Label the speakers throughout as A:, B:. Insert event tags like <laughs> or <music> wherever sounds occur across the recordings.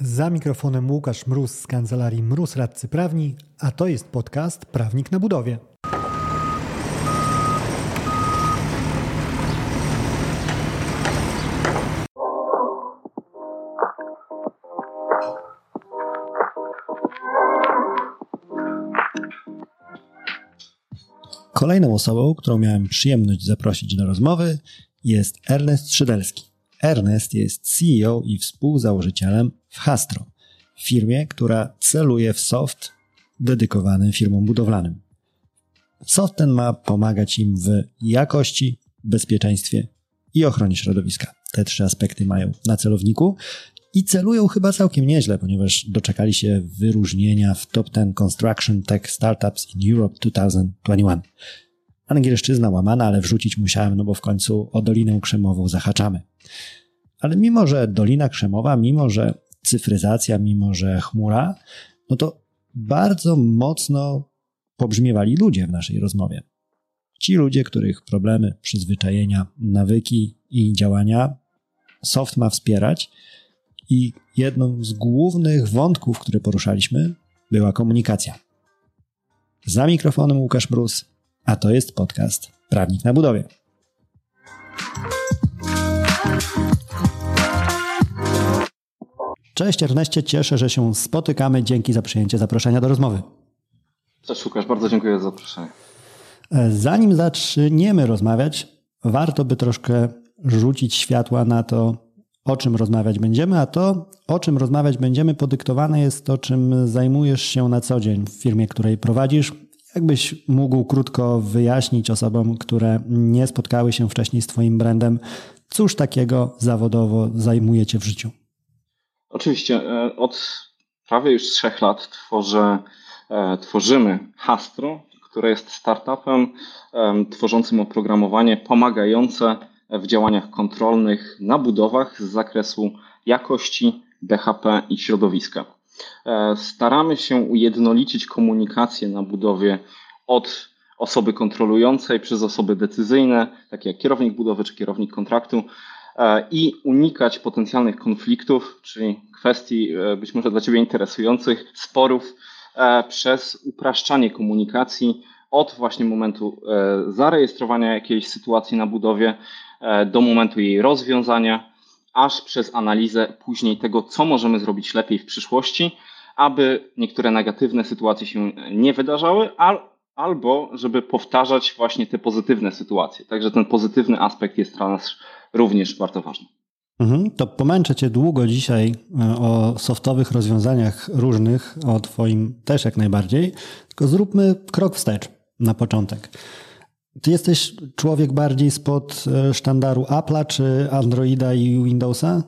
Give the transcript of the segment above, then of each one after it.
A: Za mikrofonem Łukasz Mróz z kancelarii Mróz Radcy Prawni, a to jest podcast Prawnik na budowie. Kolejną osobą, którą miałem przyjemność zaprosić do rozmowy, jest Ernest Szydelski. Ernest jest CEO i współzałożycielem w Hastro, firmie, która celuje w soft dedykowany firmom budowlanym. Soft ten ma pomagać im w jakości, bezpieczeństwie i ochronie środowiska. Te trzy aspekty mają na celowniku i celują chyba całkiem nieźle, ponieważ doczekali się wyróżnienia w Top 10 Construction Tech Startups in Europe 2021. Angielszczyzna łamana, ale wrzucić musiałem, no bo w końcu o Dolinę Krzemową zahaczamy. Ale mimo, że Dolina Krzemowa, mimo, że cyfryzacja, mimo, że chmura, no to bardzo mocno pobrzmiewali ludzie w naszej rozmowie. Ci ludzie, których problemy, przyzwyczajenia, nawyki i działania soft ma wspierać i jedną z głównych wątków, które poruszaliśmy, była komunikacja. Za mikrofonem Łukasz Brus, a to jest podcast Prawnik na budowie. Cześć Erneście, cieszę, że się spotykamy. Dzięki za przyjęcie zaproszenia do rozmowy.
B: Cześć Łukasz, bardzo dziękuję za zaproszenie.
A: E, zanim zaczniemy rozmawiać, warto by troszkę rzucić światła na to, o czym rozmawiać będziemy, a to, o czym rozmawiać będziemy, podyktowane jest to, czym zajmujesz się na co dzień w firmie, której prowadzisz. Jakbyś mógł krótko wyjaśnić osobom, które nie spotkały się wcześniej z Twoim brandem, cóż takiego zawodowo zajmujecie w życiu?
B: Oczywiście. E, od prawie już trzech lat tworzę, e, tworzymy Hastro, które jest startupem tworzącym oprogramowanie pomagające w działaniach kontrolnych na budowach z zakresu jakości, BHP i środowiska. E, staramy się ujednolicić komunikację na budowie od osoby kontrolującej przez osoby decyzyjne, takie jak kierownik budowy czy kierownik kontraktu, i unikać potencjalnych konfliktów, czyli kwestii e, być może dla Ciebie interesujących, sporów przez upraszczanie komunikacji od właśnie momentu zarejestrowania jakiejś sytuacji na budowie E, do momentu jej rozwiązania, aż przez analizę później tego, co możemy zrobić lepiej w przyszłości, aby niektóre negatywne sytuacje się nie wydarzały, albo żeby powtarzać właśnie te pozytywne sytuacje. Także ten pozytywny aspekt jest dla nas również bardzo ważny.
A: Mhm, to pomęczę Cię długo dzisiaj e, o softowych rozwiązaniach różnych, o Twoim też jak najbardziej, tylko zróbmy krok wstecz na początek. Ty jesteś człowiek bardziej spod e, sztandaru Apple'a czy Androida i Windowsa?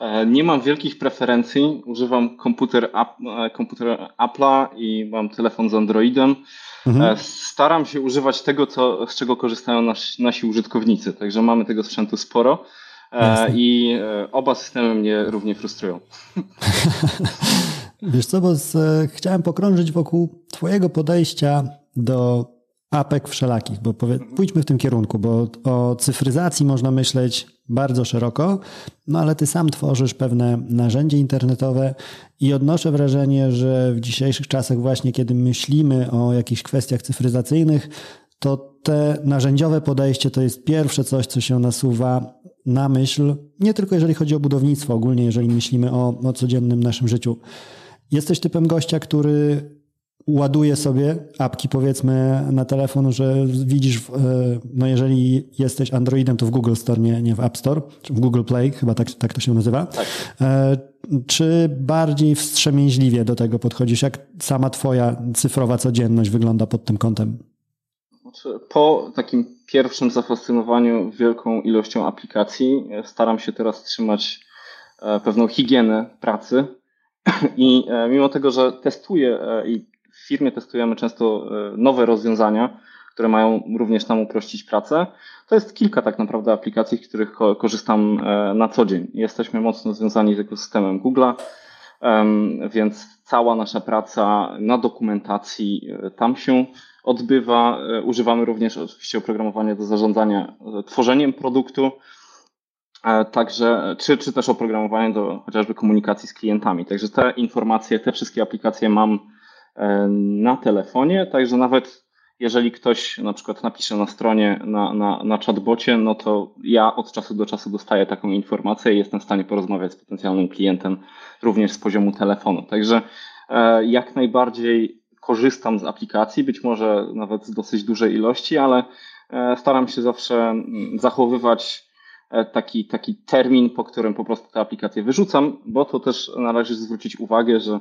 B: E, nie mam wielkich preferencji. Używam komputer, komputer Apple'a i mam telefon z Androidem. Mhm. Staram się używać tego, co, z czego korzystają nasi, nasi użytkownicy, także mamy tego sprzętu sporo. Jasne. I oba systemy mnie równie frustrują. <laughs>
A: Wiesz co, bo z, chciałem pokrążyć wokół Twojego podejścia do apek wszelakich, bo powie, pójdźmy w tym kierunku, bo o cyfryzacji można myśleć bardzo szeroko, no ale ty sam tworzysz pewne narzędzie internetowe i odnoszę wrażenie, że w dzisiejszych czasach właśnie, kiedy myślimy o jakichś kwestiach cyfryzacyjnych, to te narzędziowe podejście to jest pierwsze coś, co się nasuwa na myśl, nie tylko jeżeli chodzi o budownictwo, ogólnie jeżeli myślimy o, o codziennym naszym życiu. Jesteś typem gościa, który ładuję sobie apki powiedzmy na telefon, że widzisz, e, no jeżeli jesteś Androidem, to w Google Store, nie, nie w App Store, czy w Google Play, chyba tak, tak to się nazywa. Tak. E, czy bardziej wstrzemięźliwie do tego podchodzisz? Jak sama twoja cyfrowa codzienność wygląda pod tym kątem?
B: Znaczy, po takim pierwszym zafascynowaniu wielką ilością aplikacji staram się teraz trzymać e, pewną higienę pracy <clears throat> i mimo tego, że testuję i w firmie testujemy często e, nowe rozwiązania, które mają również nam uprościć pracę. To jest kilka tak naprawdę aplikacji, z których korzystam e, na co dzień. Jesteśmy mocno związani z ekosystemem Google'a, więc cała nasza praca na dokumentacji e, tam się odbywa. Używamy również oczywiście oprogramowania do zarządzania tworzeniem produktu. Także, czy, czy też oprogramowanie do chociażby komunikacji z klientami. Także te informacje, te wszystkie aplikacje mam na telefonie, także nawet jeżeli ktoś na przykład napisze na stronie, na, na, na chatbocie, no to ja od czasu do czasu dostaję taką informację i jestem w stanie porozmawiać z potencjalnym klientem również z poziomu telefonu. Także e, jak najbardziej korzystam z aplikacji, być może nawet z dosyć dużej ilości, ale e, staram się zawsze zachowywać e, taki, taki termin, po którym po prostu te aplikacje wyrzucam, bo to też należy zwrócić uwagę, że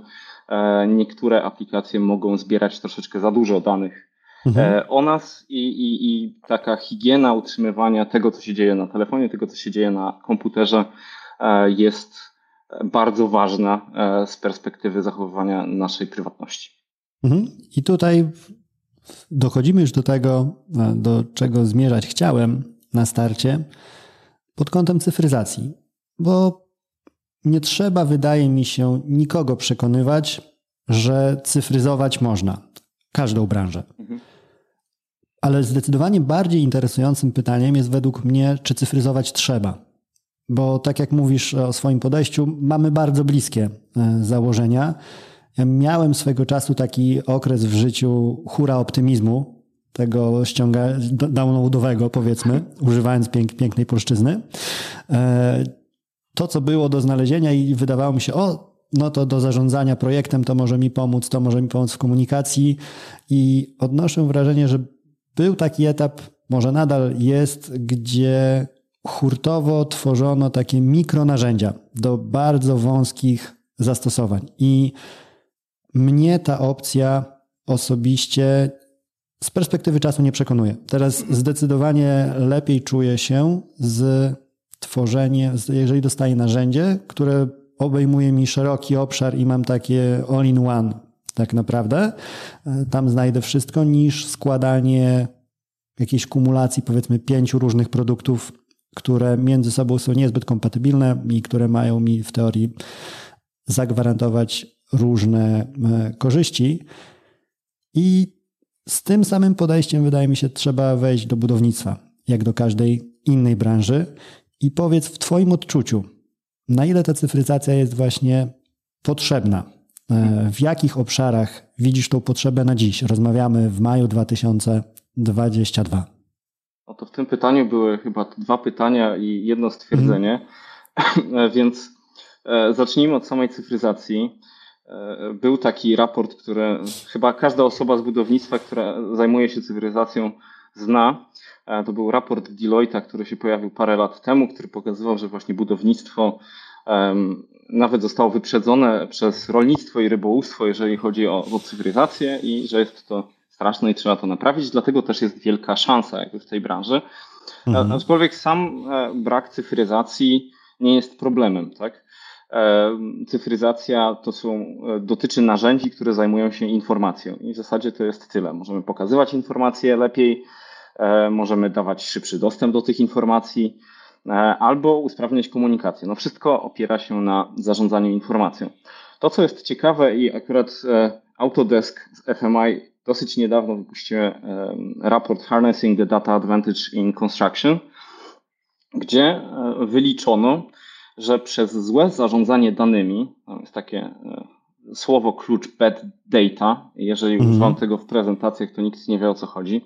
B: niektóre aplikacje mogą zbierać troszeczkę za dużo danych mhm. E, o nas i, i, i taka higiena utrzymywania tego, co się dzieje na telefonie, tego, co się dzieje na komputerze e, jest bardzo ważna e, z perspektywy zachowywania naszej prywatności.
A: Mhm. I tutaj dochodzimy już do tego, do czego zmierzać chciałem na starcie, pod kątem cyfryzacji, bo nie trzeba, wydaje mi się, nikogo przekonywać, że cyfryzować można każdą branżę. Mhm. Ale zdecydowanie bardziej interesującym pytaniem jest według mnie, czy cyfryzować trzeba. Bo tak jak mówisz o swoim podejściu, mamy bardzo bliskie e, założenia. Ja miałem swego czasu taki okres w życiu hura optymizmu, tego ściąga downloadowego powiedzmy, <laughs> używając pięk, pięknej polszczyzny. To, co było do znalezienia i wydawało mi się, o, no to do zarządzania projektem to może mi pomóc, to może mi pomóc w komunikacji i odnoszę wrażenie, że był taki etap, może nadal jest, gdzie hurtowo tworzono takie mikronarzędzia do bardzo wąskich zastosowań. I mnie ta opcja osobiście z perspektywy czasu nie przekonuje. Teraz zdecydowanie lepiej czuję się z tworzeniem, jeżeli dostaję narzędzie, które obejmuje mi szeroki obszar i mam takie all-in-one tak naprawdę. E, tam znajdę wszystko, niż składanie jakiejś kumulacji powiedzmy pięciu różnych produktów, które między sobą są niezbyt kompatybilne i które mają mi w teorii zagwarantować różne e, korzyści. I z tym samym podejściem, wydaje mi się, trzeba wejść do budownictwa, jak do każdej innej branży. I powiedz w Twoim odczuciu, na ile ta cyfryzacja jest właśnie potrzebna? E, w jakich obszarach widzisz tą potrzebę na dziś? Rozmawiamy w maju 2022.
B: No to w tym pytaniu były chyba dwa pytania i jedno stwierdzenie, mm. <laughs> więc e, zacznijmy od samej cyfryzacji. Był taki raport, który chyba każda osoba z budownictwa, która zajmuje się cyfryzacją, zna. To był raport Deloitte'a, który się pojawił parę lat temu, który pokazywał, że właśnie budownictwo nawet zostało wyprzedzone przez rolnictwo i rybołówstwo, jeżeli chodzi o, o cyfryzację i że jest to straszne i trzeba to naprawić, dlatego też jest wielka szansa jakby w tej branży. Mhm. Aczkolwiek sam e, brak cyfryzacji nie jest problemem, tak? E, cyfryzacja to są, e, dotyczy narzędzi, które zajmują się informacją i w zasadzie to jest tyle. Możemy pokazywać informacje lepiej, możemy dawać szybszy dostęp do tych informacji, E, albo usprawniać komunikację. No wszystko opiera się na zarządzaniu informacją. To, co jest ciekawe i akurat e, Autodesk z FMI dosyć niedawno wypuściło e, raport Harnessing the Data Advantage in Construction, gdzie wyliczono, że przez złe zarządzanie danymi, tam jest takie słowo klucz bad data, jeżeli mm. używam tego w prezentacjach, to nikt nie wie o co chodzi,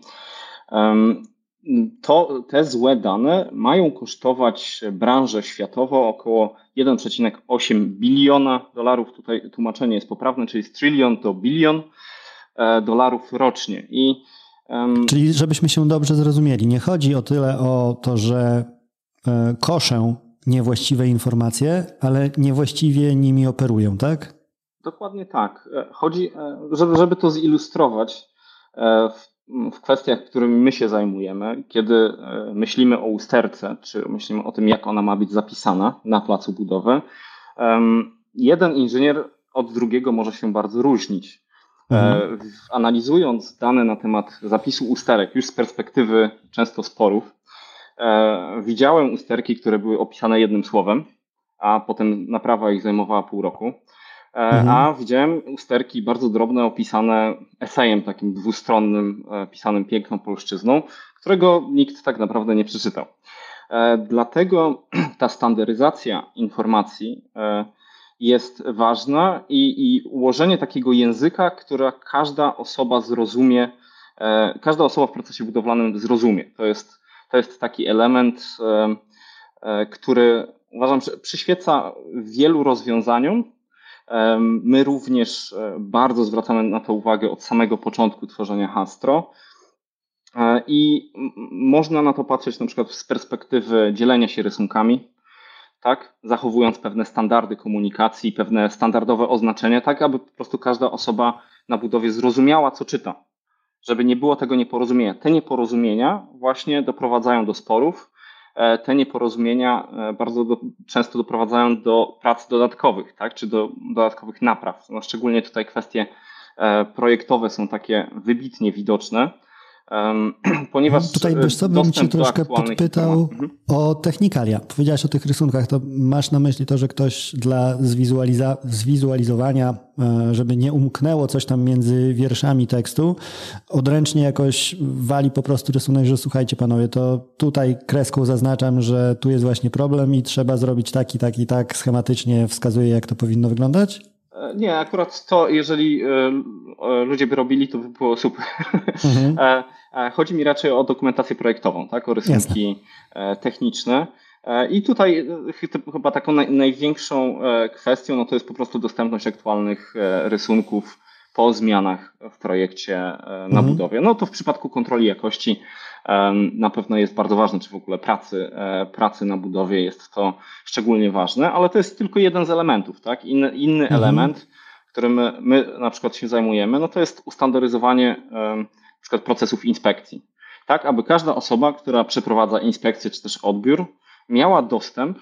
B: to te złe dane mają kosztować branżę światowo około 1,8 biliona dolarów. Tutaj tłumaczenie jest poprawne, czyli z to bilion e, dolarów rocznie. I,
A: um... Czyli żebyśmy się dobrze zrozumieli, nie chodzi o tyle o to, że e, koszę niewłaściwe informacje, ale niewłaściwie nimi operują, tak?
B: Dokładnie tak. E, chodzi, żeby, żeby to zilustrować, w w kwestiach, którymi my się zajmujemy, kiedy e, myślimy o usterce, czy myślimy o tym, jak ona ma być zapisana na placu budowy, jeden inżynier od drugiego może się bardzo różnić. E, mhm. Analizując dane na temat zapisu usterek, już z perspektywy często sporów, e, widziałem usterki, które były opisane jednym słowem, a potem naprawa ich zajmowała pół roku. E, mhm. A widziałem usterki bardzo drobne, opisane esejem takim dwustronnym, e, pisanym piękną polszczyzną, którego nikt tak naprawdę nie przeczytał. Dlatego <clears throat> ta standaryzacja informacji jest ważna i, i ułożenie takiego języka, która każda osoba zrozumie, każda osoba w procesie budowlanym zrozumie. To jest, to jest taki element, który uważam, że przyświeca wielu rozwiązaniom. My również e, bardzo zwracamy na to uwagę od samego początku tworzenia Hastro. E, I można na to patrzeć na przykład z perspektywy dzielenia się rysunkami, tak? zachowując pewne standardy komunikacji, pewne standardowe oznaczenia, tak aby po prostu każda osoba na budowie zrozumiała, co czyta, żeby nie było tego nieporozumienia. Te nieporozumienia właśnie doprowadzają do sporów, te nieporozumienia e, bardzo do, często doprowadzają do prac dodatkowych, tak, czy do dodatkowych napraw. No, szczególnie tutaj kwestie e, projektowe są takie wybitnie widoczne. <clears throat>
A: Ponieważ Tutaj wiesz co, bym cię troszkę podpytał mhm. o technikalia. Powiedziałeś o tych rysunkach, to masz na myśli to, że ktoś dla zwizualiza- zwizualizowania, e, żeby nie umknęło coś tam między wierszami tekstu, odręcznie jakoś wali po prostu rysunek, że słuchajcie panowie, to tutaj kreską zaznaczam, że tu jest właśnie problem i trzeba zrobić tak i tak i tak, schematycznie wskazuje jak to powinno wyglądać?
B: E, nie, akurat to, jeżeli e, ludzie by robili, to by było super. Mhm. <laughs> Chodzi mi raczej o dokumentację projektową, tak? o rysunki Jasne. techniczne. I tutaj chyba taką największą kwestią no to jest po prostu dostępność aktualnych rysunków po zmianach w projekcie na mhm. budowie. No to w przypadku kontroli jakości na pewno jest bardzo ważne, czy w ogóle pracy, e, pracy na budowie jest to szczególnie ważne, ale to jest tylko jeden z elementów. Tak? Inny, inny mhm. element, którym my, my na przykład się zajmujemy, no to jest ustandaryzowanie na przykład procesów inspekcji. Tak, aby każda osoba, która przeprowadza inspekcję czy też odbiór, miała dostęp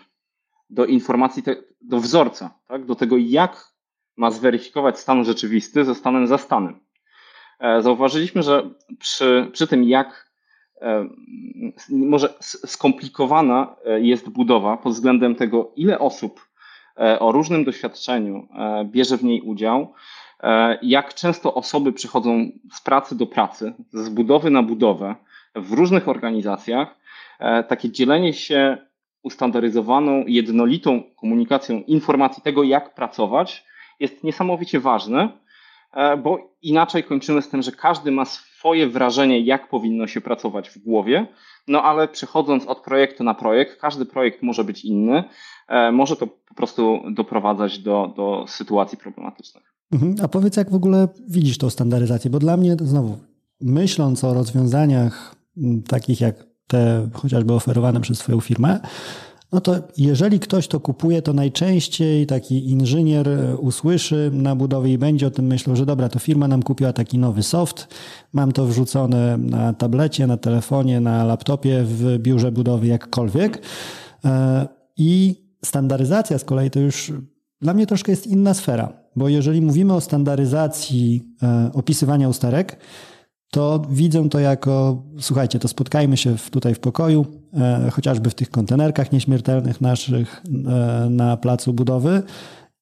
B: do informacji, te, do wzorca, tak, do tego, jak ma zweryfikować stan rzeczywisty ze stanem zastanym. E, zauważyliśmy, że przy, przy tym, jak E, może skomplikowana e, jest budowa pod względem tego, ile osób o różnym doświadczeniu bierze w niej udział, jak często osoby przychodzą z pracy do pracy, z budowy na budowę w różnych organizacjach. Takie dzielenie się ustandaryzowaną, jednolitą komunikacją informacji tego, jak pracować, jest niesamowicie ważne, bo inaczej kończymy z tym, że każdy ma swoje wrażenie, jak powinno się pracować w głowie, no ale przechodząc od projektu na projekt, każdy projekt może być inny, e, może to po prostu doprowadzać do, do sytuacji problematycznych.
A: Mhm. A powiedz, jak w ogóle widzisz tą standaryzację, bo dla mnie znowu, myśląc o rozwiązaniach takich jak te chociażby oferowane przez Twoją firmę, no to jeżeli ktoś to kupuje, to najczęściej taki inżynier e, usłyszy na budowie i będzie o tym myślał, że dobra, to firma nam kupiła taki nowy soft, mam to wrzucone na tablecie, na telefonie, na laptopie, w biurze budowy, jakkolwiek. E, I standaryzacja z kolei to już dla mnie troszkę jest inna sfera, bo jeżeli mówimy o standaryzacji e, opisywania usterek, to widzę to jako, słuchajcie, to spotkajmy się w, tutaj w pokoju, e, chociażby w tych kontenerkach nieśmiertelnych naszych e, na placu budowy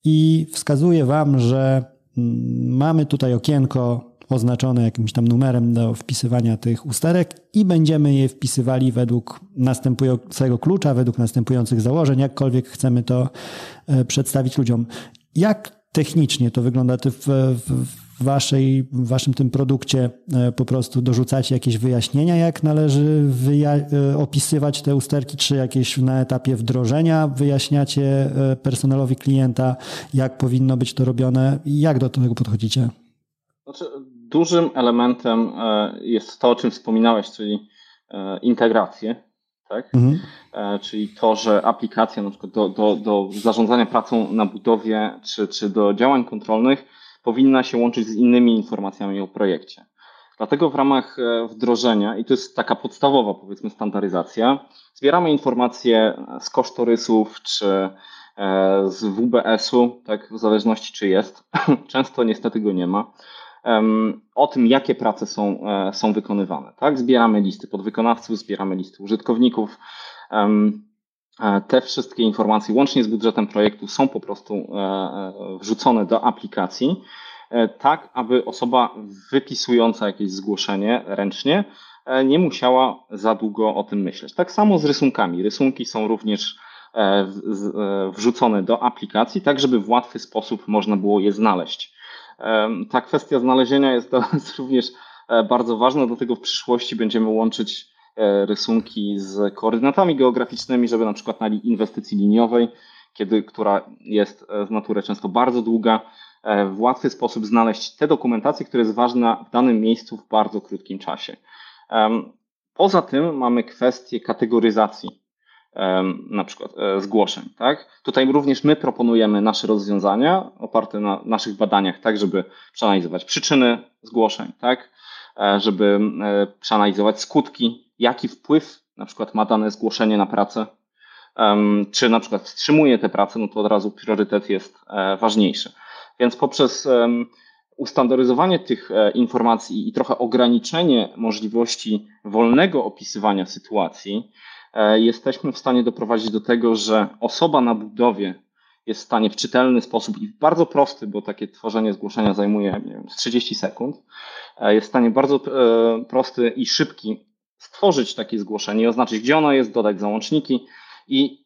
A: i wskazuję Wam, że mm, mamy tutaj okienko oznaczone jakimś tam numerem do wpisywania tych usterek i będziemy je wpisywali według następującego klucza, według następujących założeń, jakkolwiek chcemy to e, przedstawić ludziom. Jak technicznie to wygląda w, w, waszej, w waszym tym produkcie e, po prostu dorzucacie jakieś wyjaśnienia, jak należy wyja- e, opisywać te usterki, czy jakieś na etapie wdrożenia wyjaśniacie e, personelowi klienta, jak powinno być to robione jak do tego podchodzicie?
B: Znaczy, dużym elementem jest to, o czym wspominałeś, czyli integracje. Tak? Mhm. Czyli to, że aplikacja na przykład do, do, do zarządzania pracą na budowie czy, czy do działań kontrolnych powinna się łączyć z innymi informacjami o projekcie. Dlatego w ramach e, wdrożenia, i to jest taka podstawowa, powiedzmy, standaryzacja, zbieramy informacje z kosztorysów czy e, z WBS-u, tak, w zależności czy jest. <clears throat> Często niestety go nie ma. O tym, jakie prace są, e, są wykonywane. Tak? Zbieramy listy podwykonawców, zbieramy listy użytkowników. E, te wszystkie informacje, łącznie z budżetem projektu, są po prostu e, wrzucone do aplikacji, tak aby osoba wypisująca jakieś zgłoszenie ręcznie nie musiała za długo o tym myśleć. Tak samo z rysunkami. Rysunki są również wrzucone do aplikacji, tak żeby w łatwy sposób można było je znaleźć. Ta kwestia znalezienia jest <laughs> również bardzo ważna, dlatego w przyszłości będziemy łączyć rysunki z koordynatami geograficznymi, żeby na przykład na inwestycji liniowej, kiedy, która jest z natury często bardzo długa, E, w łatwy sposób znaleźć te dokumentacje, która jest ważna w danym miejscu w bardzo krótkim czasie. Poza tym mamy kwestię kategoryzacji na przykład e, zgłoszeń. Tak? Tutaj również my proponujemy nasze rozwiązania oparte na naszych badaniach, tak żeby przeanalizować przyczyny zgłoszeń, tak? E, żeby przeanalizować skutki, jaki wpływ na przykład ma dane zgłoszenie na pracę, czy na przykład wstrzymuje tę pracę, no to od razu priorytet jest ważniejszy. Więc poprzez ustandaryzowanie tych e, informacji i trochę ograniczenie możliwości wolnego opisywania sytuacji, e, jesteśmy w stanie doprowadzić do tego, że osoba na budowie jest w stanie w czytelny sposób i bardzo prosty, bo takie tworzenie zgłoszenia zajmuje nie wiem, 30 sekund, e, jest w stanie bardzo prosty i szybki stworzyć takie zgłoszenie, oznaczyć, gdzie ono jest, dodać załączniki. I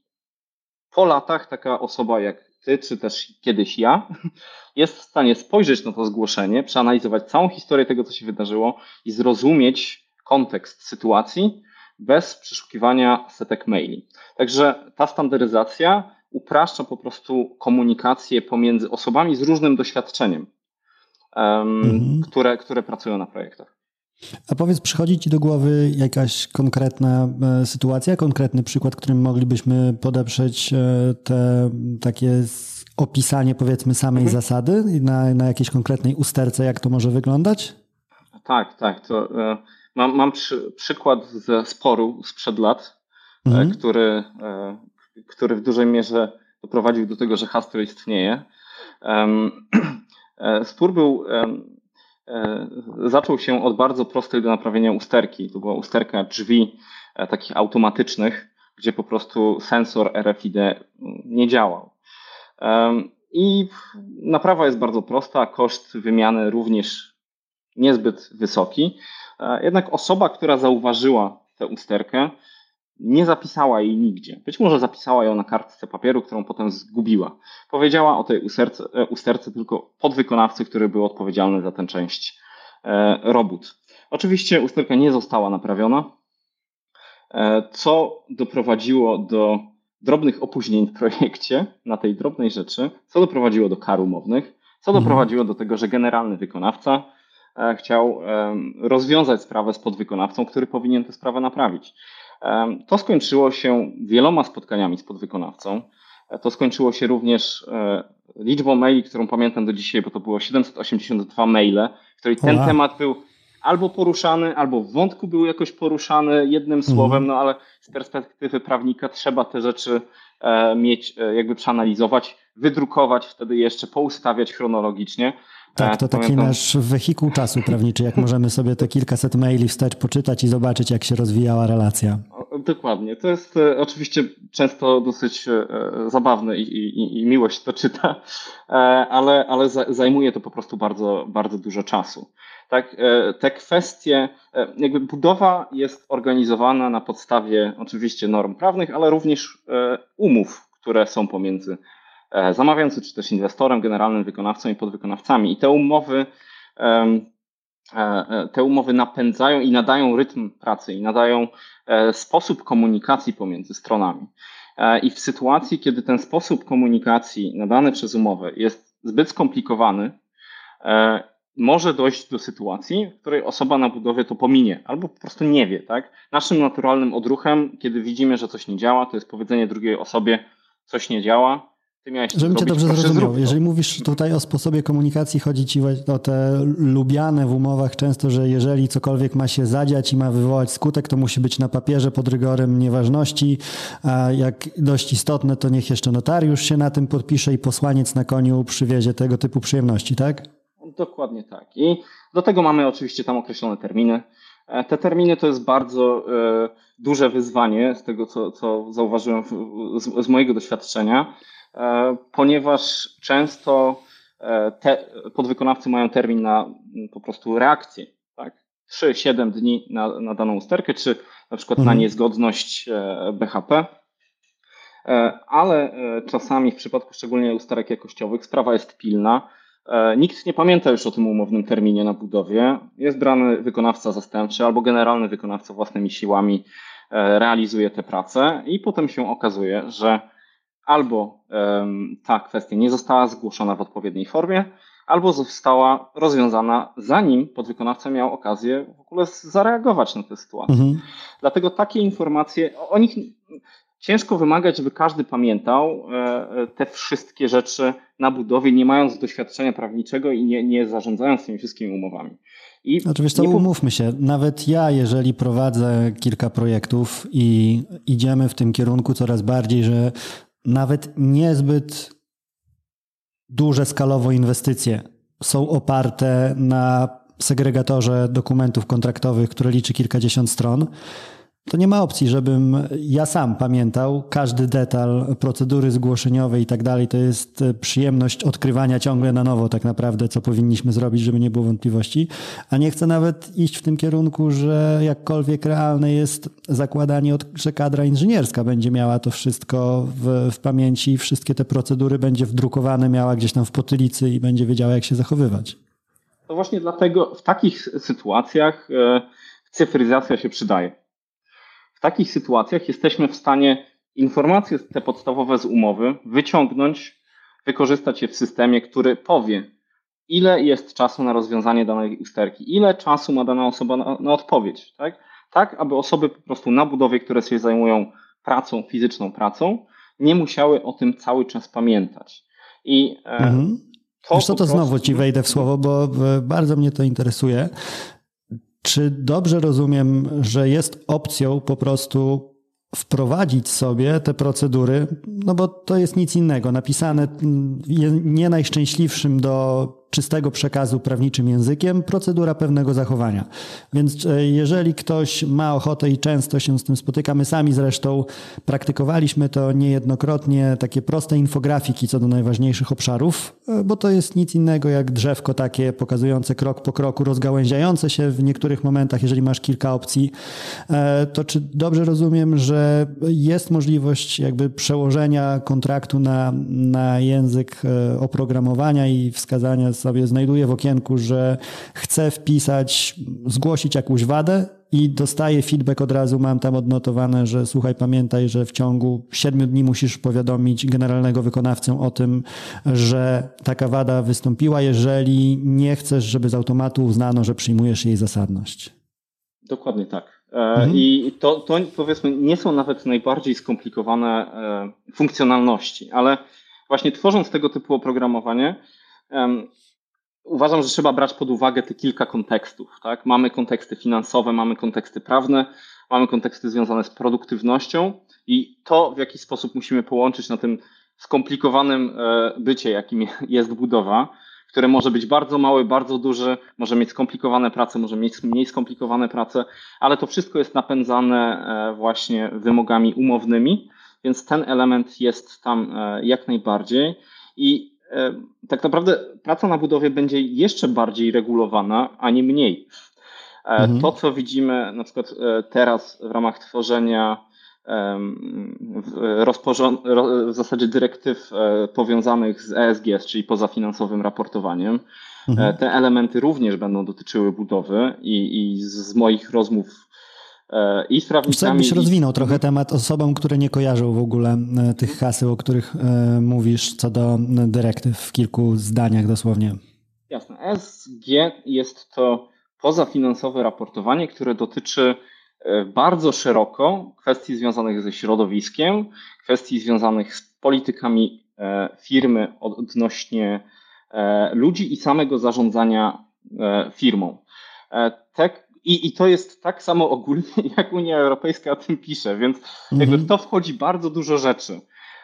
B: po latach taka osoba jak ty, czy też kiedyś ja, <laughs> jest w stanie spojrzeć na to zgłoszenie, przeanalizować całą historię tego, co się wydarzyło i zrozumieć kontekst sytuacji bez przeszukiwania setek maili. Także ta standaryzacja upraszcza po prostu komunikację pomiędzy osobami z różnym doświadczeniem, um, mhm. które, które pracują na projektach.
A: A powiedz, przychodzi Ci do głowy jakaś konkretna e, sytuacja, konkretny przykład, którym moglibyśmy podeprzeć e, te takie opisanie, powiedzmy, samej mhm. zasady na, na jakiejś konkretnej usterce, jak to może wyglądać?
B: Tak, tak. To, e, mam mam przy, przykład ze sporu sprzed lat, mhm. który, który w dużej mierze doprowadził do tego, że Hastel istnieje. <clears throat> Spór był E, zaczął się od bardzo prostej do naprawienia usterki. To była usterka drzwi e, takich automatycznych, gdzie po prostu sensor RFID nie działał. I naprawa jest bardzo prosta, koszt wymiany również niezbyt wysoki. E, jednak osoba, która zauważyła tę usterkę, nie zapisała jej nigdzie. Być może zapisała ją na kartce papieru, którą potem zgubiła. Powiedziała o tej usterce, e, usterce tylko podwykonawcy, który był odpowiedzialny za tę część e, robót. Oczywiście usterka nie została naprawiona, co doprowadziło do drobnych opóźnień w projekcie na tej drobnej rzeczy, co doprowadziło do kar umownych, co mhm. doprowadziło do tego, że generalny wykonawca chciał rozwiązać sprawę z podwykonawcą, który powinien tę sprawę naprawić. To skończyło się wieloma spotkaniami z podwykonawcą. E, to skończyło się również e, liczbą maili, którą pamiętam do dzisiaj, bo to było 782 maile, w której ten temat był albo poruszany, albo w wątku był jakoś poruszany jednym mhm. słowem, no ale z perspektywy prawnika trzeba te rzeczy e, mieć, jakby przeanalizować, wydrukować, wtedy jeszcze poustawiać chronologicznie.
A: Tak, to taki pamiętam. nasz wehikuł czasu prawniczy, jak możemy sobie te kilkaset maili wstecz poczytać i zobaczyć, jak się rozwijała relacja.
B: Dokładnie. To jest e, oczywiście często dosyć e, zabawne i, i, i miło się to czyta, e, ale, ale zajmuje to po prostu bardzo, bardzo dużo czasu. Tak, te kwestie, jakby budowa jest organizowana na podstawie oczywiście norm prawnych, ale również umów, które są pomiędzy zamawiający, czy też inwestorem, generalnym wykonawcą i podwykonawcami. I te umowy, e, e, te umowy napędzają i nadają rytm pracy, i nadają sposób komunikacji pomiędzy stronami. I w sytuacji, kiedy ten sposób komunikacji nadany przez umowę jest zbyt skomplikowany, może dojść do sytuacji, w której osoba na budowie to pominie albo po prostu nie wie. Tak? Naszym naturalnym odruchem, kiedy widzimy, że coś nie działa, to jest powiedzenie drugiej osobie, coś nie działa,
A: ty miałeś Żebym cię dobrze zrozumiał. Jeżeli mówisz tutaj o sposobie komunikacji, chodzi ci o te lubiane w umowach często, że jeżeli cokolwiek ma się zadziać i ma wywołać skutek, to musi być na papierze pod rygorem nieważności, a jak dość istotne, to niech jeszcze notariusz się na tym podpisze i posłaniec na koniu przywiezie tego typu przyjemności, tak?
B: Dokładnie tak. I do tego mamy oczywiście tam określone terminy. E, te terminy to jest bardzo e, duże wyzwanie z tego, co, co zauważyłem z, z mojego doświadczenia ponieważ często e, te podwykonawcy mają termin na po prostu reakcję. Tak? 3-7 dni na, na daną usterkę, czy na przykład mhm. na niezgodność BHP. Ale czasami w przypadku szczególnie usterek jakościowych sprawa jest pilna E, nikt nie pamięta już o tym umownym terminie na budowie. Jest brany wykonawca zastępczy albo generalny wykonawca własnymi siłami e, realizuje te prace i potem się okazuje, że albo ta kwestia nie została zgłoszona w odpowiedniej formie, albo została rozwiązana zanim podwykonawca miał okazję w ogóle zareagować na tę sytuację. Mhm. Dlatego takie informacje, o nich ciężko wymagać, żeby każdy pamiętał e, e, te wszystkie rzeczy na budowie, nie mając doświadczenia prawniczego i nie, nie zarządzając tymi wszystkimi umowami.
A: I Oczywiście nie... umówmy się, nawet ja, jeżeli prowadzę kilka projektów i idziemy w tym kierunku coraz bardziej, że nawet niezbyt duże skalowo inwestycje są oparte na segregatorze dokumentów kontraktowych, które liczy kilkadziesiąt stron, to nie ma opcji, żebym ja sam pamiętał każdy detal procedury zgłoszeniowej i tak dalej. To jest e, przyjemność odkrywania ciągle na nowo tak naprawdę, co powinniśmy zrobić, żeby nie było wątpliwości. A nie chcę nawet iść w tym kierunku, że jakkolwiek realne jest zakładanie, że kadra inżynierska będzie miała to wszystko w, w pamięci, wszystkie te procedury będzie wdrukowane, miała gdzieś tam w potylicy i będzie wiedziała, jak się zachowywać.
B: To właśnie dlatego w takich sytuacjach e, cyfryzacja się przydaje w takich sytuacjach jesteśmy w stanie informacje te podstawowe z umowy wyciągnąć, wykorzystać je w systemie, który powie, ile jest czasu na rozwiązanie danej usterki, ile czasu ma dana osoba na, na odpowiedź, tak? tak, aby osoby po prostu na budowie, które się zajmują pracą, fizyczną pracą, nie musiały o tym cały czas pamiętać.
A: I e, mhm. to Wiesz co, to prostu... znowu ci wejdę w słowo, bo bardzo mnie to interesuje. Czy dobrze rozumiem, że jest opcją po prostu wprowadzić sobie te procedury, no bo to jest nic innego, napisane nie najszczęśliwszym do czystego przekazu prawniczym językiem procedura pewnego zachowania. Więc e, jeżeli ktoś ma ochotę i często się z tym spotykamy, sami zresztą praktykowaliśmy to niejednokrotnie, takie proste infografiki co do najważniejszych obszarów, e, bo to jest nic innego jak drzewko takie pokazujące krok po kroku, rozgałęziające się w niektórych momentach, jeżeli masz kilka opcji, e, to czy dobrze rozumiem, że jest możliwość jakby przełożenia kontraktu na, na język oprogramowania i wskazania sobie znajduję w okienku, że chcę wpisać, zgłosić jakąś wadę i dostaję feedback od razu, mam tam odnotowane, że słuchaj, pamiętaj, że w ciągu siedmiu dni musisz powiadomić generalnego wykonawcę o tym, że taka wada wystąpiła, jeżeli nie chcesz, żeby z automatu uznano, że przyjmujesz jej zasadność.
B: Dokładnie tak. E, mhm. I to, to powiedzmy nie są nawet najbardziej skomplikowane e, funkcjonalności, ale właśnie tworząc tego typu oprogramowanie, uważam, że trzeba brać pod uwagę te kilka kontekstów. Tak? Mamy konteksty finansowe, mamy konteksty prawne, mamy konteksty związane z produktywnością i to, w jaki sposób musimy połączyć na tym skomplikowanym e, bycie, jakim jest budowa, które może być bardzo małe, bardzo duże, może mieć skomplikowane prace, może mieć mniej skomplikowane prace, ale to wszystko jest napędzane e, właśnie wymogami umownymi, więc ten element jest tam e, jak najbardziej. I tak naprawdę praca na budowie będzie jeszcze bardziej regulowana, a nie mniej. E, mhm. To, co widzimy na przykład e, teraz w ramach tworzenia w zasadzie dyrektyw powiązanych z ESG, czyli pozafinansowym raportowaniem, mhm. te elementy również będą dotyczyły budowy i, i z moich rozmów
A: E, i z prawnikami. Jakbyś rozwinął trochę temat osobom, które nie kojarzą w ogóle e, tych haseł, o których e, mówisz, co do dyrektyw w kilku zdaniach dosłownie.
B: Jasne. ESG jest to pozafinansowe raportowanie, które dotyczy bardzo szeroko kwestii związanych ze środowiskiem, kwestii związanych z politykami firmy odnośnie ludzi i samego zarządzania firmą. Te i, I to jest tak samo ogólnie, <laughs> jak Unia Europejska o tym pisze, więc mhm. jakby w to wchodzi bardzo dużo rzeczy.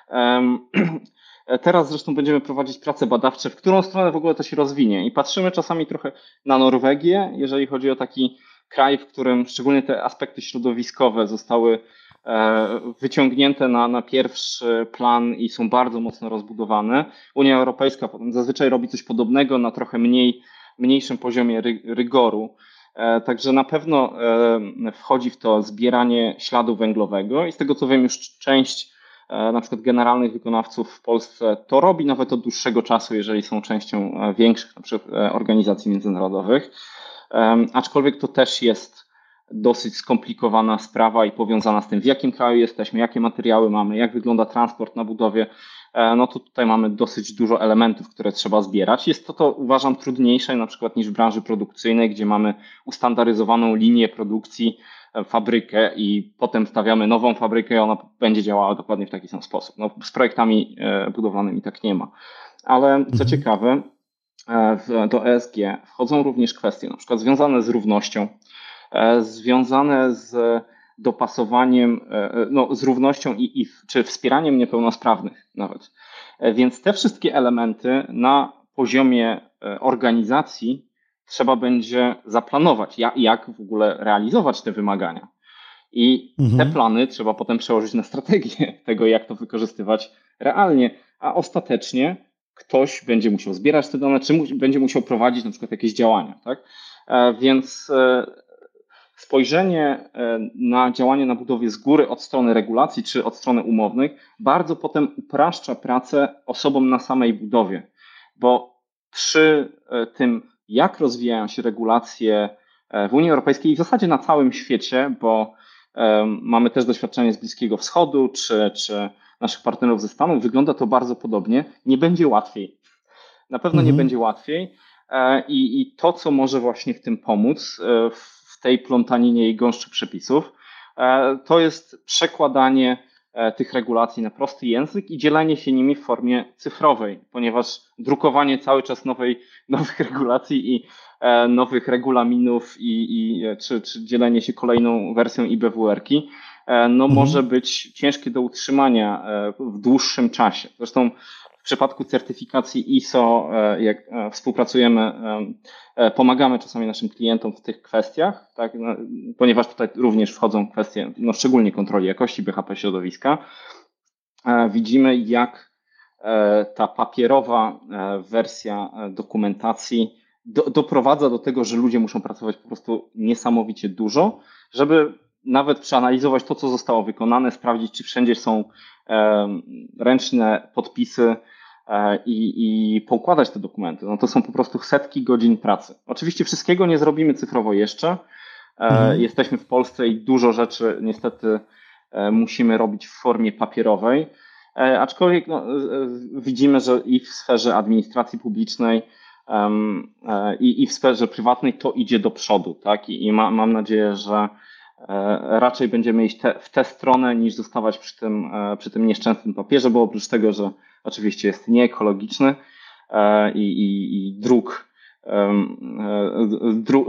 B: Um, <clears throat> teraz zresztą będziemy prowadzić prace badawcze, w którą stronę w ogóle to się rozwinie. I patrzymy czasami trochę na Norwegię, jeżeli chodzi o taki kraj, w którym szczególnie te aspekty środowiskowe zostały e, wyciągnięte na, na pierwszy plan i są bardzo mocno rozbudowane. Unia Europejska zazwyczaj robi coś podobnego na trochę mniej, mniejszym poziomie rygoru. Także na pewno wchodzi w to zbieranie śladu węglowego i z tego co wiem, już część na przykład generalnych wykonawców w Polsce to robi nawet od dłuższego czasu, jeżeli są częścią większych na przykład organizacji międzynarodowych. Aczkolwiek to też jest dosyć skomplikowana sprawa i powiązana z tym, w jakim kraju jesteśmy, jakie materiały mamy, jak wygląda transport na budowie. E, no to tutaj mamy dosyć dużo elementów, które trzeba zbierać. Jest to, to uważam trudniejsze na przykład niż w branży produkcyjnej, gdzie mamy ustandaryzowaną linię produkcji, e, fabrykę i potem stawiamy nową fabrykę i ona będzie działała dokładnie w taki sam sposób. No, z projektami e, budowlanymi tak nie ma. Ale co mhm. ciekawe, do ESG wchodzą również kwestie na przykład związane z równością, związane z dopasowaniem, e, e, no, z równością i, i, czy wspieraniem niepełnosprawnych nawet. E, więc te wszystkie elementy na poziomie organizacji trzeba będzie zaplanować, jak, jak w ogóle realizować te wymagania. I mhm. te plany trzeba potem przełożyć na strategię <laughs> tego, jak to wykorzystywać realnie, a ostatecznie ktoś będzie musiał zbierać te dane, czy mu, będzie musiał prowadzić na przykład jakieś działania. Tak? Więc spojrzenie e, na działanie na budowie z góry od strony regulacji czy od strony umownych bardzo potem upraszcza pracę osobom na samej budowie, bo przy e, tym, jak rozwijają się regulacje e, w Unii Europejskiej i w zasadzie na całym świecie, bo mamy też doświadczenie z Bliskiego Wschodu czy, czy naszych partnerów ze Stanów, wygląda to bardzo podobnie. Nie będzie łatwiej. Na pewno mhm. nie będzie łatwiej. I, I to, co może właśnie w tym pomóc, w tej plątaninie i gąszczu przepisów, e, to jest przekładanie e, tych regulacji na prosty język i dzielenie się nimi w formie cyfrowej, ponieważ drukowanie cały czas nowej, <laughs> nowych regulacji i e, nowych regulaminów i, i czy, czy dzielenie się kolejną wersją IBWR-ki no, mhm. może być ciężkie do utrzymania w dłuższym czasie. Zresztą w przypadku certyfikacji ISO, e, jak e, współpracujemy, e, pomagamy czasami naszym klientom w tych kwestiach, tak, no, ponieważ tutaj również wchodzą kwestie, no, szczególnie kontroli jakości BHP środowiska. Widzimy, jak ta papierowa wersja dokumentacji do, doprowadza do tego, że ludzie muszą pracować po prostu niesamowicie dużo, żeby nawet przeanalizować to, co zostało wykonane, sprawdzić, czy wszędzie są ręczne podpisy, i, i poukładać te dokumenty. No to są po prostu setki godzin pracy. Oczywiście wszystkiego nie zrobimy cyfrowo jeszcze. E, mhm. Jesteśmy w Polsce i dużo rzeczy niestety e, musimy robić w formie papierowej. Aczkolwiek no, widzimy, że i w sferze administracji publicznej, i, i w sferze prywatnej to idzie do przodu, tak? I, i ma, mam nadzieję, że raczej będziemy iść te, w tę stronę niż zostawać przy tym, przy tym nieszczęsnym papierze, bo oprócz tego, że oczywiście jest nieekologiczny e, i, i, i druk, e,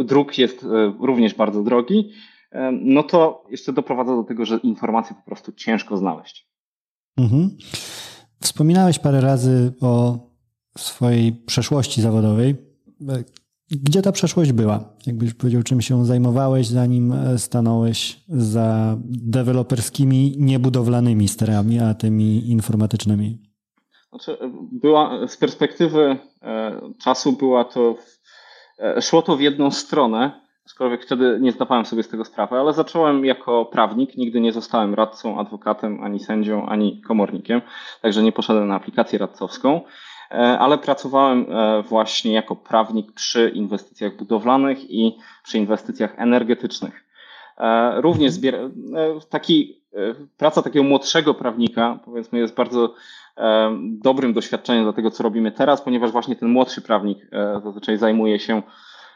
B: druk jest e, również bardzo drogi, no to jeszcze doprowadza do tego, że informacje po prostu ciężko znaleźć.
A: Mhm. Wspominałeś parę razy o swojej przeszłości zawodowej. Gdzie ta przeszłość była? Jakbyś powiedział, czym się zajmowałeś, zanim stanąłeś za deweloperskimi, niebudowlanymi sterami, a tymi informatycznymi?
B: Znaczy, była, z perspektywy e, czasu była to, e, szło to w jedną stronę, aczkolwiek wtedy nie zdawałem sobie z tego sprawy, ale zacząłem jako prawnik, nigdy nie zostałem radcą, adwokatem, ani sędzią, ani komornikiem, także nie poszedłem na aplikację radcowską, e, ale pracowałem właśnie jako prawnik przy inwestycjach budowlanych i przy inwestycjach energetycznych. Również zbier- taki, praca takiego młodszego prawnika, powiedzmy, jest bardzo dobrym doświadczeniem do tego, co robimy teraz, ponieważ właśnie ten młodszy prawnik e, zazwyczaj zajmuje się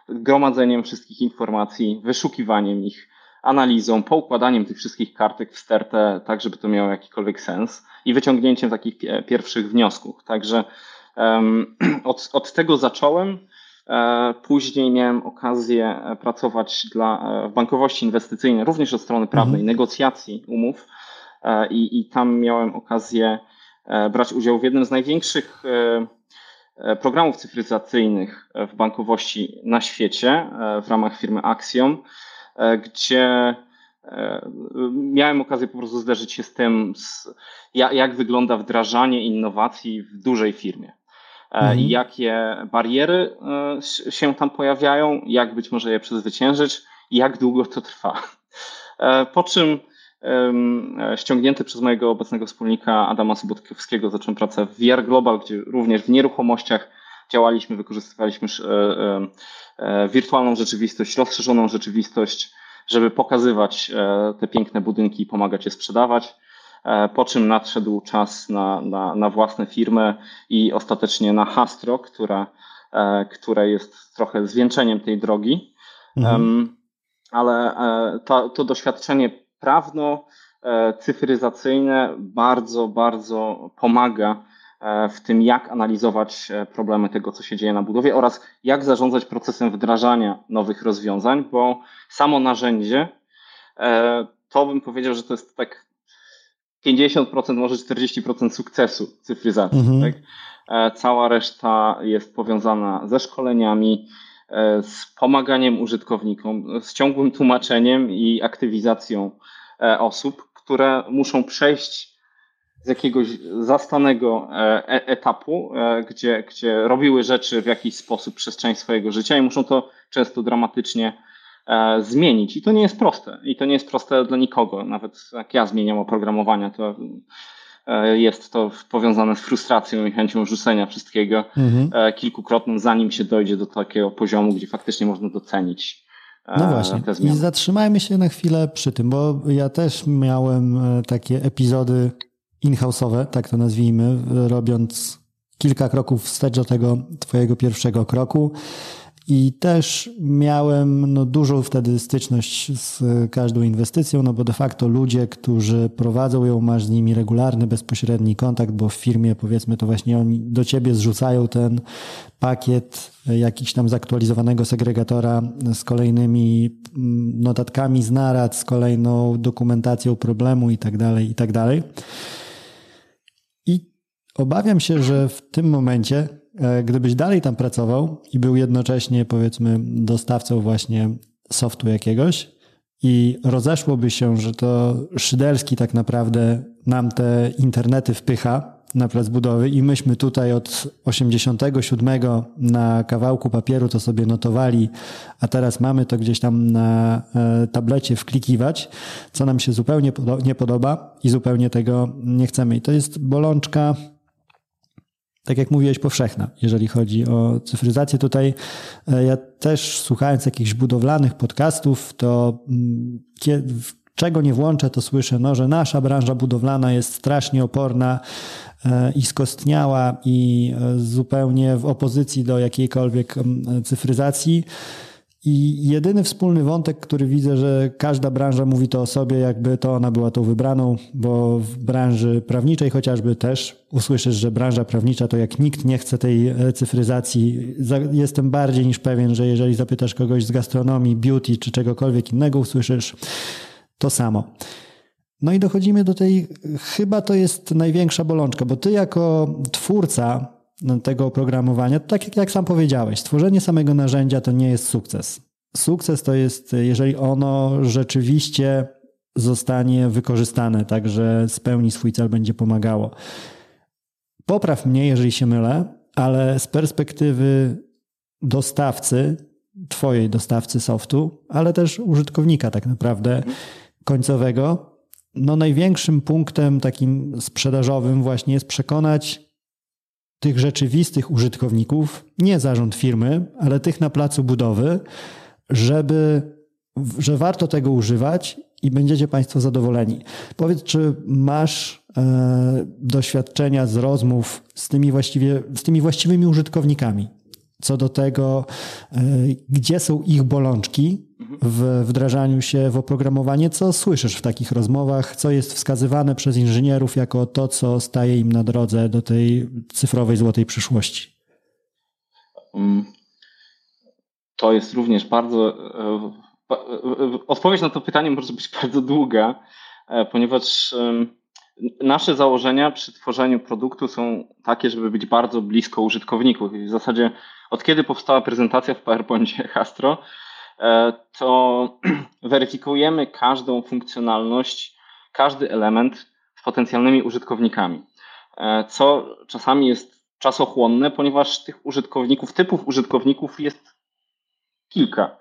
B: gromadzeniem wszystkich informacji, wyszukiwaniem ich, analizą, poukładaniem tych wszystkich kartek w stertę, tak żeby to miało jakikolwiek sens i wyciągnięciem takich pierwszych wniosków. Także <clears throat> od, od tego zacząłem. E, później miałem okazję pracować dla, e, w bankowości inwestycyjnej, również od strony prawnej, mhm. negocjacji umów i, i tam miałem okazję E, brać udział w jednym z największych e, e, programów cyfryzacyjnych w bankowości na świecie w ramach firmy Axiom, gdzie miałem okazję po prostu zderzyć się z tym, jak wygląda wdrażanie innowacji w dużej firmie. Mhm. jakie bariery się tam pojawiają, jak być może je przezwyciężyć i jak długo to trwa. Po czym ściągnięty przez mojego obecnego wspólnika Adama Sobotkowskiego zacząłem pracę w VR Global, gdzie również w nieruchomościach działaliśmy, wykorzystywaliśmy wirtualną rzeczywistość, rozszerzoną rzeczywistość, żeby pokazywać te piękne budynki i pomagać je sprzedawać. E, po czym nadszedł czas na, na, na własne firmy i ostatecznie na Hastro, która, e, które jest trochę zwieńczeniem tej drogi. Mhm. Ale e, to, to doświadczenie prawno-cyfryzacyjne bardzo, bardzo pomaga w tym, jak analizować problemy tego, co się dzieje na budowie oraz jak zarządzać procesem wdrażania nowych rozwiązań, bo samo narzędzie to bym powiedział, że to jest tak 50%, może 40% sukcesu cyfryzacji. Mhm. Tak? E, cała reszta jest powiązana ze szkoleniami, e, z pomaganiem użytkownikom, z ciągłym tłumaczeniem i aktywizacją e, osób, które muszą przejść z jakiegoś zastanego etapu, gdzie, gdzie robiły rzeczy w jakiś sposób przez część swojego życia i muszą to często dramatycznie zmienić. I to nie jest proste. I to nie jest proste dla nikogo. Nawet jak ja zmieniam oprogramowania, to e, jest to powiązane z frustracją i chęcią rzucenia wszystkiego mhm. E, kilkukrotną, zanim się dojdzie do takiego poziomu, gdzie faktycznie można docenić.
A: No właśnie. I zatrzymajmy się na chwilę przy tym, bo ja też miałem takie epizody in-house'owe, tak to nazwijmy, robiąc kilka kroków wstecz do tego twojego pierwszego kroku. I też miałem no, dużą wtedy styczność z każdą inwestycją, no bo de facto ludzie, którzy prowadzą ją, masz z nimi regularny, bezpośredni kontakt, bo w firmie powiedzmy to właśnie oni do ciebie zrzucają ten pakiet jakiś tam zaktualizowanego segregatora z kolejnymi mm, notatkami z narad, z kolejną dokumentacją problemu i tak dalej, i tak dalej. I obawiam się, że w tym momencie gdybyś dalej tam pracował i był jednocześnie, powiedzmy, dostawcą właśnie softu jakiegoś i rozeszłoby się, że to Szydelski tak naprawdę nam te internety wpycha na plac budowy i myśmy tutaj od 87 na kawałku papieru to sobie notowali, a teraz mamy to gdzieś tam na e, tablecie wklikiwać, co nam się zupełnie nie podoba i zupełnie tego nie chcemy. I to jest bolączka tak jak mówiłeś, powszechna, jeżeli chodzi o cyfryzację. Tutaj e, ja też słuchając jakichś budowlanych podcastów, to mm, czego nie włączę, to słyszę, no, że nasza branża budowlana jest strasznie oporna e, i skostniała i e, zupełnie w opozycji do jakiejkolwiek mm, cyfryzacji. I jedyny wspólny wątek, który widzę, że każda branża mówi to o sobie, jakby to ona była tą wybraną, bo w branży prawniczej chociażby też usłyszysz, że branża prawnicza to jak nikt nie chce tej cyfryzacji. Jestem bardziej niż pewien, że jeżeli zapytasz kogoś z gastronomii, beauty czy czegokolwiek innego, usłyszysz to samo. No i dochodzimy do tej, chyba to jest największa bolączka, bo ty jako twórca tego oprogramowania, tak jak, jak sam powiedziałeś, stworzenie samego narzędzia to nie jest sukces. Sukces to jest, jeżeli ono rzeczywiście zostanie wykorzystane, tak że spełni swój cel, będzie pomagało. Popraw mnie, jeżeli się mylę, ale z perspektywy dostawcy, twojej dostawcy softu, ale też użytkownika tak naprawdę końcowego, no największym punktem takim sprzedażowym właśnie jest przekonać tych rzeczywistych użytkowników, nie zarząd firmy, ale tych na placu budowy, żeby, że warto tego używać i będziecie Państwo zadowoleni. Powiedz, czy masz e, doświadczenia z rozmów z tymi, właściwie, z tymi właściwymi użytkownikami? Co do tego, e, gdzie są ich bolączki, w wdrażaniu się w oprogramowanie. Co słyszysz w takich rozmowach? Co jest wskazywane przez inżynierów jako to, co staje im na drodze do tej cyfrowej złotej przyszłości?
B: Mm. To jest również bardzo. E, e, odpowiedź na to pytanie może być <laughs> bardzo długa, e, ponieważ nasze założenia przy tworzeniu produktu są takie, żeby być bardzo blisko użytkowników. I w zasadzie od kiedy powstała prezentacja w PowerPoincie Hastro, <laughs> E, to <clears throat> weryfikujemy każdą funkcjonalność, każdy element z potencjalnymi użytkownikami, e, co czasami jest czasochłonne, ponieważ tych użytkowników, typów użytkowników jest kilka.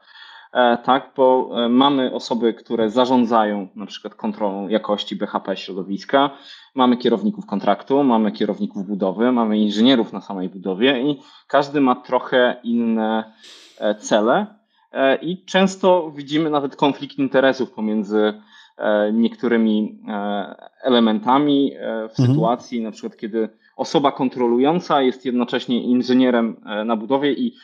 B: E, tak, bo e, mamy osoby, które zarządzają na przykład kontrolą jakości BHP środowiska, mamy kierowników kontraktu, mamy kierowników budowy, mamy inżynierów na samej budowie i każdy ma trochę inne e, cele i często widzimy nawet konflikt interesów pomiędzy niektórymi elementami w mhm. sytuacji, na przykład kiedy osoba kontrolująca jest jednocześnie inżynierem na budowie i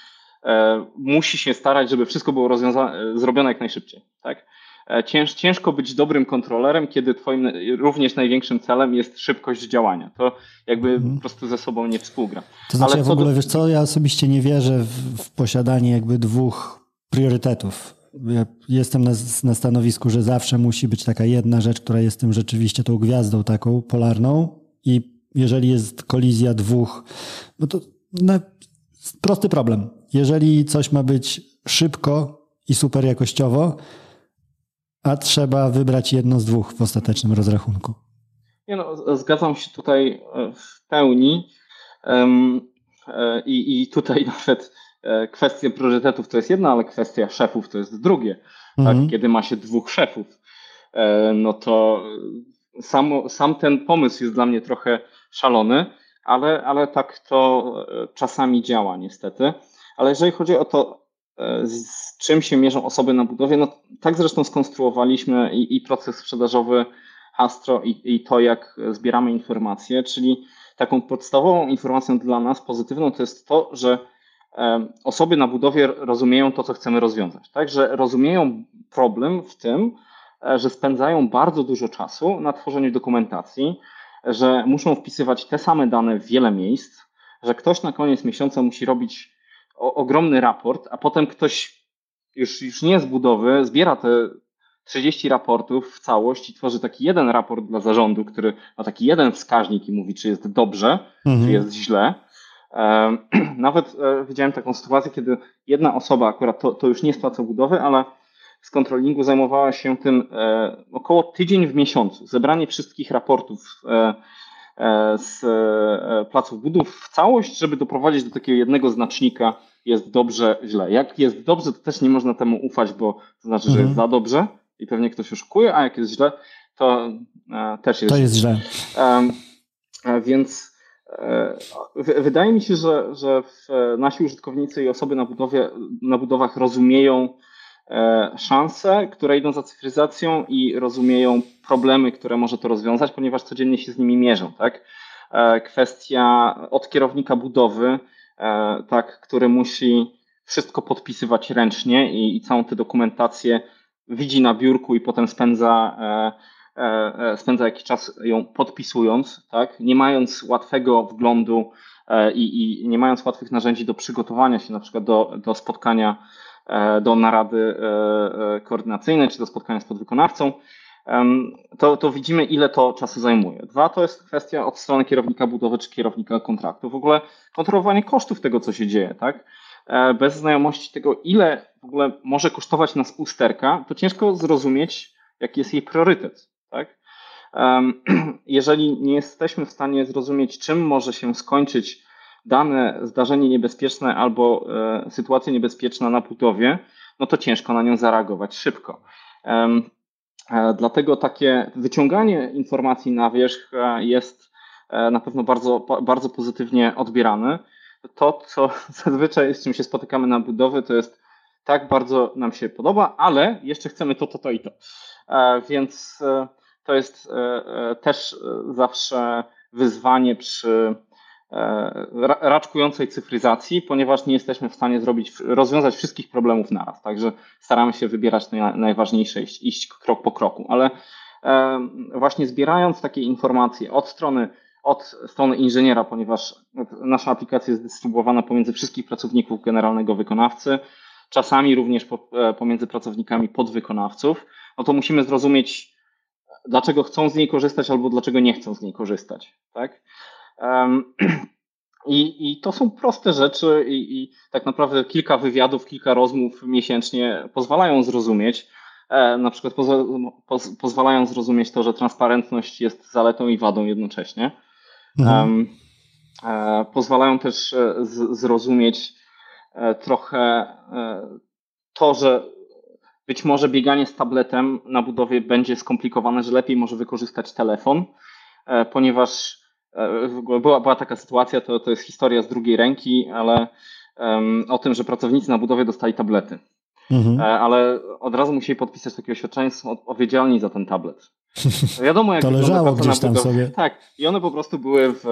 B: musi się starać, żeby wszystko było rozwiązane, zrobione jak najszybciej. Tak? E, cięż, ciężko być dobrym kontrolerem, kiedy twoim również największym celem jest szybkość działania. To jakby mhm. po prostu ze sobą nie współgra.
A: To znaczy, Ale ja w ogóle, do... wiesz co, ja osobiście nie wierzę w, w posiadanie jakby dwóch priorytetów. Ja jestem na, na, stanowisku, że zawsze musi być taka jedna rzecz, która jest tym rzeczywiście tą gwiazdą taką polarną i jeżeli jest kolizja dwóch, no to na, prosty problem jeżeli coś ma być szybko i super jakościowo, a trzeba wybrać jedno z dwóch w ostatecznym rozrachunku.
B: Nie no, zgadzam się tutaj e, w pełni. E, I, I tutaj <laughs> nawet e, kwestia priorytetów to jest jedna, ale kwestia szefów to jest drugie. Tak? Mhm. Kiedy ma się dwóch szefów, no to sam, sam ten pomysł jest dla mnie trochę szalony, ale, ale tak to czasami działa niestety. Ale jeżeli chodzi o to, e, z czym się mierzą osoby na budowie, no tak zresztą skonstruowaliśmy i, i proces sprzedażowy Hastro i, i to, jak zbieramy informacje, czyli taką podstawową informacją dla nas pozytywną to jest to, że e, osoby na budowie rozumieją to, co chcemy rozwiązać. Tak, że rozumieją problem w tym, e, że spędzają bardzo dużo czasu na tworzeniu dokumentacji, że muszą wpisywać te same dane w wiele miejsc, że ktoś na koniec miesiąca musi robić o, ogromny raport, a potem ktoś już, już nie z budowy zbiera te 30 raportów w całość i tworzy taki jeden raport dla zarządu, który ma taki jeden wskaźnik i mówi, czy jest dobrze, mhm. czy jest źle. <clears throat> Nawet e, widziałem taką sytuację, kiedy jedna osoba, akurat to, to już nie z placu budowy, ale z kontrolingu zajmowała się tym e, około tydzień w miesiącu. Zebranie wszystkich raportów e, E, z placów budów w całość, żeby doprowadzić do takiego jednego znacznika jest dobrze, źle. Jak jest dobrze, to też nie można temu ufać, bo to znaczy, że jest mhm. za dobrze i pewnie ktoś oszukuje, a jak jest źle, to też jest
A: To jest źle.
B: Więc wydaje mi się, że, że nasi użytkownicy i osoby na, budowie, na budowach rozumieją szanse, które idą za cyfryzacją i rozumieją problemy, które może to rozwiązać, ponieważ codziennie się z nimi mierzą. Tak? E, kwestia od kierownika budowy, e, tak, który musi wszystko podpisywać ręcznie i, i całą tę dokumentację widzi na biurku i potem spędza, spędza jakiś czas ją podpisując, tak? nie mając łatwego wglądu i, i nie mając łatwych narzędzi do przygotowania się na przykład do, do spotkania E, do narady e, e, koordynacyjnej czy do spotkania z podwykonawcą, to, to widzimy, ile to czasu zajmuje. Dwa, to jest kwestia od strony kierownika budowy czy kierownika kontraktu. W ogóle kontrolowanie kosztów tego, co się dzieje, tak? Bez znajomości tego, ile w ogóle może kosztować nas usterka, to ciężko zrozumieć, jaki jest jej priorytet, tak? <clears throat> Jeżeli nie jesteśmy w stanie zrozumieć, czym może się skończyć dane zdarzenie niebezpieczne albo e, sytuacja niebezpieczna na budowie, no to ciężko na nią zareagować szybko. E, dlatego takie wyciąganie informacji na wierzch e, jest na pewno bardzo, bardzo pozytywnie odbierane. To, co <laughs> zazwyczaj z czym się spotykamy na budowie, to jest tak bardzo nam się podoba, ale jeszcze chcemy to, to, to i to. Więc to jest też zawsze wyzwanie przy raczkującej cyfryzacji, ponieważ nie jesteśmy w stanie zrobić, rozwiązać wszystkich problemów naraz. Także staramy się wybierać najważniejsze, iść, iść krok po kroku. Ale e, właśnie zbierając takie informacje od strony, od strony inżyniera, ponieważ nasza aplikacja jest dystrybuowana pomiędzy wszystkich pracowników generalnego wykonawcy, czasami również e, pomiędzy pracownikami podwykonawców, no to musimy zrozumieć, dlaczego chcą z niej korzystać albo dlaczego nie chcą z niej korzystać. Tak? <clears throat> I, I to są proste rzeczy, i, i tak naprawdę kilka wywiadów, kilka rozmów miesięcznie pozwalają zrozumieć. E, na przykład poz, poz, pozwalają zrozumieć to, że transparentność jest zaletą i wadą jednocześnie. Mhm. Um, pozwalają też zrozumieć trochę to, że być może bieganie z tabletem na budowie będzie skomplikowane, że lepiej może wykorzystać telefon, ponieważ była, była taka sytuacja, to, to jest historia z drugiej ręki, ale um, o tym, że pracownicy na budowie dostali tablety. Mhm. E, ale od razu musieli podpisać takie oświadczenie, są odpowiedzialni za ten tablet. <laughs>
A: Wiadomo, jak to leżało gdzieś tam sobie.
B: Tak, i one po prostu były w,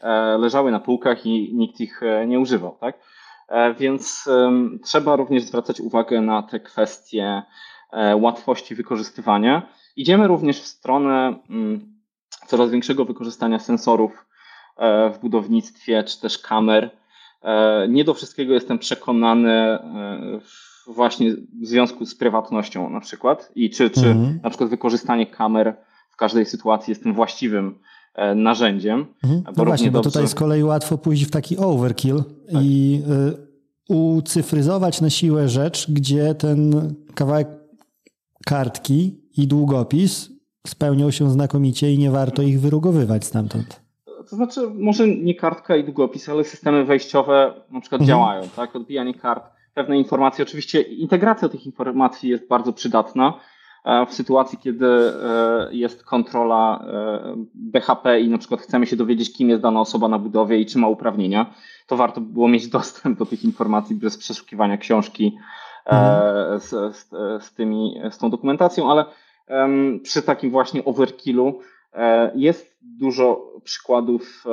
B: e, leżały na półkach i nikt ich e, nie używał, tak? Więc trzeba również zwracać uwagę na te kwestie łatwości wykorzystywania. Idziemy również w stronę mm, coraz większego wykorzystania sensorów w budownictwie, czy też kamer. Nie do wszystkiego jestem przekonany właśnie w związku z prywatnością na przykład i czy, czy mhm. na przykład wykorzystanie kamer w każdej sytuacji jest tym właściwym e, narzędziem.
A: Mhm. No właśnie, bo tutaj z kolei łatwo pójść w taki overkill tak. i ucyfryzować na siłę rzecz, gdzie ten kawałek kartki i długopis spełnią się znakomicie i nie warto ich wyrugowywać stamtąd.
B: To znaczy, może nie kartka i długopis, ale systemy wejściowe na przykład mhm. działają, tak? Odbijanie kart pewne informacje. Oczywiście integracja tych informacji jest bardzo przydatna e, w sytuacji, kiedy e, jest kontrola e, BHP i na przykład chcemy się dowiedzieć, kim jest dana osoba na budowie i czy ma uprawnienia, to warto by było mieć <laughs> dostęp do tych informacji bez przeszukiwania książki mhm. z, z, z, tymi, z tą dokumentacją, ale przy takim właśnie overkillu jest dużo przykładów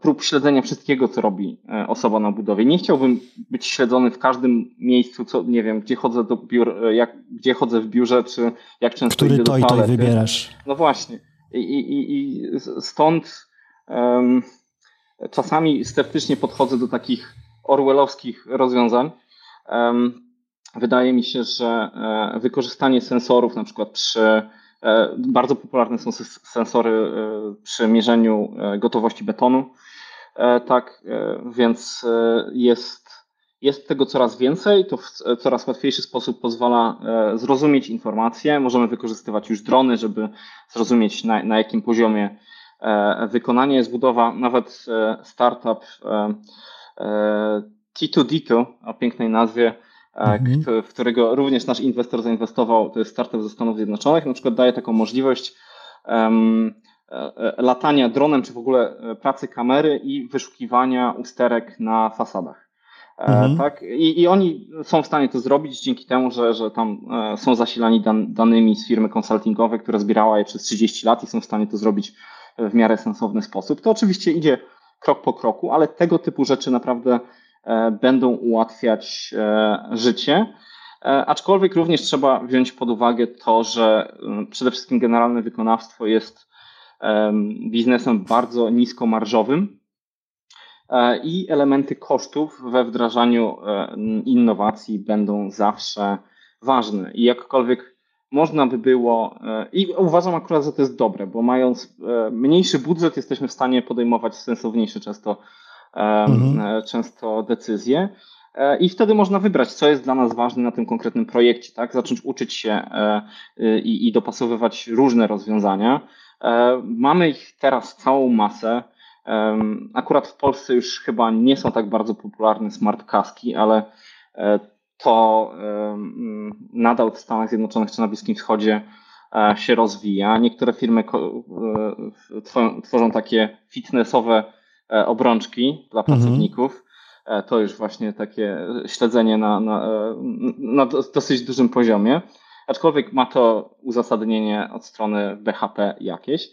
B: prób śledzenia wszystkiego, co robi e, osoba na budowie. Nie chciałbym być śledzony w każdym miejscu, co nie wiem, gdzie chodzę do biur, e, jak, gdzie chodzę w biurze, czy jak często
A: Który idę to do toalety. i to wybierasz.
B: No właśnie. I, i, i stąd um, czasami sceptycznie podchodzę do takich orwellowskich rozwiązań. Um, wydaje mi się, że e, wykorzystanie sensorów, na przykład przy bardzo popularne są sensory przy mierzeniu gotowości betonu. E, tak, e, więc e, jest, jest tego coraz więcej, to w coraz łatwiejszy sposób pozwala zrozumieć informacje. Możemy wykorzystywać już drony, żeby zrozumieć na, na jakim poziomie wykonanie jest budowa. Nawet startup T2Dito o pięknej nazwie, mhm. w którego również nasz inwestor zainwestował, to jest startup ze Stanów Zjednoczonych, na przykład daje taką możliwość um, latania dronem, czy w ogóle e, pracy kamery i wyszukiwania usterek na fasadach. Mhm. Tak? I, I, oni są w stanie to zrobić dzięki temu, że, że tam są zasilani dan, danymi z firmy konsultingowej, która zbierała je przez 30 lat i są w stanie to zrobić w miarę sensowny sposób. To oczywiście idzie krok po kroku, ale tego typu rzeczy naprawdę będą ułatwiać życie. Aczkolwiek również trzeba wziąć pod uwagę to, że przede wszystkim generalne wykonawstwo jest biznesem bardzo niskomarżowym e, i elementy kosztów we wdrażaniu e, innowacji będą zawsze ważne. I jakkolwiek można by było, e, i uważam akurat, że to jest dobre, bo mając mniejszy budżet, jesteśmy w stanie podejmować sensowniejsze często, mhm. często decyzje. I wtedy można wybrać, co jest dla nas ważne na tym konkretnym projekcie, tak? Zacząć uczyć się i, i dopasowywać różne rozwiązania. E, mamy ich teraz całą masę. Akurat w Polsce już chyba nie są tak bardzo popularne smart kaski, ale e, to nadal w Stanach Zjednoczonych czy na Bliskim Wschodzie e, się rozwija. Niektóre firmy tworzą takie fitnessowe obrączki dla mhm. pracowników. To już właśnie takie śledzenie na, na, na dosyć dużym poziomie aczkolwiek ma to uzasadnienie od strony BHP jakieś.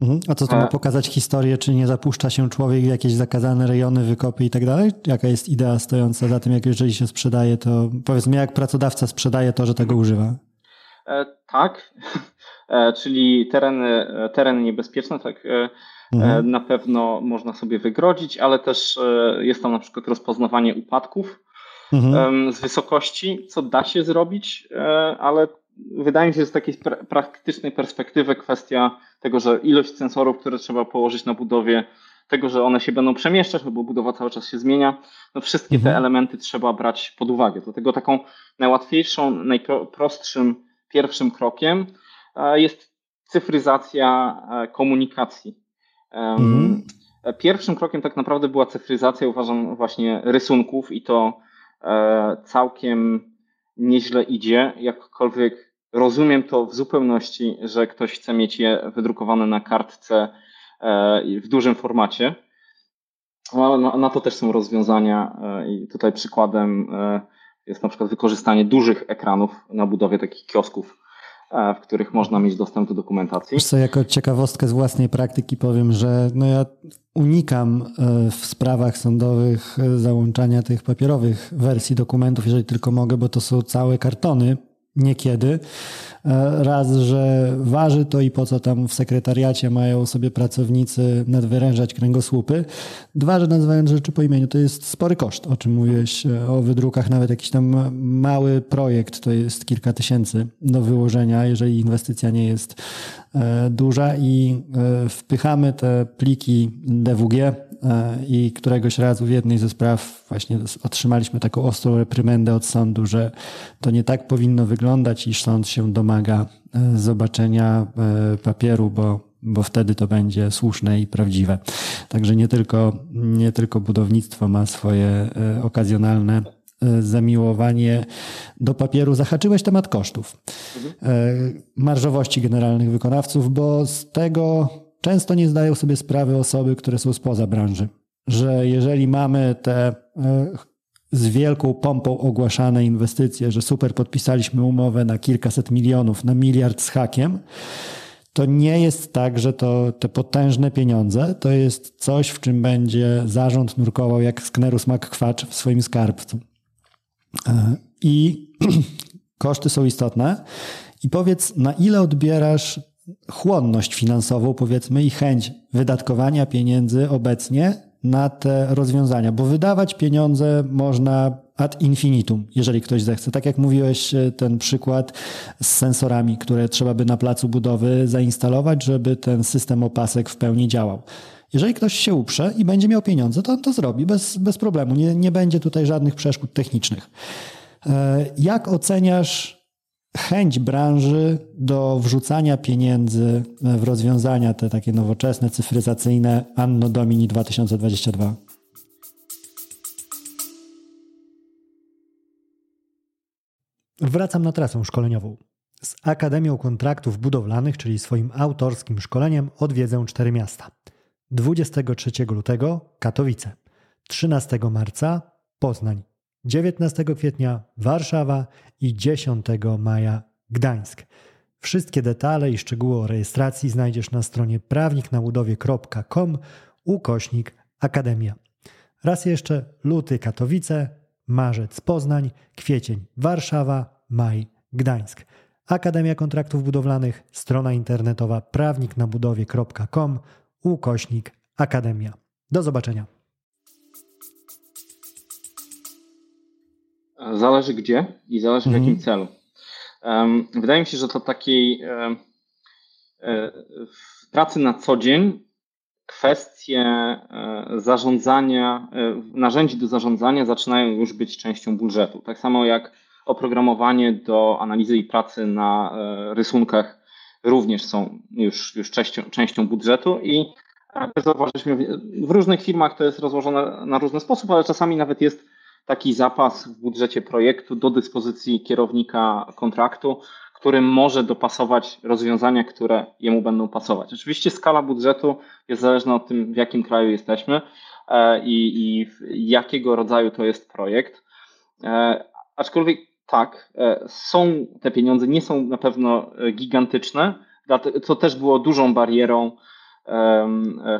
A: Mhm. A co to ma e, pokazać historię, czy nie zapuszcza się człowiek w jakieś zakazane rejony, wykopy i tak dalej? Jaka jest idea stojąca za tym, jak jeżeli się sprzedaje, to powiedzmy, jak pracodawca sprzedaje to, że tego używa?
B: E, tak, <laughs> e, czyli tereny, tereny niebezpieczne, tak mhm. na pewno można sobie wygrodzić, ale też jest tam na przykład rozpoznawanie upadków, mhm. z wysokości, co da się zrobić, e, ale wydaje mi się, że z takiej praktycznej perspektywy kwestia tego, że ilość sensorów, które trzeba położyć na budowie, tego, że one się będą przemieszczać, bo budowa cały czas się zmienia, no wszystkie mhm. te elementy trzeba brać pod uwagę. Dlatego taką najłatwiejszą, najprostszym pierwszym krokiem e, jest cyfryzacja e, komunikacji. Mhm. Pierwszym krokiem tak naprawdę była cyfryzacja, uważam, właśnie rysunków i to całkiem nieźle idzie, jakkolwiek rozumiem to w zupełności, że ktoś chce mieć je wydrukowane na kartce w dużym formacie. Na, na to też są rozwiązania i tutaj przykładem jest na przykład wykorzystanie dużych ekranów na budowie takich kiosków, e, w których można mieć dostęp do dokumentacji.
A: Co, jako ciekawostkę z własnej praktyki powiem, że no ja unikam e, w sprawach sądowych e, załączania tych papierowych wersji dokumentów, jeżeli tylko mogę, bo to są całe kartony niekiedy. E, raz, że waży to i po co tam w sekretariacie mają sobie pracownicy nadwyrężać kręgosłupy. Dwa, że nazywając rzeczy po imieniu, to jest spory koszt, o czym mówiłeś e, o wydrukach. Nawet jakiś tam mały projekt to jest kilka tysięcy do wyłożenia, jeżeli inwestycja nie jest e, duża i wpychamy te pliki DWG i któregoś razu w jednej ze spraw właśnie otrzymaliśmy taką ostrą reprymendę od sądu, że to nie tak powinno wyglądać, iż sąd się domaga e, zobaczenia e, papieru, bo, bo wtedy to będzie słuszne i prawdziwe. Także nie tylko, nie tylko budownictwo ma swoje e, okazjonalne zamiłowanie do papieru. Zahaczyłeś temat kosztów, marżowości generalnych wykonawców, bo z tego często nie zdają sobie sprawy osoby, które są spoza branży, że jeżeli mamy te e, z wielką pompą ogłaszane inwestycje, że super, podpisaliśmy umowę na kilkaset milionów, na miliard z hakiem, to nie jest tak, że to te potężne pieniądze to jest coś, w czym będzie zarząd nurkował jak Sknerus McQuatch w swoim skarbcu. E, I <clears throat> koszty są istotne. I powiedz, na ile odbierasz chłonność finansową, powiedzmy, i chęć wydatkowania pieniędzy obecnie na te rozwiązania, bo wydawać pieniądze można ad infinitum, jeżeli ktoś zechce. Tak jak mówiłeś, e, ten przykład z sensorami, które trzeba by na placu budowy zainstalować, żeby ten system opasek w pełni działał. Jeżeli ktoś się uprze i będzie miał pieniądze, to on to zrobi bez, bez problemu. Nie, nie będzie tutaj żadnych przeszkód technicznych. E, jak oceniasz chęć branży do wrzucania pieniędzy w rozwiązania te takie nowoczesne, cyfryzacyjne Anno Domini 2022? Wracam na trasę szkoleniową. Z Akademią Kontraktów Budowlanych, czyli swoim autorskim szkoleniem, odwiedzę cztery miasta. 23 lutego Katowice, 13 marca Poznań, 19 kwietnia Warszawa i 10 maja Gdańsk. Wszystkie detale i szczegóły o rejestracji znajdziesz na stronie prawniknabudowie.com ukośnik Akademia. Raz jeszcze luty Katowice, marzec Poznań, kwiecień Warszawa, maj Gdańsk. Akademia Kontraktów Budowlanych, strona internetowa prawniknabudowie.com ukośnik Akademia. Do zobaczenia.
B: Zależy gdzie i zależy w jakim mhm. celu. Wydaje mi się, że to takiej e, w pracy na co dzień kwestie e, zarządzania, e, narzędzi do zarządzania zaczynają już być częścią budżetu. Tak samo jak oprogramowanie do analizy i pracy na rysunkach również są już, już częścią, częścią budżetu i zauważyliśmy, w różnych firmach to jest rozłożone na różny sposób, ale czasami nawet jest taki zapas w budżecie projektu do dyspozycji kierownika kontraktu, który może dopasować rozwiązania, które jemu będą pasować. Oczywiście skala budżetu jest zależna od tym, w jakim kraju jesteśmy e, i, i jakiego rodzaju to jest projekt. E, aczkolwiek tak, e, są te pieniądze, nie są na pewno gigantyczne, co też było dużą barierą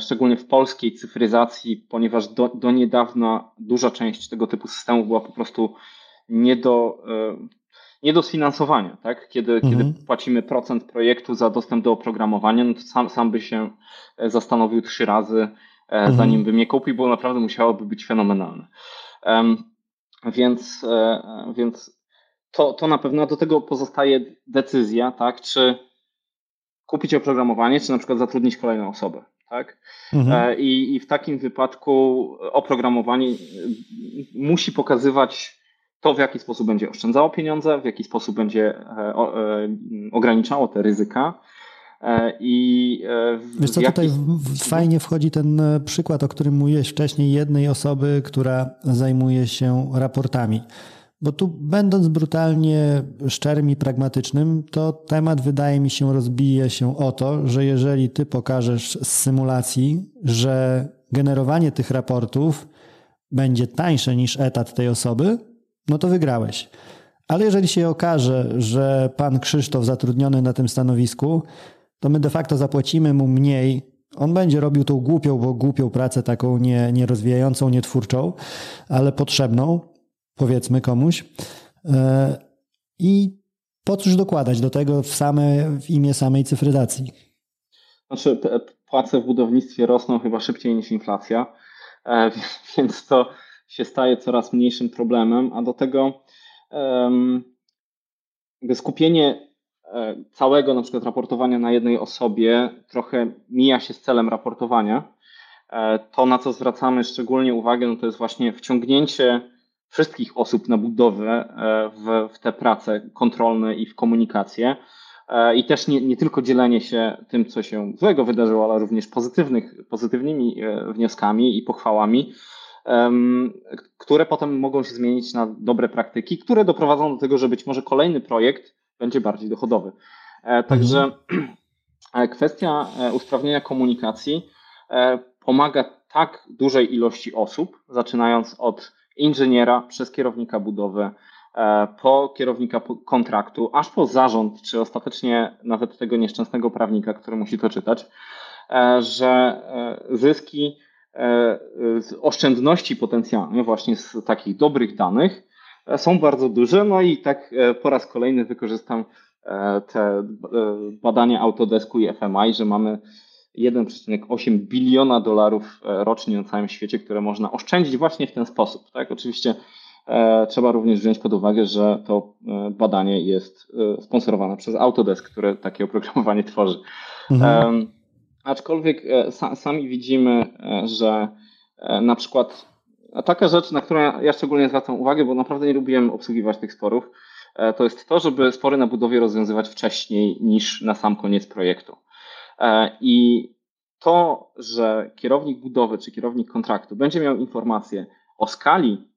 B: szczególnie w polskiej cyfryzacji, ponieważ do, do niedawna duża część tego typu systemów była po prostu nie do, e, nie do sfinansowania. Tak? Kiedy, mhm. kiedy płacimy procent projektu za dostęp do oprogramowania, no to sam, sam by się e, zastanowił trzy razy, mhm. zanim by mnie kupił, bo naprawdę musiałoby być fenomenalne. Więc, więc to, to na pewno do tego pozostaje decyzja, tak? czy kupić oprogramowanie, czy na przykład zatrudnić kolejną osobę. Tak? Mhm. E, I, I w takim wypadku oprogramowanie e, musi pokazywać to, w jaki sposób będzie oszczędzało pieniądze, w jaki sposób będzie e, ograniczało te ryzyka.
A: I Wiesz co, tutaj w, fajnie wchodzi ten przykład, o którym mówiłeś wcześniej, jednej osoby, która zajmuje się raportami. Bo tu, będąc brutalnie szczerym i pragmatycznym, to temat wydaje mi się rozbije się o to, że jeżeli ty pokażesz z symulacji, że generowanie tych raportów będzie tańsze niż etat tej osoby, no to wygrałeś. Ale jeżeli się okaże, że pan Krzysztof zatrudniony na tym stanowisku, to my de facto zapłacimy mu mniej. On będzie robił tą głupią, bo głupią pracę, taką nie, nierozwijającą, nietwórczą, ale potrzebną, powiedzmy komuś. E, I po cóż dokładać do tego w, same, w imię samej cyfryzacji?
B: Znaczy, płace w budownictwie rosną chyba szybciej niż inflacja, e, <laughs> więc to się staje coraz mniejszym problemem, a do tego skupienie e, całego na przykład raportowania na jednej osobie trochę mija się z celem raportowania. To, na co zwracamy szczególnie uwagę, no to jest właśnie wciągnięcie wszystkich osób na budowę e, w, w te prace kontrolne i w komunikację. E, I też nie, nie tylko dzielenie się tym, co się złego wydarzyło, ale również pozytywnych, pozytywnymi e, wnioskami i pochwałami, które potem mogą się zmienić na dobre praktyki, które doprowadzą do tego, że być może kolejny projekt będzie bardziej dochodowy. Także mhm. <clears throat> kwestia usprawnienia komunikacji pomaga tak dużej ilości osób, zaczynając od inżyniera, przez kierownika budowy, e, po kierownika kontraktu, aż po zarząd, czy ostatecznie nawet tego nieszczęsnego prawnika, który musi to czytać, e, że e, zyski, oszczędności potencjalne właśnie z takich dobrych danych są bardzo duże. No i tak po raz kolejny wykorzystam te badania Autodesku i FMI, że mamy 1,8 biliona dolarów e, rocznie na całym świecie, które można oszczędzić właśnie w ten sposób. Tak? Oczywiście e, trzeba również wziąć pod uwagę, że to e, badanie jest sponsorowane przez Autodesk, które takie oprogramowanie tworzy. Mhm. aczkolwiek sa, sami widzimy, że na przykład taka rzecz, na którą ja, ja szczególnie zwracam uwagę, bo naprawdę nie lubiłem obsługiwać tych sporów, to jest to, żeby spory na budowie rozwiązywać wcześniej niż na sam koniec projektu. E, I to, że kierownik budowy czy kierownik kontraktu będzie miał informację o skali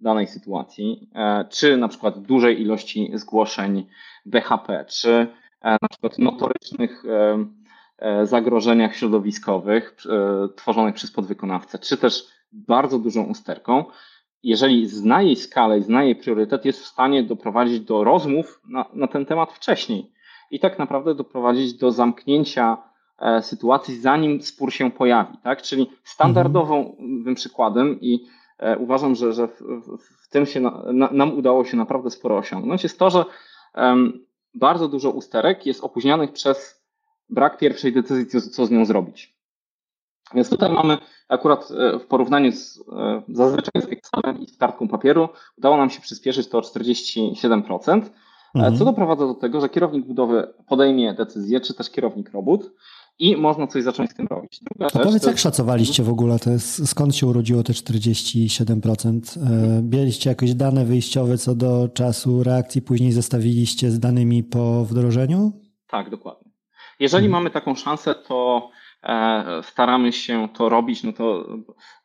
B: danej sytuacji, e, czy na przykład dużej ilości zgłoszeń BHP, czy e, na przykład notorycznych zagrożeniach środowiskowych tworzonych przez podwykonawcę, czy też bardzo dużą usterką, jeżeli zna jej skalę i zna jej priorytet, jest w stanie doprowadzić do rozmów na, na ten temat wcześniej i tak naprawdę doprowadzić do zamknięcia e, sytuacji, zanim spór się pojawi. Tak? Czyli standardowym mhm. przykładem i e, uważam, że, że w, w tym się na, nam udało się naprawdę sporo osiągnąć, jest to, że um, bardzo dużo usterek jest opóźnianych przez brak pierwszej decyzji, co, co z nią zrobić. Więc tutaj mamy akurat e, w porównaniu z zazwyczaj z Excelem i z kartką papieru, udało nam się przyspieszyć to o 47%. Mhm. Co doprowadza do tego, że kierownik budowy podejmie decyzję, czy też kierownik robót i można coś zacząć z tym robić.
A: Druga powiedz, to... jak szacowaliście w ogóle, to jest, skąd się urodziło te 47%? Mieliście jakieś dane wyjściowe co do czasu reakcji, później zestawiliście z danymi po wdrożeniu?
B: Tak, dokładnie. Jeżeli mhm. mamy taką szansę, to E, staramy się to robić, no to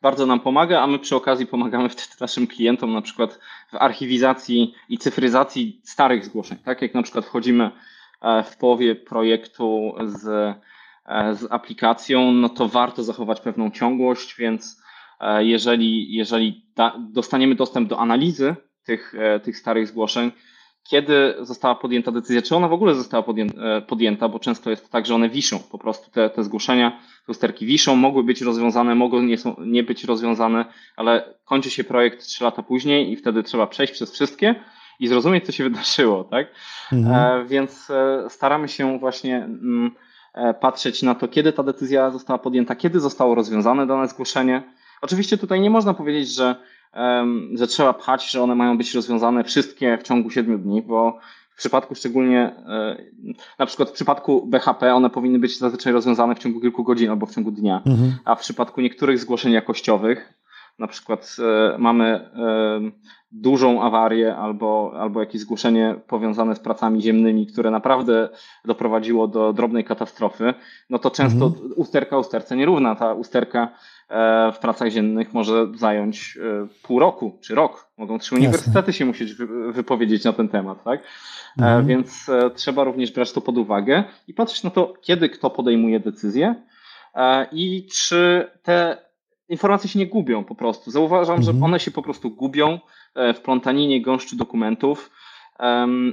B: bardzo nam pomaga, a my przy okazji pomagamy wtedy naszym klientom na przykład w archiwizacji i cyfryzacji starych zgłoszeń. Tak jak na przykład wchodzimy e, w połowie projektu z, e, z aplikacją, no to warto zachować pewną ciągłość, więc jeżeli, jeżeli da, dostaniemy dostęp do analizy tych, tych starych zgłoszeń, kiedy została podjęta decyzja, czy ona w ogóle została e, podjęta, bo często jest tak, że one wiszą, po prostu te, te zgłoszenia, te usterki wiszą, mogły być rozwiązane, mogą nie, są, nie być rozwiązane, ale kończy się projekt trzy lata później i wtedy trzeba przejść przez wszystkie i zrozumieć, co się <laughs> wydarzyło, tak? Mhm. E, więc e, staramy się właśnie mm, patrzeć na to, kiedy ta decyzja została podjęta, kiedy zostało rozwiązane dane zgłoszenie. Oczywiście tutaj nie można powiedzieć, że że trzeba pchać, że one mają być rozwiązane wszystkie w ciągu 7 dni, bo w przypadku szczególnie, e, na przykład w przypadku BHP one powinny być zazwyczaj rozwiązane w ciągu kilku godzin albo w ciągu dnia, mhm. a w przypadku niektórych zgłoszeń jakościowych, na przykład e, mamy e, dużą awarię albo, albo jakieś zgłoszenie powiązane z pracami ziemnymi, które naprawdę doprowadziło do drobnej katastrofy, no to często mhm. usterka usterce nierówna. Ta usterka w pracach ziemnych może zająć pół roku czy rok. Mogą trzy uniwersytety się musieć wypowiedzieć na ten temat, tak? Mhm. Więc trzeba również brać to pod uwagę i patrzeć na to, kiedy kto podejmuje decyzję i czy te informacje się nie gubią po prostu. Zauważam, mhm. że one się po prostu gubią e, w plątaninie gąszczu dokumentów,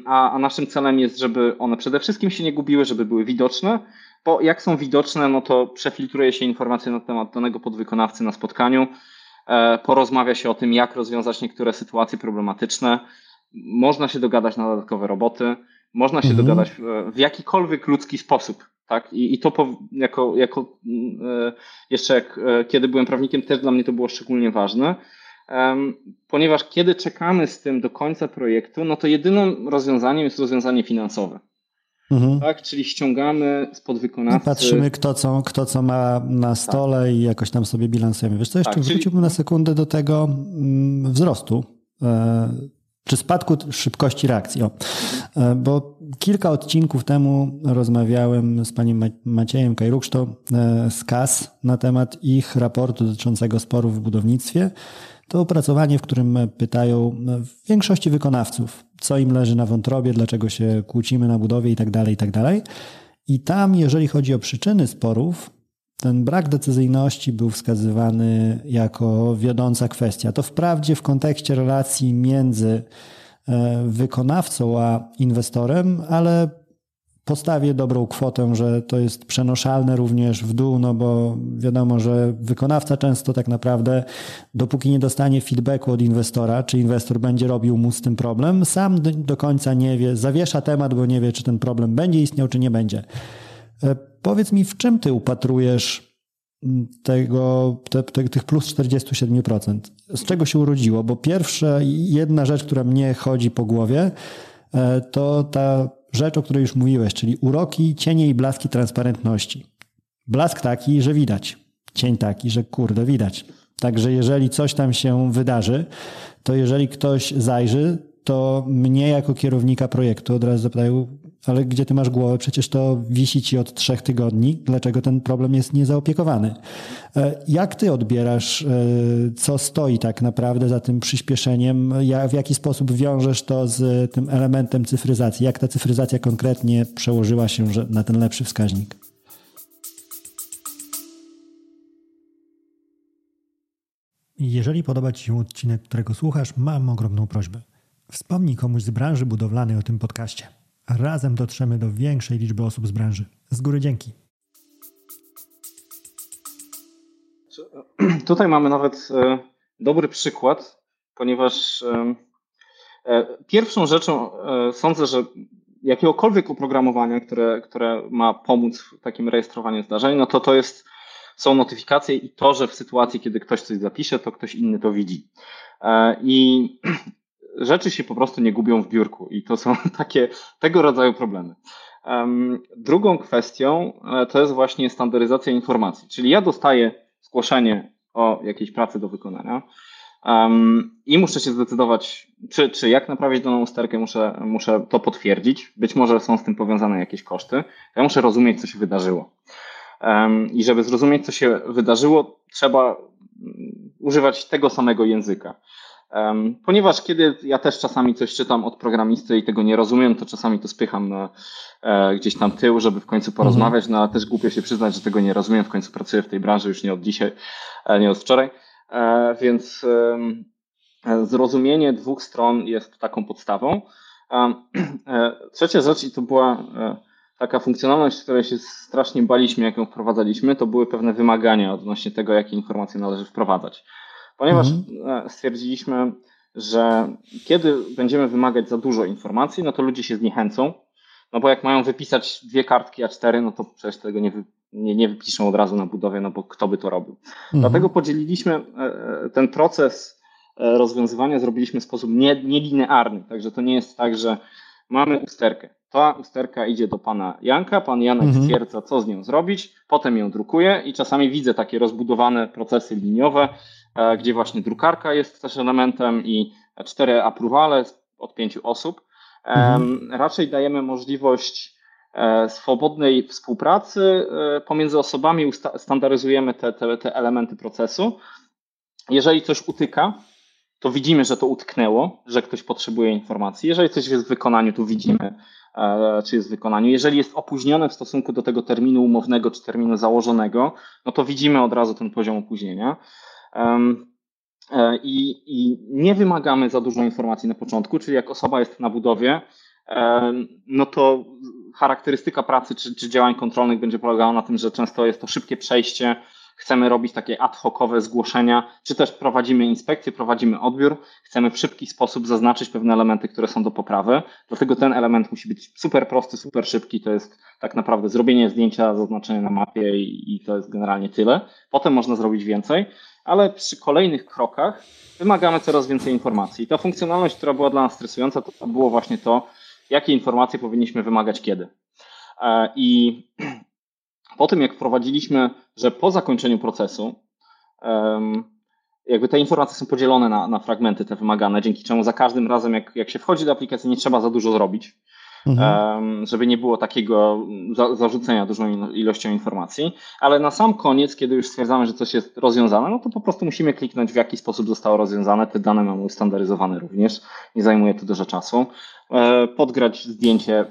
B: a, a naszym celem jest, żeby one przede wszystkim się nie gubiły, żeby były widoczne, bo jak są widoczne, no to przefiltruje się informacje na temat danego podwykonawcy na spotkaniu, e, porozmawia się o tym, jak rozwiązać niektóre sytuacje problematyczne, można się dogadać na dodatkowe roboty, można się mhm. dogadać w, w jakikolwiek ludzki sposób. Tak? I, i to po, jako, jako e, jeszcze jak, e, kiedy byłem prawnikiem, też dla mnie to było szczególnie ważne, ponieważ kiedy czekamy z tym do końca projektu, no to jedynym rozwiązaniem jest rozwiązanie finansowe. Mhm. Tak, czyli ściągamy z podwykonawcy.
A: Patrzymy, kto co, kto co ma na stole tak. i jakoś tam sobie bilansujemy. Wiesz co, jeszcze tak, wróciłbym czyli... na sekundę do tego mm, wzrostu e, czy spadku szybkości reakcji. O. E, bo kilka odcinków temu rozmawiałem z panem Maciejem Kajrukszto e, z KAS na temat ich raportu dotyczącego sporów w budownictwie. To opracowanie, w którym pytają w większości wykonawców, co im leży na wątrobie, dlaczego się kłócimy na budowie itd., tak itd. Tak I tam, jeżeli chodzi o przyczyny sporów, ten brak decyzyjności był wskazywany jako wiodąca kwestia. To wprawdzie w kontekście relacji między e, wykonawcą a inwestorem, ale postawię dobrą kwotę, że to jest przenoszalne również w dół, no bo wiadomo, że wykonawca często tak naprawdę, dopóki nie dostanie feedbacku od inwestora, czy inwestor będzie robił mu z tym problem, sam do końca nie wie, zawiesza temat, bo nie wie, czy ten problem będzie istniał, czy nie będzie. E, powiedz mi, w czym ty upatrujesz tego, te, te, tych plus 47%? Z czego się urodziło? Bo pierwsza, jedna rzecz, która mnie chodzi po głowie, e, to ta rzecz, o której już mówiłeś, czyli uroki, cienie i blaski transparentności. Blask taki, że widać. Cień taki, że kurde, widać. Także jeżeli coś tam się wydarzy, to jeżeli ktoś zajrzy, to mnie jako kierownika projektu od razu zapytają, ale gdzie ty masz głowę? Przecież to wisi ci od trzech tygodni. Dlaczego ten problem jest niezaopiekowany? E, jak ty odbierasz, e, co stoi tak naprawdę za tym przyspieszeniem? W jaki sposób wiążesz to z tym elementem cyfryzacji? Jak ta cyfryzacja konkretnie przełożyła się na ten lepszy wskaźnik? Jeżeli podoba Ci się odcinek, którego słuchasz, mam ogromną prośbę. Wspomnij komuś z branży budowlanej o tym podcaście. Razem dotrzemy do większej liczby osób z branży. Z góry dzięki. <clears throat>
B: Tutaj mamy nawet e, dobry przykład, ponieważ e, e, pierwszą rzeczą sądzę, że jakiegokolwiek oprogramowania, które, które ma pomóc w takim rejestrowaniu zdarzeń, no to to jest, są notyfikacje i to, że w sytuacji, kiedy ktoś coś zapisze, to ktoś inny to widzi. I <clears throat> rzeczy się po prostu nie gubią w biurku i to są <laughs> takie tego rodzaju problemy. Drugą kwestią e, to jest właśnie standaryzacja informacji, czyli ja dostaję zgłoszenie o jakiejś pracy do wykonania i muszę się zdecydować, czy, czy jak naprawić daną usterkę, muszę, muszę to potwierdzić. Być może są z tym powiązane jakieś koszty. Ja muszę rozumieć, co się wydarzyło. I żeby zrozumieć, co się wydarzyło, trzeba mm, używać tego samego języka. Ponieważ kiedy ja też czasami coś czytam od programisty i tego nie rozumiem, to czasami to spycham na e, gdzieś tam tył, żeby w końcu porozmawiać, mhm. no ale też głupio się przyznać, że tego nie rozumiem, w końcu pracuję w tej branży już nie od dzisiaj, e, nie od wczoraj, e, więc zrozumienie dwóch stron jest taką podstawą. <clears throat> Trzecia rzecz i to była taka funkcjonalność, której się strasznie baliśmy, jak ją wprowadzaliśmy, to były pewne wymagania odnośnie tego, jakie informacje należy wprowadzać ponieważ mhm. E, stwierdziliśmy, że kiedy będziemy wymagać za dużo informacji, no to ludzie się zniechęcą, no bo jak mają wypisać dwie kartki A4, no to przecież tego nie, wy, nie, nie wypiszą od razu na budowie, no bo kto by to robił. Mhm. Dlatego podzieliliśmy e, e, ten proces rozwiązywania, zrobiliśmy w sposób nielinearny, także to nie jest tak, że mamy usterkę. Ta usterka idzie do pana Janka, pan Janek mhm. stwierdza, co z nią zrobić, potem ją drukuje i czasami widzę takie rozbudowane procesy liniowe, gdzie właśnie drukarka jest też elementem i cztery aprowale od pięciu osób. Mhm. Raczej dajemy możliwość e, swobodnej współpracy e, pomiędzy osobami, standaryzujemy te, te, te elementy procesu. Jeżeli coś utyka, to widzimy, że to utknęło, że ktoś potrzebuje informacji. Jeżeli coś jest w wykonaniu, to widzimy, e, czy jest w wykonaniu. Jeżeli jest opóźnione w stosunku do tego terminu umownego czy terminu założonego, no to widzimy od razu ten poziom opóźnienia. E, I, I, nie wymagamy za dużo informacji na początku, czyli jak osoba jest na budowie, no to charakterystyka pracy czy, czy działań kontrolnych będzie polegała na tym, że często jest to szybkie przejście, chcemy robić takie ad hocowe zgłoszenia, czy też prowadzimy inspekcję, prowadzimy odbiór, chcemy w szybki sposób zaznaczyć pewne elementy, które są do poprawy. Dlatego ten element musi być super prosty, super szybki. To jest tak naprawdę zrobienie zdjęcia, zaznaczenie na mapie i, i to jest generalnie tyle. Potem można zrobić więcej ale przy kolejnych krokach wymagamy coraz więcej informacji. I ta funkcjonalność, która była dla nas stresująca, to było właśnie to, jakie informacje powinniśmy wymagać kiedy. E, I <clears throat> po tym, jak wprowadziliśmy, że po zakończeniu procesu, jakby te informacje są podzielone na, na fragmenty te wymagane, dzięki czemu za każdym razem, jak, jak się wchodzi do aplikacji, nie trzeba za dużo zrobić mhm. żeby nie było takiego za, zarzucenia dużą ilością informacji. Ale na sam koniec, kiedy już stwierdzamy, że coś jest rozwiązane, no to po prostu musimy kliknąć, w jaki sposób zostało rozwiązane. Te dane mamy ustandaryzowane również, nie zajmuje to dużo czasu. E, podgrać zdjęcie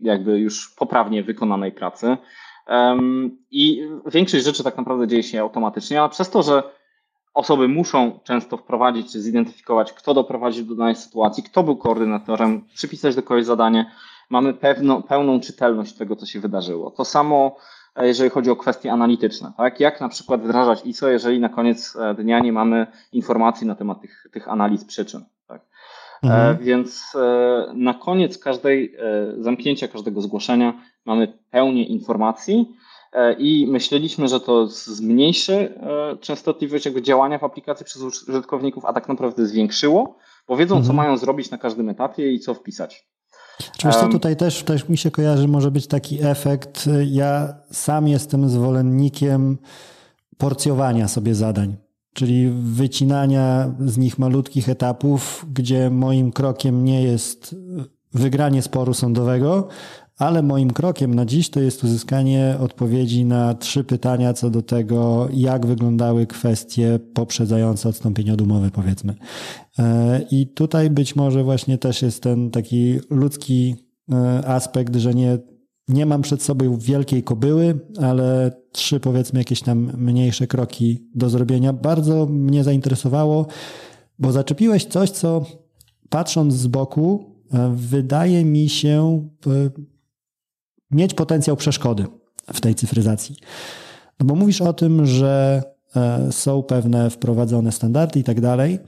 B: jakby już poprawnie wykonanej pracy. I większość rzeczy tak naprawdę dzieje się automatycznie, ale przez to, że osoby muszą często wprowadzić czy zidentyfikować, kto doprowadził do danej sytuacji, kto był koordynatorem, przypisać do kogoś zadanie. Mamy pełną czytelność tego, co się wydarzyło. To samo, e, jeżeli chodzi o kwestie analityczne. Tak? Jak na przykład wdrażać ISO, jeżeli na koniec e, dnia nie mamy informacji na temat tych, tych analiz przyczyn. E, mhm. Więc na koniec każdej zamknięcia każdego zgłoszenia mamy pełnię informacji E, i myśleliśmy, że to zmniejszy e, częstotliwość jakby działania w aplikacji przez użytkowników, a tak naprawdę zwiększyło, bo wiedzą, mhm. co mają zrobić na każdym etapie i co wpisać.
A: Oczywiście um, tutaj też, też mi się kojarzy, może być taki efekt. Ja sam jestem zwolennikiem porcjowania sobie zadań, czyli wycinania z nich malutkich etapów, gdzie moim krokiem nie jest wygranie sporu sądowego, ale moim krokiem na dziś to jest uzyskanie odpowiedzi na trzy pytania co do tego, jak wyglądały kwestie poprzedzające odstąpienie od umowy, powiedzmy. E, I tutaj być może właśnie też jest ten taki ludzki e, aspekt, że nie, nie mam przed sobą wielkiej kobyły, ale trzy powiedzmy jakieś tam mniejsze kroki do zrobienia. Bardzo mnie zainteresowało, bo zaczepiłeś coś, co patrząc z boku, e, wydaje mi się mieć potencjał przeszkody w tej cyfryzacji. No bo mówisz o tym, że e, są pewne wprowadzone standardy i tak dalej.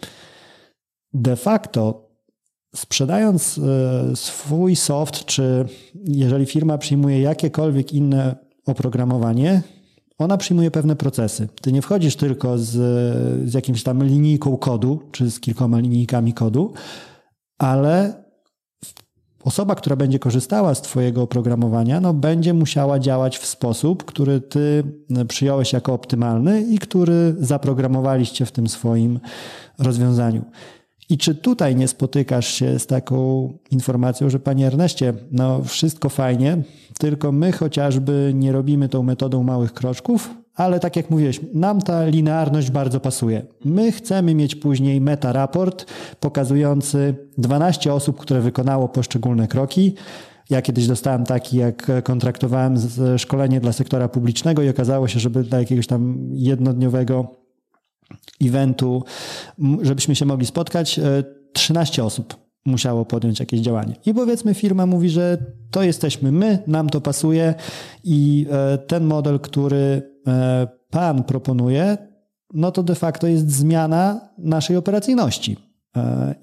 A: De facto sprzedając e, swój soft, czy jeżeli firma przyjmuje jakiekolwiek inne oprogramowanie, ona przyjmuje pewne procesy. Ty nie wchodzisz tylko z, z jakimś tam linijką kodu, czy z kilkoma linijkami kodu, ale osoba, która będzie korzystała z Twojego oprogramowania, no, będzie musiała działać w sposób, który Ty przyjąłeś jako optymalny i który zaprogramowaliście w tym swoim rozwiązaniu. I czy tutaj nie spotykasz się z taką informacją, że Panie Erneście, no wszystko fajnie, tylko my chociażby nie robimy tą metodą małych kroczków, ale tak jak mówiłeś, nam ta linearność bardzo pasuje. My chcemy mieć później meta-raport pokazujący 12 osób, które wykonało poszczególne kroki. Ja kiedyś dostałem taki, jak kontraktowałem szkolenie dla sektora publicznego i okazało się, żeby dla jakiegoś tam jednodniowego eventu, żebyśmy się mogli spotkać, 13 e, osób musiało podjąć jakieś działanie. I powiedzmy, firma mówi, że to jesteśmy my, nam to pasuje i e, ten model, który e, Pan proponuje, no to de facto jest zmiana naszej operacyjności.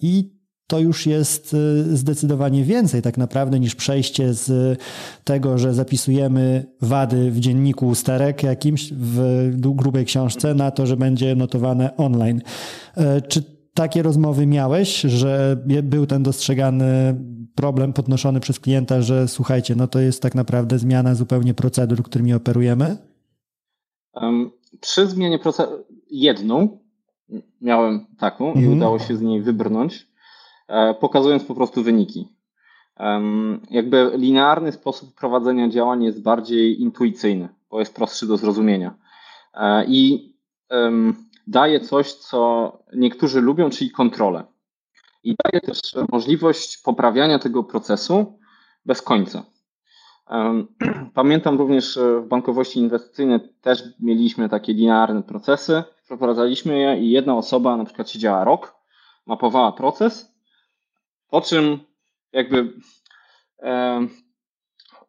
A: I to już jest zdecydowanie więcej tak naprawdę niż przejście z tego, że zapisujemy wady w dzienniku sterek jakimś w grubej książce na to, że będzie notowane online. Czy takie rozmowy miałeś, że był ten dostrzegany problem podnoszony przez klienta, że słuchajcie, no to jest tak naprawdę zmiana zupełnie procedur, którymi operujemy?
B: Um, przy zmianie procedur, jedną, miałem taką i mm. udało się z niej wybrnąć, pokazując po prostu wyniki. Jakby linearny sposób prowadzenia działań jest bardziej intuicyjny, bo jest prostszy do zrozumienia. I daje coś, co niektórzy lubią, czyli kontrolę. I daje też możliwość poprawiania tego procesu bez końca. <clears throat> Pamiętam również w bankowości inwestycyjnej też mieliśmy takie linearne procesy, wprowadzaliśmy je i jedna osoba na przykład siedziała rok, mapowała proces, po czym jakby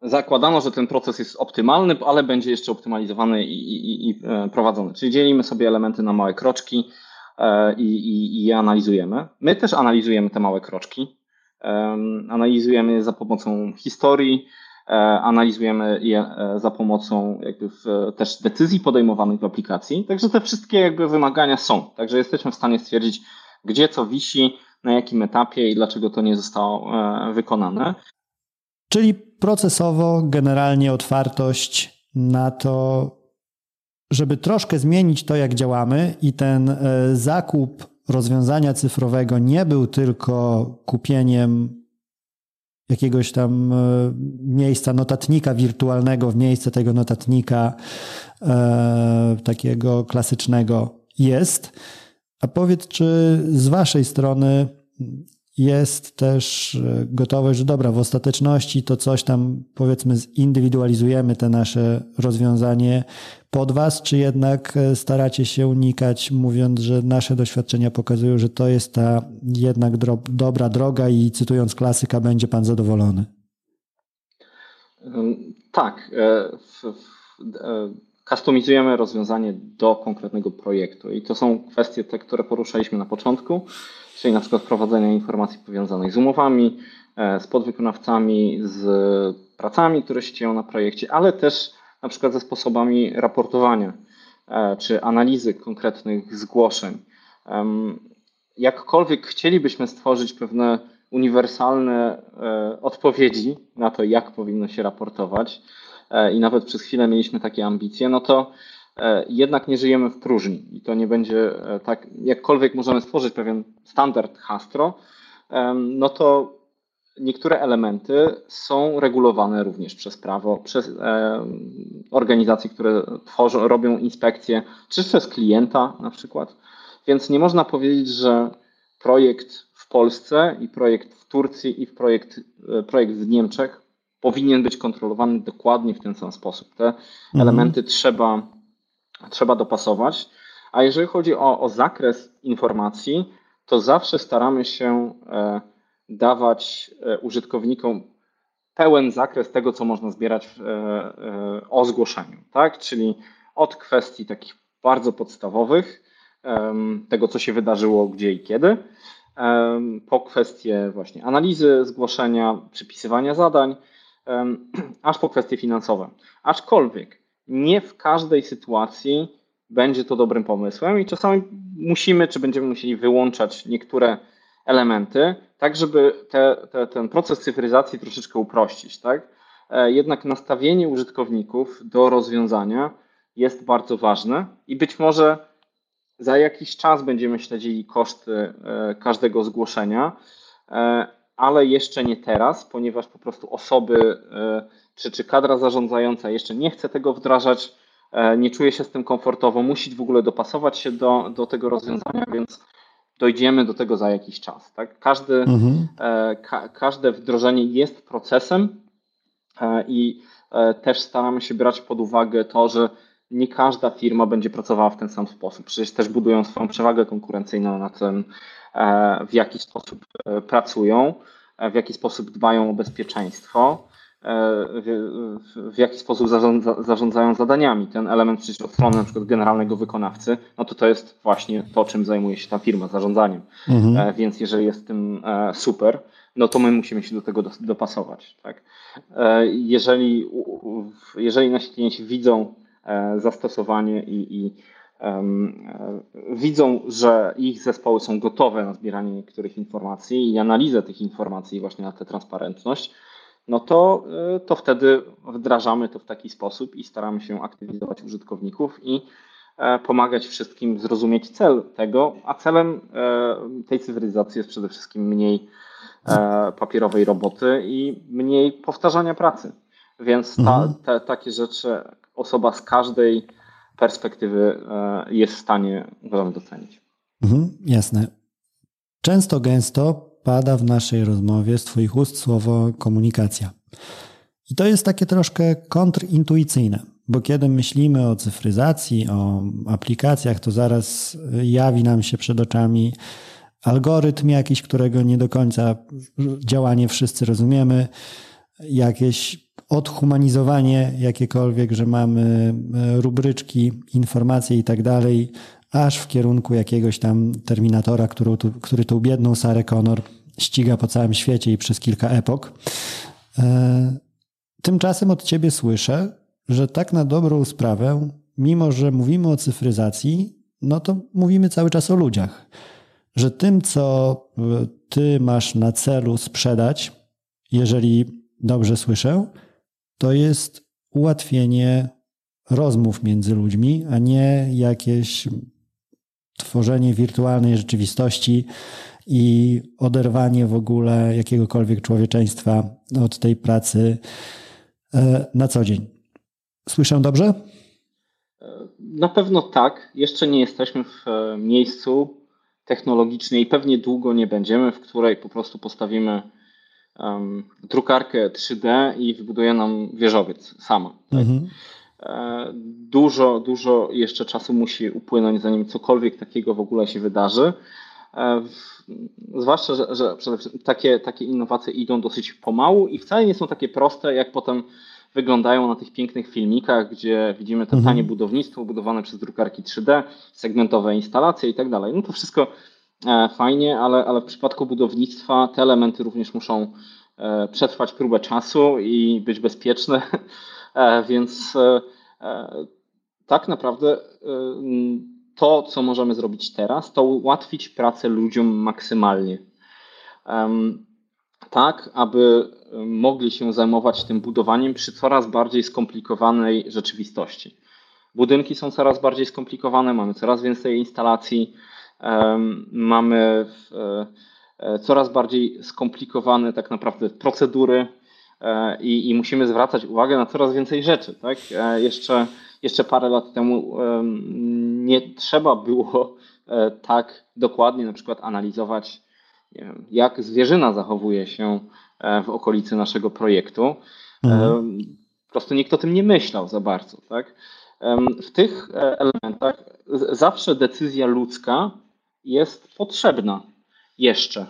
B: zakładano, że ten proces jest optymalny, ale będzie jeszcze optymalizowany i, i, i e, prowadzony. Czyli dzielimy sobie elementy na małe kroczki e, i, i, je analizujemy. My też analizujemy te małe kroczki. Analizujemy je za pomocą historii, e, analizujemy je za pomocą jakby też decyzji podejmowanych w aplikacji. Także te wszystkie jakby wymagania są. Także jesteśmy w stanie stwierdzić, gdzie co wisi, na jakim etapie i dlaczego to nie zostało wykonane.
A: Czyli procesowo generalnie otwartość na to, żeby troszkę zmienić to, jak działamy i ten e, zakup rozwiązania cyfrowego nie był tylko kupieniem jakiegoś tam e, miejsca notatnika wirtualnego w miejsce tego notatnika e, takiego klasycznego jest. A powiedz, czy z Waszej strony jest też e, gotowość, że dobra, w ostateczności to coś tam powiedzmy zindywidualizujemy te nasze rozwiązanie pod Was, czy jednak e, staracie się unikać, mówiąc, że nasze doświadczenia pokazują, że to jest ta jednak dobra droga i cytując klasyka, będzie Pan zadowolony?
B: Tak. E, customizujemy rozwiązanie do konkretnego projektu i to są kwestie te, które poruszaliśmy na początku czyli na przykład wprowadzenia informacji powiązanych z umowami, e, z podwykonawcami, z pracami, które się dzieją na projekcie, ale też na przykład ze sposobami raportowania e, czy analizy konkretnych zgłoszeń. Jakkolwiek chcielibyśmy stworzyć pewne uniwersalne e, odpowiedzi na to, jak powinno się raportować, i nawet przez chwilę mieliśmy takie ambicje, no to E, jednak nie żyjemy w próżni i to nie będzie e, tak, jakkolwiek możemy stworzyć pewien standard Hastro, no to niektóre elementy są regulowane również przez prawo, przez organizacje, które tworzą, robią inspekcje, czy przez klienta na przykład. Więc nie można powiedzieć, że projekt w Polsce i projekt w Turcji i projekt, e, projekt w Niemczech powinien być kontrolowany dokładnie w ten sam sposób. Te mhm. elementy trzeba trzeba dopasować. A jeżeli chodzi o, o zakres informacji, to zawsze staramy się e, dawać e, użytkownikom pełen zakres tego, co można zbierać w, e, o zgłoszeniu, tak? Czyli od kwestii takich bardzo podstawowych, tego, co się wydarzyło, gdzie i kiedy, po kwestie właśnie analizy zgłoszenia, przypisywania zadań, <clears throat> aż po kwestie finansowe. Aczkolwiek nie w każdej sytuacji będzie to dobrym pomysłem i czasami musimy, czy będziemy musieli wyłączać niektóre elementy, tak żeby te, te, ten proces cyfryzacji troszeczkę uprościć. Tak? E, jednak nastawienie użytkowników do rozwiązania jest bardzo ważne i być może za jakiś czas będziemy śledzili koszty e, każdego zgłoszenia, e, ale jeszcze nie teraz, ponieważ po prostu osoby czy, czy kadra zarządzająca jeszcze nie chce tego wdrażać, e, nie czuje się z tym komfortowo, musi w ogóle dopasować się do, do tego rozwiązania, więc dojdziemy do tego za jakiś czas. Tak? Każdy, mhm. E, ka, każde wdrożenie jest procesem e, i też staramy się brać pod uwagę to, że nie każda firma będzie pracowała w ten sam sposób. Przecież też budują swoją przewagę konkurencyjną na tym, w jaki sposób pracują, w jaki sposób dbają o bezpieczeństwo. E, w, jaki sposób zarządza, zarządzają zadaniami. Ten element przecież od strony na przykład generalnego wykonawcy, no to to jest właśnie to, czym zajmuje się ta firma, zarządzaniem. Mhm. E, więc jeżeli jest tym e, super, no to my musimy się do tego dopasować. Tak? Jeżeli, jeżeli nasi klienci widzą zastosowanie i, i widzą, że ich zespoły są gotowe na zbieranie niektórych informacji i analizę tych informacji właśnie na tę transparentność, no to, y, to wtedy wdrażamy to w taki sposób i staramy się aktywizować użytkowników i pomagać wszystkim zrozumieć cel tego, a celem tej cywilizacji jest przede wszystkim mniej papierowej roboty i mniej powtarzania pracy. Więc ta, mhm. te, takie rzeczy osoba z każdej perspektywy jest w stanie, uważam, docenić.
A: Mhm, jasne. Często, gęsto pada w naszej rozmowie z Twoich ust słowo komunikacja. I to jest takie troszkę kontrintuicyjne, bo kiedy myślimy o cyfryzacji, o aplikacjach, to zaraz jawi nam się przed oczami algorytm jakiś, którego nie do końca działanie wszyscy rozumiemy, jakieś odhumanizowanie jakiekolwiek, że mamy rubryczki, informacje i tak dalej, aż w kierunku jakiegoś tam Terminatora, który, który tą biedną Sarę Connor ściga po całym świecie i przez kilka epok. E, tymczasem od ciebie słyszę, że tak na dobrą sprawę, mimo że mówimy o cyfryzacji, no to mówimy cały czas o ludziach. Że tym, co e, ty masz na celu sprzedać, jeżeli dobrze słyszę, to jest ułatwienie rozmów między ludźmi, a nie jakieś tworzenie wirtualnej rzeczywistości i oderwanie w ogóle jakiegokolwiek człowieczeństwa od tej pracy e, na co dzień. Słyszę dobrze?
B: Na pewno tak. Jeszcze nie jesteśmy w e, miejscu technologicznej i pewnie długo nie będziemy, w której po prostu postawimy um, drukarkę 3D i wybuduje nam wieżowiec sama. Tak? Mhm. E, dużo, dużo jeszcze czasu musi upłynąć, zanim cokolwiek takiego w ogóle się wydarzy. E, zwłaszcza, że, że takie, takie innowacje idą dosyć pomału i wcale nie są takie proste, jak potem wyglądają na tych pięknych filmikach, gdzie widzimy to mhm. tanie budownictwo budowane przez drukarki 3D, segmentowe instalacje i tak dalej. No to wszystko fajnie, ale, ale w przypadku budownictwa te elementy również muszą przetrwać próbę czasu i być bezpieczne. <laughs> E, więc e, e, tak naprawdę to, co możemy zrobić teraz, to ułatwić pracę ludziom maksymalnie. Tak, aby mogli się zajmować tym budowaniem przy coraz bardziej skomplikowanej rzeczywistości. Budynki są coraz bardziej skomplikowane, mamy coraz więcej instalacji, mamy coraz bardziej skomplikowane tak naprawdę procedury, E, i, i musimy zwracać uwagę na coraz więcej rzeczy. Tak? E, jeszcze, jeszcze parę lat temu nie trzeba było e, tak dokładnie na przykład analizować, wiem, jak zwierzyna zachowuje się w okolicy naszego projektu. Mhm. Po prostu nikt o tym nie myślał za bardzo. Tak? W tych elementach zawsze decyzja ludzka jest potrzebna jeszcze.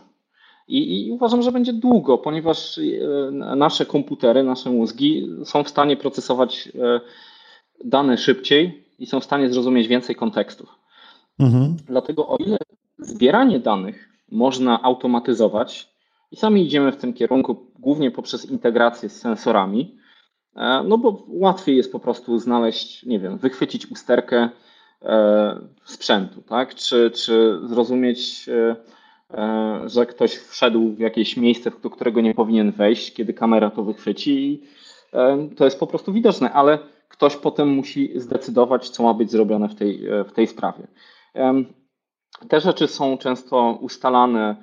B: I, I, uważam, że będzie długo, ponieważ e, nasze komputery, nasze mózgi są w stanie procesować e, dane szybciej i są w stanie zrozumieć więcej kontekstów. Mhm. Dlatego o ile zbieranie danych można automatyzować i sami idziemy w tym kierunku głównie poprzez integrację z sensorami, e, no bo łatwiej jest po prostu znaleźć, nie wiem, wychwycić usterkę sprzętu, tak? czy, czy zrozumieć E, że ktoś wszedł w jakieś miejsce, do którego nie powinien wejść, kiedy kamera to wychwyci i e, to jest po prostu widoczne, ale ktoś potem musi zdecydować, co ma być zrobione w tej, e, w tej sprawie. Te rzeczy są często ustalane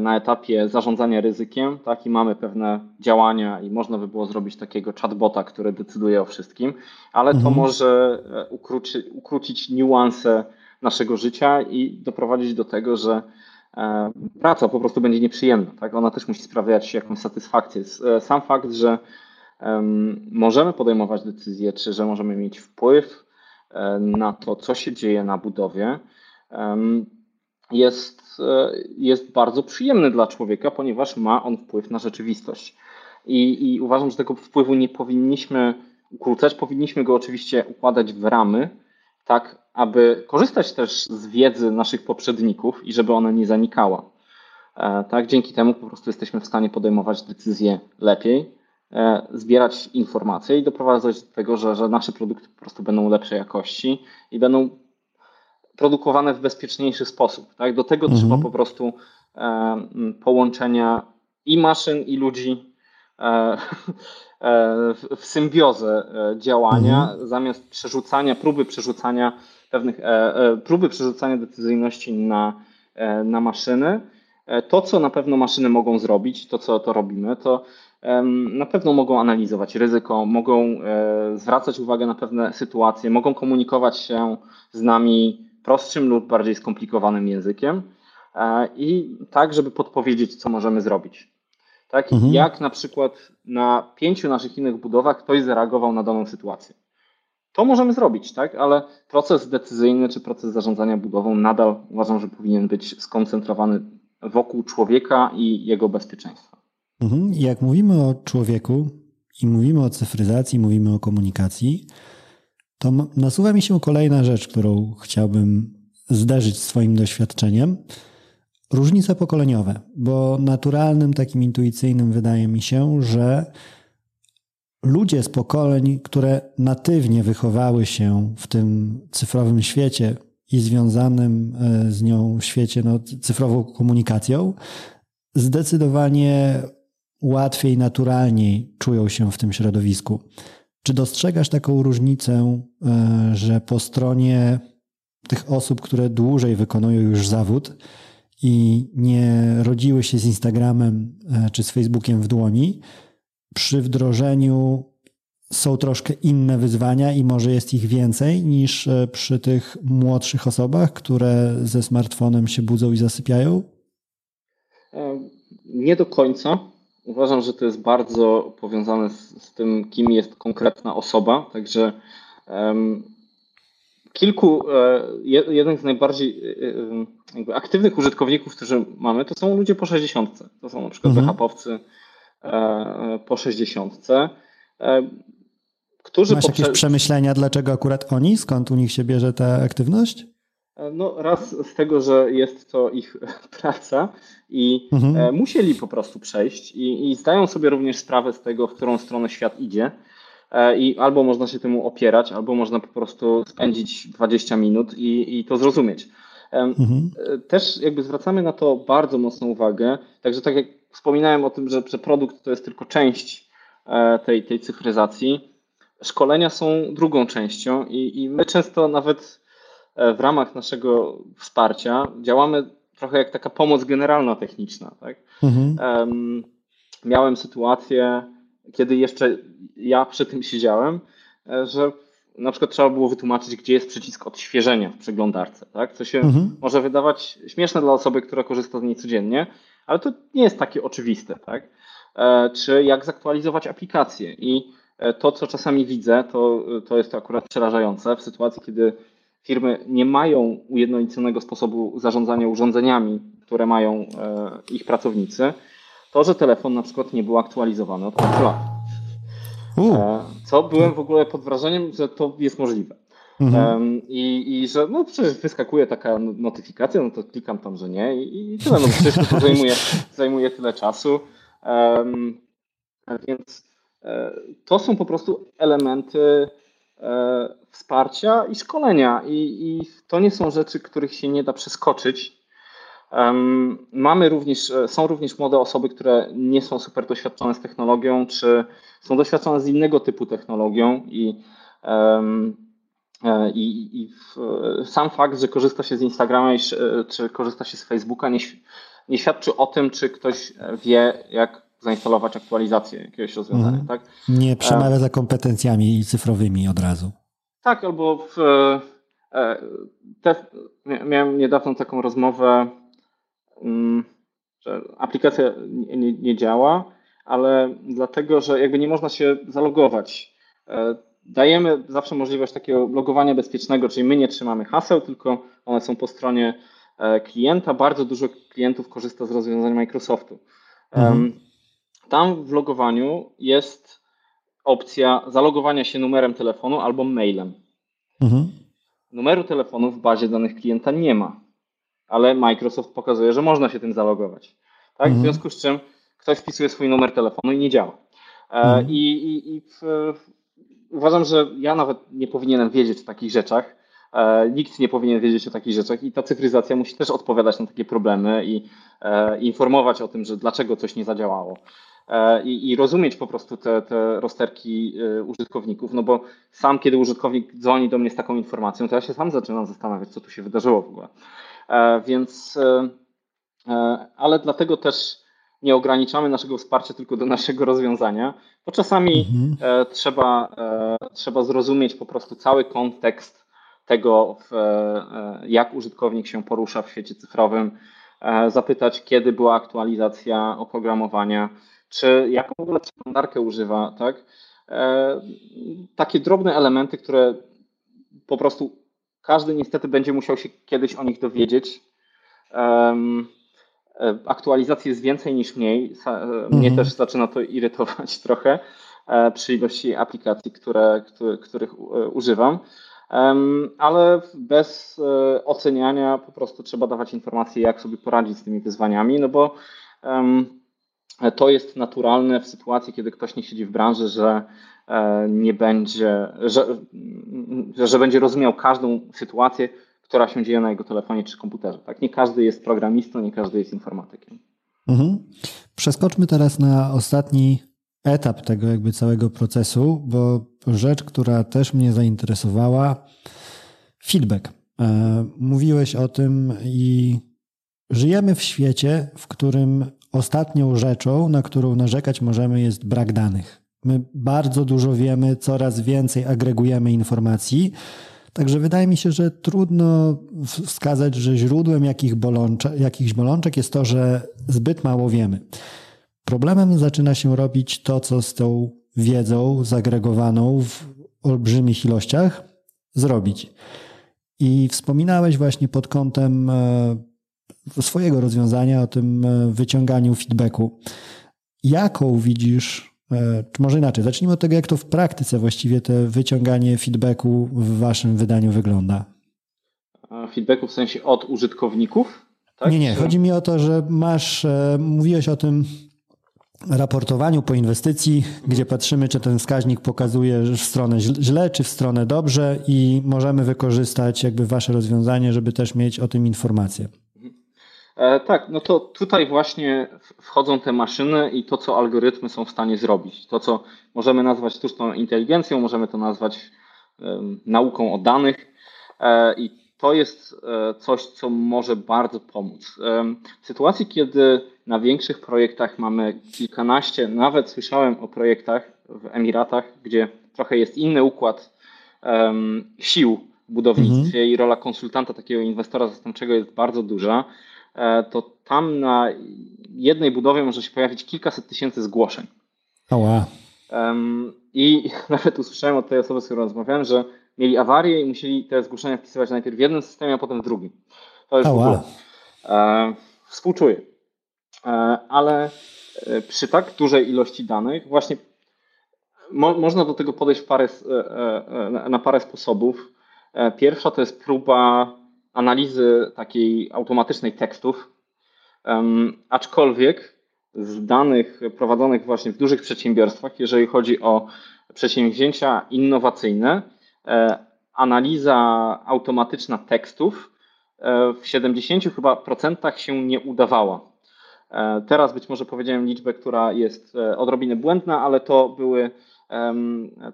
B: na etapie zarządzania ryzykiem, tak, i mamy pewne działania i można by było zrobić takiego chatbota, który decyduje o wszystkim, ale to mhm. może ukróci, ukrócić niuanse naszego życia i doprowadzić do tego, że E, praca po prostu będzie nieprzyjemna. Tak? Ona też musi sprawiać jakąś satysfakcję. E, sam fakt, że możemy podejmować decyzje, czy że możemy mieć wpływ e, na to, co się dzieje na budowie, jest, jest bardzo przyjemny dla człowieka, ponieważ ma on wpływ na rzeczywistość. I, I uważam, że tego wpływu nie powinniśmy ukrócać, powinniśmy go oczywiście układać w ramy, tak aby korzystać też z wiedzy naszych poprzedników i żeby ona nie zanikała. E, tak, dzięki temu po prostu jesteśmy w stanie podejmować decyzje lepiej, e, zbierać informacje i doprowadzać do tego, że, że nasze produkty po prostu będą lepszej jakości i będą produkowane w bezpieczniejszy sposób. Tak? Do tego mhm. trzeba po prostu e, połączenia i maszyn, i ludzi <laughs> w symbiozę działania, mhm. zamiast przerzucania, próby przerzucania pewnych próby przerzucania decyzyjności na, na maszyny. To, co na pewno maszyny mogą zrobić, to co to robimy, to na pewno mogą analizować ryzyko, mogą zwracać uwagę na pewne sytuacje, mogą komunikować się z nami prostszym lub bardziej skomplikowanym językiem i tak, żeby podpowiedzieć, co możemy zrobić. Tak? Mhm. Jak na przykład na pięciu naszych innych budowach ktoś zareagował na daną sytuację. To możemy zrobić, tak? ale proces decyzyjny czy proces zarządzania budową nadal uważam, że powinien być skoncentrowany wokół człowieka i jego bezpieczeństwa.
A: Mhm. Jak mówimy o człowieku i mówimy o cyfryzacji, mówimy o komunikacji, to nasuwa mi się kolejna rzecz, którą chciałbym zderzyć swoim doświadczeniem. Różnice pokoleniowe, bo naturalnym, takim intuicyjnym wydaje mi się, że ludzie z pokoleń, które natywnie wychowały się w tym cyfrowym świecie i związanym e, z nią świecie no, cyfrową komunikacją, zdecydowanie łatwiej, naturalniej czują się w tym środowisku. Czy dostrzegasz taką różnicę, e, że po stronie tych osób, które dłużej wykonują już zawód, i nie rodziły się z Instagramem e, czy z Facebookiem w dłoni, przy wdrożeniu są troszkę inne wyzwania i może jest ich więcej niż e, przy tych młodszych osobach, które ze smartfonem się budzą i zasypiają?
B: Nie do końca. Uważam, że to jest bardzo powiązane z, z tym, kim jest konkretna osoba. Także um, kilku, e, jeden z najbardziej e, e, aktywnych użytkowników, którzy mamy, to są ludzie po 60. To są na przykład mhm. BHP-owcy po 60.
A: Którzy Masz jakieś przemyślenia, dlaczego akurat oni? Skąd u nich się bierze ta aktywność?
B: No raz z tego, że jest to ich <laughs> praca i mhm. musieli po prostu przejść i, i zdają sobie również sprawę z tego, w którą stronę świat idzie. E, i albo można się temu opierać, albo można po prostu spędzić 20 minut i, i to zrozumieć. Mhm. E, też jakby zwracamy na to bardzo mocną uwagę, także tak jak wspominałem o tym, że, że produkt to jest tylko część e, tej, tej cyfryzacji, szkolenia są drugą częścią i, i my często nawet w ramach naszego wsparcia działamy trochę jak taka pomoc generalna techniczna. Tak? Mhm. Um, miałem sytuację, kiedy jeszcze ja przy tym siedziałem, e, że na przykład trzeba było wytłumaczyć, gdzie jest przycisk odświeżenia w przeglądarce, tak? co się mhm. może wydawać śmieszne dla osoby, która korzysta z niej codziennie, ale to nie jest takie oczywiste. Tak? E, czy jak zaktualizować aplikację. I e, to, co czasami widzę, to, to jest to akurat przerażające w sytuacji, kiedy firmy nie mają ujednoliconego sposobu zarządzania urządzeniami, które mają ich pracownicy, to, że telefon na przykład nie był aktualizowany od 5 lat. E, co byłem w ogóle pod wrażeniem, że to jest możliwe. Mhm. I, I że no przecież wyskakuje taka no, notyfikacja, no to klikam tam, że nie i, i tyle, no przecież to zajmuje, zajmuje tyle czasu. Um, więc e, to są po prostu elementy e, wsparcia i szkolenia. I, i to nie są rzeczy, których się nie da przeskoczyć. Mamy również, e, są również młode osoby, które nie są super doświadczone z technologią, czy są doświadczone z innego typu technologią i, e, i, i sam fakt, że korzysta się z Instagrama e, czy korzysta się z Facebooka nie, nie świadczy o tym, czy ktoś wie, jak zainstalować aktualizację jakiegoś rozwiązania. Mhm. Tak?
A: Nie przemawia za kompetencjami cyfrowymi od razu.
B: Tak, albo w, te, miałem niedawno taką rozmowę Mm, że aplikacja nie, nie, działa, ale dlatego, że jakby nie można się zalogować. E, dajemy zawsze możliwość takiego logowania bezpiecznego, czyli my nie trzymamy haseł, tylko one są po stronie e, klienta. Bardzo dużo klientów korzysta z rozwiązań Microsoftu. Mhm. Tam w logowaniu jest opcja zalogowania się numerem telefonu albo mailem. Mhm. Numeru telefonu w bazie danych klienta nie ma ale Microsoft pokazuje, że można się tym zalogować. Tak? Mhm. W związku z czym ktoś wpisuje swój numer telefonu i nie działa. E, mhm. I, i, i w, uważam, że ja nawet nie powinienem wiedzieć o takich rzeczach. E, nikt nie powinien wiedzieć o takich rzeczach i ta cyfryzacja musi też odpowiadać na takie problemy i e, informować o tym, że dlaczego coś nie zadziałało. I, i rozumieć po prostu te, te rozterki użytkowników, no bo sam, kiedy użytkownik dzwoni do mnie z taką informacją, to ja się sam zaczynam zastanawiać, co tu się wydarzyło w ogóle. Więc, ale dlatego też nie ograniczamy naszego wsparcia tylko do naszego rozwiązania, bo czasami mhm. e, trzeba, e, trzeba zrozumieć po prostu cały kontekst tego, w, e, jak użytkownik się porusza w świecie cyfrowym, e, zapytać, kiedy była aktualizacja oprogramowania, czy jaką w ogóle przeglądarkę używa, tak? E, takie drobne elementy, które po prostu każdy niestety będzie musiał się kiedyś o nich dowiedzieć. E, aktualizacji jest więcej niż mniej. E, mnie mhm. też zaczyna to irytować <laughs> trochę e, przy ilości aplikacji, które, które których używam. Ale bez oceniania po prostu trzeba dawać informacje, jak sobie poradzić z tymi wyzwaniami, no bo to jest naturalne w sytuacji, kiedy ktoś nie siedzi w branży, że nie będzie, że, że będzie rozumiał każdą sytuację, która się dzieje na jego telefonie czy komputerze. Tak? Nie każdy jest programistą, nie każdy jest informatykiem.
A: Mhm. Przeskoczmy teraz na ostatni etap tego jakby całego procesu, bo rzecz, która też mnie zainteresowała, feedback. E, mówiłeś o tym i żyjemy w świecie, w którym ostatnią rzeczą, na którą narzekać możemy, jest brak danych. My bardzo dużo wiemy, coraz więcej agregujemy informacji, Także wydaje mi się, że trudno wskazać, że źródłem jakich bolączek, jakichś bolączek jest to, że zbyt mało wiemy. Problemem zaczyna się robić to, co z tą wiedzą zagregowaną w olbrzymich ilościach zrobić. I wspominałeś właśnie pod kątem e, swojego rozwiązania o tym e, wyciąganiu feedbacku. Jaką widzisz E, czy może inaczej, zacznijmy od tego, jak to w praktyce właściwie te wyciąganie feedbacku w waszym wydaniu wygląda.
B: Feedbacku w sensie od użytkowników?
A: Tak? Nie, nie. Chodzi mi o to, że masz, e, mówiłeś o tym raportowaniu po inwestycji, gdzie patrzymy, czy ten wskaźnik pokazuje w stronę źle, czy w stronę dobrze i możemy wykorzystać jakby wasze rozwiązanie, żeby też mieć o tym informację.
B: E, tak, no to tutaj właśnie wchodzą te maszyny i to, co algorytmy są w stanie zrobić. To, co możemy nazwać sztuczną inteligencją, możemy to nazwać nauką o danych e, i to jest e, coś, co może bardzo pomóc. W sytuacji, kiedy na większych projektach mamy kilkanaście, nawet słyszałem o projektach w Emiratach, gdzie trochę jest inny układ sił w budownictwie mhm. i rola konsultanta, takiego inwestora zastępczego jest bardzo duża. E, to tam na jednej budowie może się pojawić kilkaset tysięcy zgłoszeń.
A: Ała.
B: I <laughs> nawet usłyszałem od tej osoby, z którą rozmawiałem, że mieli awarię i musieli te zgłoszenia wpisywać najpierw w jednym systemie, a potem w drugim. To już Ała. w ogóle. E, współczuję. E, ale przy tak dużej ilości danych właśnie mo, można do tego podejść parę, na parę sposobów. Pierwsza to jest próba analizy takiej automatycznej tekstów, aczkolwiek z danych prowadzonych właśnie w dużych przedsiębiorstwach, jeżeli chodzi o przedsięwzięcia innowacyjne, e, analiza automatyczna tekstów e, w 70 chyba procentach się nie udawała. E, teraz być może powiedziałem liczbę, która jest odrobinę błędna, ale to były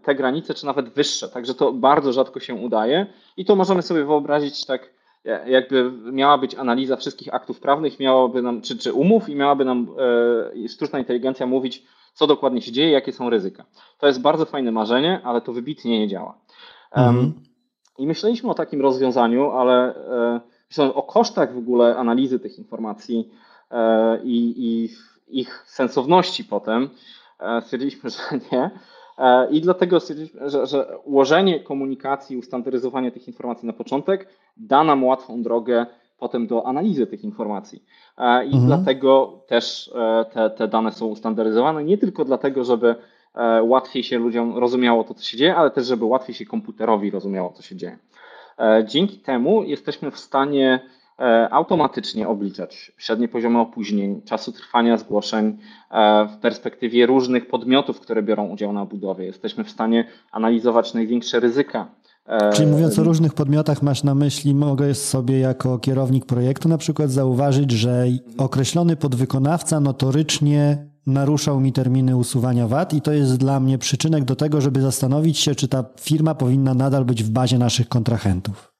B: te granice, czy nawet wyższe. Także to bardzo rzadko się udaje i to możemy sobie wyobrazić tak jakby miała być analiza wszystkich aktów prawnych, miałaby nam, czy, czy umów i miałaby nam e, sztuczna inteligencja mówić, co dokładnie się dzieje, jakie są ryzyka. To jest bardzo fajne marzenie, ale to wybitnie nie działa. Mhm. Um, I myśleliśmy o takim rozwiązaniu, ale e, o kosztach w ogóle analizy tych informacji e, i, i ich sensowności potem, e, stwierdziliśmy, <laughs> że nie. E, I dlatego stwierdziliśmy, że, że ułożenie komunikacji, ustandaryzowanie tych informacji na początek da nam łatwą drogę potem do analizy tych informacji. E, I mhm. dlatego też e, te, te dane są ustandaryzowane, nie tylko dlatego, żeby łatwiej się ludziom rozumiało to, co się dzieje, ale też, żeby łatwiej się komputerowi rozumiało, co się dzieje. Dzięki temu jesteśmy w stanie E, automatycznie obliczać średnie poziomy opóźnień, czasu trwania zgłoszeń e, w perspektywie różnych podmiotów, które biorą udział na budowie. Jesteśmy w stanie analizować największe ryzyka.
A: E, Czyli mówiąc o różnych podmiotach, masz na myśli, mogę sobie jako kierownik projektu na przykład zauważyć, że określony podwykonawca notorycznie naruszał mi terminy usuwania VAT i to jest dla mnie przyczynek do tego, żeby zastanowić się, czy ta firma powinna nadal być w bazie naszych kontrahentów.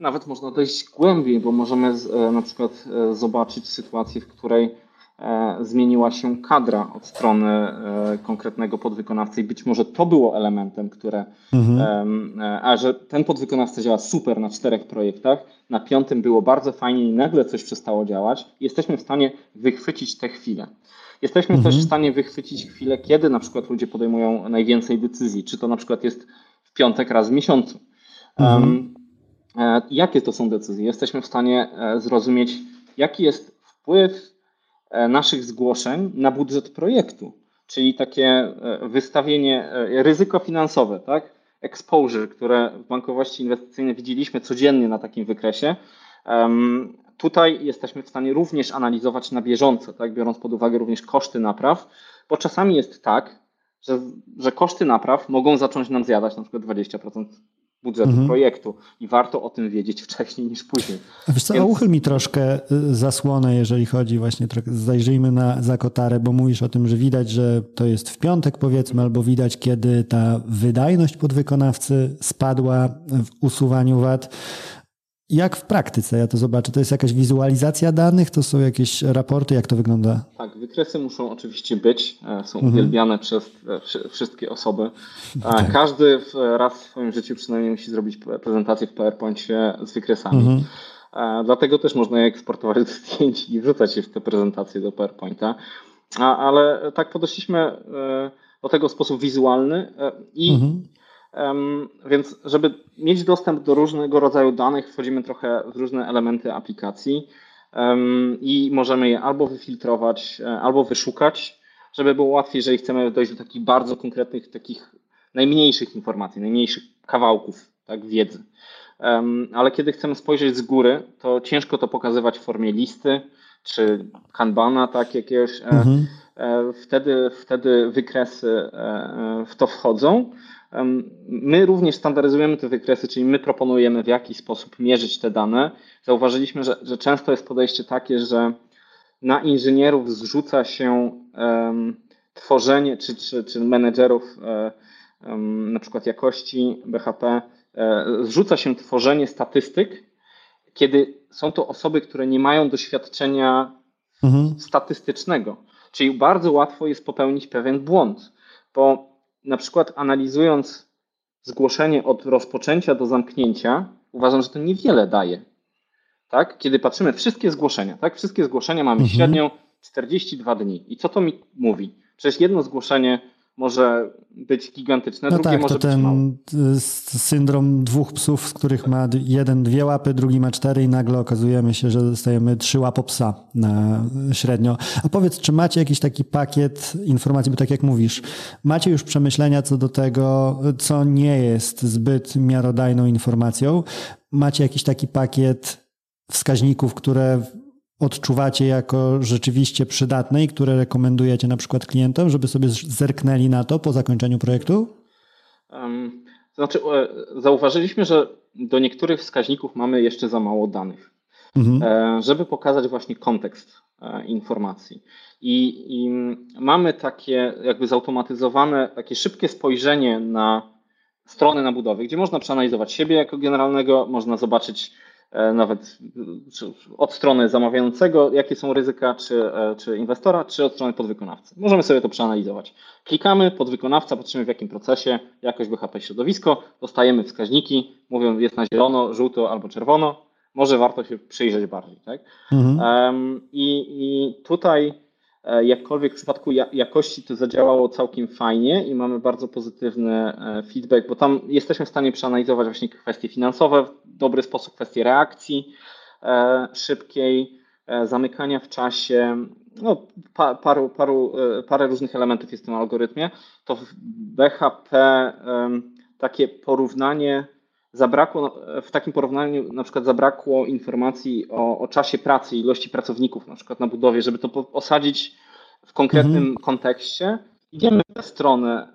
B: Nawet można dojść głębiej, bo możemy e, na przykład e, zobaczyć sytuację, w której zmieniła się kadra od strony konkretnego podwykonawcy i być może to było elementem, które, mhm. a że ten podwykonawca działa super na czterech projektach, na piątym było bardzo fajnie i nagle coś przestało działać, jesteśmy w stanie wychwycić tę chwilę. Jesteśmy mhm. też w stanie wychwycić chwilę, kiedy na przykład ludzie podejmują najwięcej decyzji, czy to na przykład jest w piątek raz w miesiącu. Mhm. E, jakie to są decyzje? Jesteśmy w stanie e, zrozumieć, jaki jest wpływ e, naszych zgłoszeń na budżet projektu, czyli takie wystawienie, ryzyko finansowe, tak? Exposure, które w bankowości inwestycyjnej widzieliśmy codziennie na takim wykresie. Tutaj jesteśmy w stanie również analizować na bieżąco, tak? biorąc pod uwagę również koszty napraw, bo czasami jest tak, że, że koszty napraw mogą zacząć nam zjadać na przykład 20% budżetu mhm. projektu i warto o tym wiedzieć wcześniej niż później.
A: Wiesz co, Więc... uchyl mi troszkę y, zasłonę, jeżeli chodzi właśnie, zajrzyjmy na zakotarę, bo mówisz o tym, że widać, że to jest w piątek powiedzmy, albo widać, kiedy ta wydajność podwykonawcy spadła w usuwaniu wad. Jak w praktyce ja to zobaczę? To jest jakaś wizualizacja danych? To są jakieś raporty? Jak to wygląda?
B: Tak, wykresy muszą oczywiście być, e, są mhm. uwielbiane przez e, wszystkie osoby. Tak. Każdy raz w swoim życiu przynajmniej musi zrobić prezentację w PowerPoincie z wykresami. Mhm. Dlatego też można je eksportować do zdjęć i wrzucać je w te prezentacje do PowerPointa. Ale tak podeszliśmy e, do tego w sposób wizualny i mhm. Więc, żeby mieć dostęp do różnego rodzaju danych, wchodzimy trochę w różne elementy aplikacji i możemy je albo wyfiltrować, e, albo wyszukać, żeby było łatwiej, jeżeli chcemy dojść do takich bardzo konkretnych, takich najmniejszych informacji, najmniejszych kawałków tak, wiedzy. Ale kiedy chcemy spojrzeć z góry, to ciężko to pokazywać w formie listy czy kanbana, tak jakiegoś. E, mhm. E, wtedy, wtedy wykresy w to wchodzą. My również standaryzujemy te wykresy, czyli my proponujemy w jaki sposób mierzyć te dane. Zauważyliśmy, że, że często jest podejście takie, że na inżynierów zrzuca się um, tworzenie, czy, czy, czy menedżerów um, na przykład jakości BHP, um, zrzuca się tworzenie statystyk, kiedy są to osoby, które nie mają doświadczenia mhm. statystycznego. Czyli bardzo łatwo jest popełnić pewien błąd, bo na przykład analizując zgłoszenie od rozpoczęcia do zamknięcia, uważam, że to niewiele daje. Tak? Kiedy patrzymy wszystkie zgłoszenia, tak? Wszystkie zgłoszenia mamy mhm. średnią 42 dni. I co to mi mówi? Przecież jedno zgłoszenie może być gigantyczne, no drugie tak, może to
A: być ten syndrom dwóch psów, z których ma jeden dwie łapy, drugi ma cztery i nagle okazujemy się, że dostajemy trzy łapy psa na średnio. A powiedz, czy macie jakiś taki pakiet informacji, bo tak jak mówisz, macie już przemyślenia co do tego, co nie jest zbyt miarodajną informacją? Macie jakiś taki pakiet wskaźników, które odczuwacie jako rzeczywiście przydatne i które rekomendujecie na przykład klientom, żeby sobie zerknęli na to po zakończeniu projektu?
B: Um, znaczy, e, zauważyliśmy, że do niektórych wskaźników mamy jeszcze za mało danych, mhm. E, żeby pokazać właśnie kontekst e, informacji. I, I mamy takie jakby zautomatyzowane, takie szybkie spojrzenie na strony na budowie, gdzie można przeanalizować siebie jako generalnego, można zobaczyć nawet od strony zamawiającego, jakie są ryzyka, czy, e, czy inwestora, czy od strony podwykonawcy. Możemy sobie to przeanalizować. Klikamy, podwykonawca, patrzymy w jakim procesie, jakość BHP środowisko, dostajemy wskaźniki, mówią jest na zielono, żółto albo czerwono, może warto się przyjrzeć bardziej. Tak? Mhm. Um, i, I tutaj E, jakkolwiek w przypadku jakości to zadziałało całkiem fajnie i mamy bardzo pozytywny e, feedback, bo tam jesteśmy w stanie przeanalizować właśnie kwestie finansowe w dobry sposób, kwestie reakcji e, szybkiej, zamykania w czasie, no, paru, paru, parę różnych elementów jest w tym algorytmie. To w BHP takie porównanie zabrakło, no, w takim porównaniu na przykład zabrakło informacji o, o czasie pracy, ilości pracowników na przykład na budowie, żeby to osadzić w konkretnym mhm. kontekście. Idziemy w tę stronę,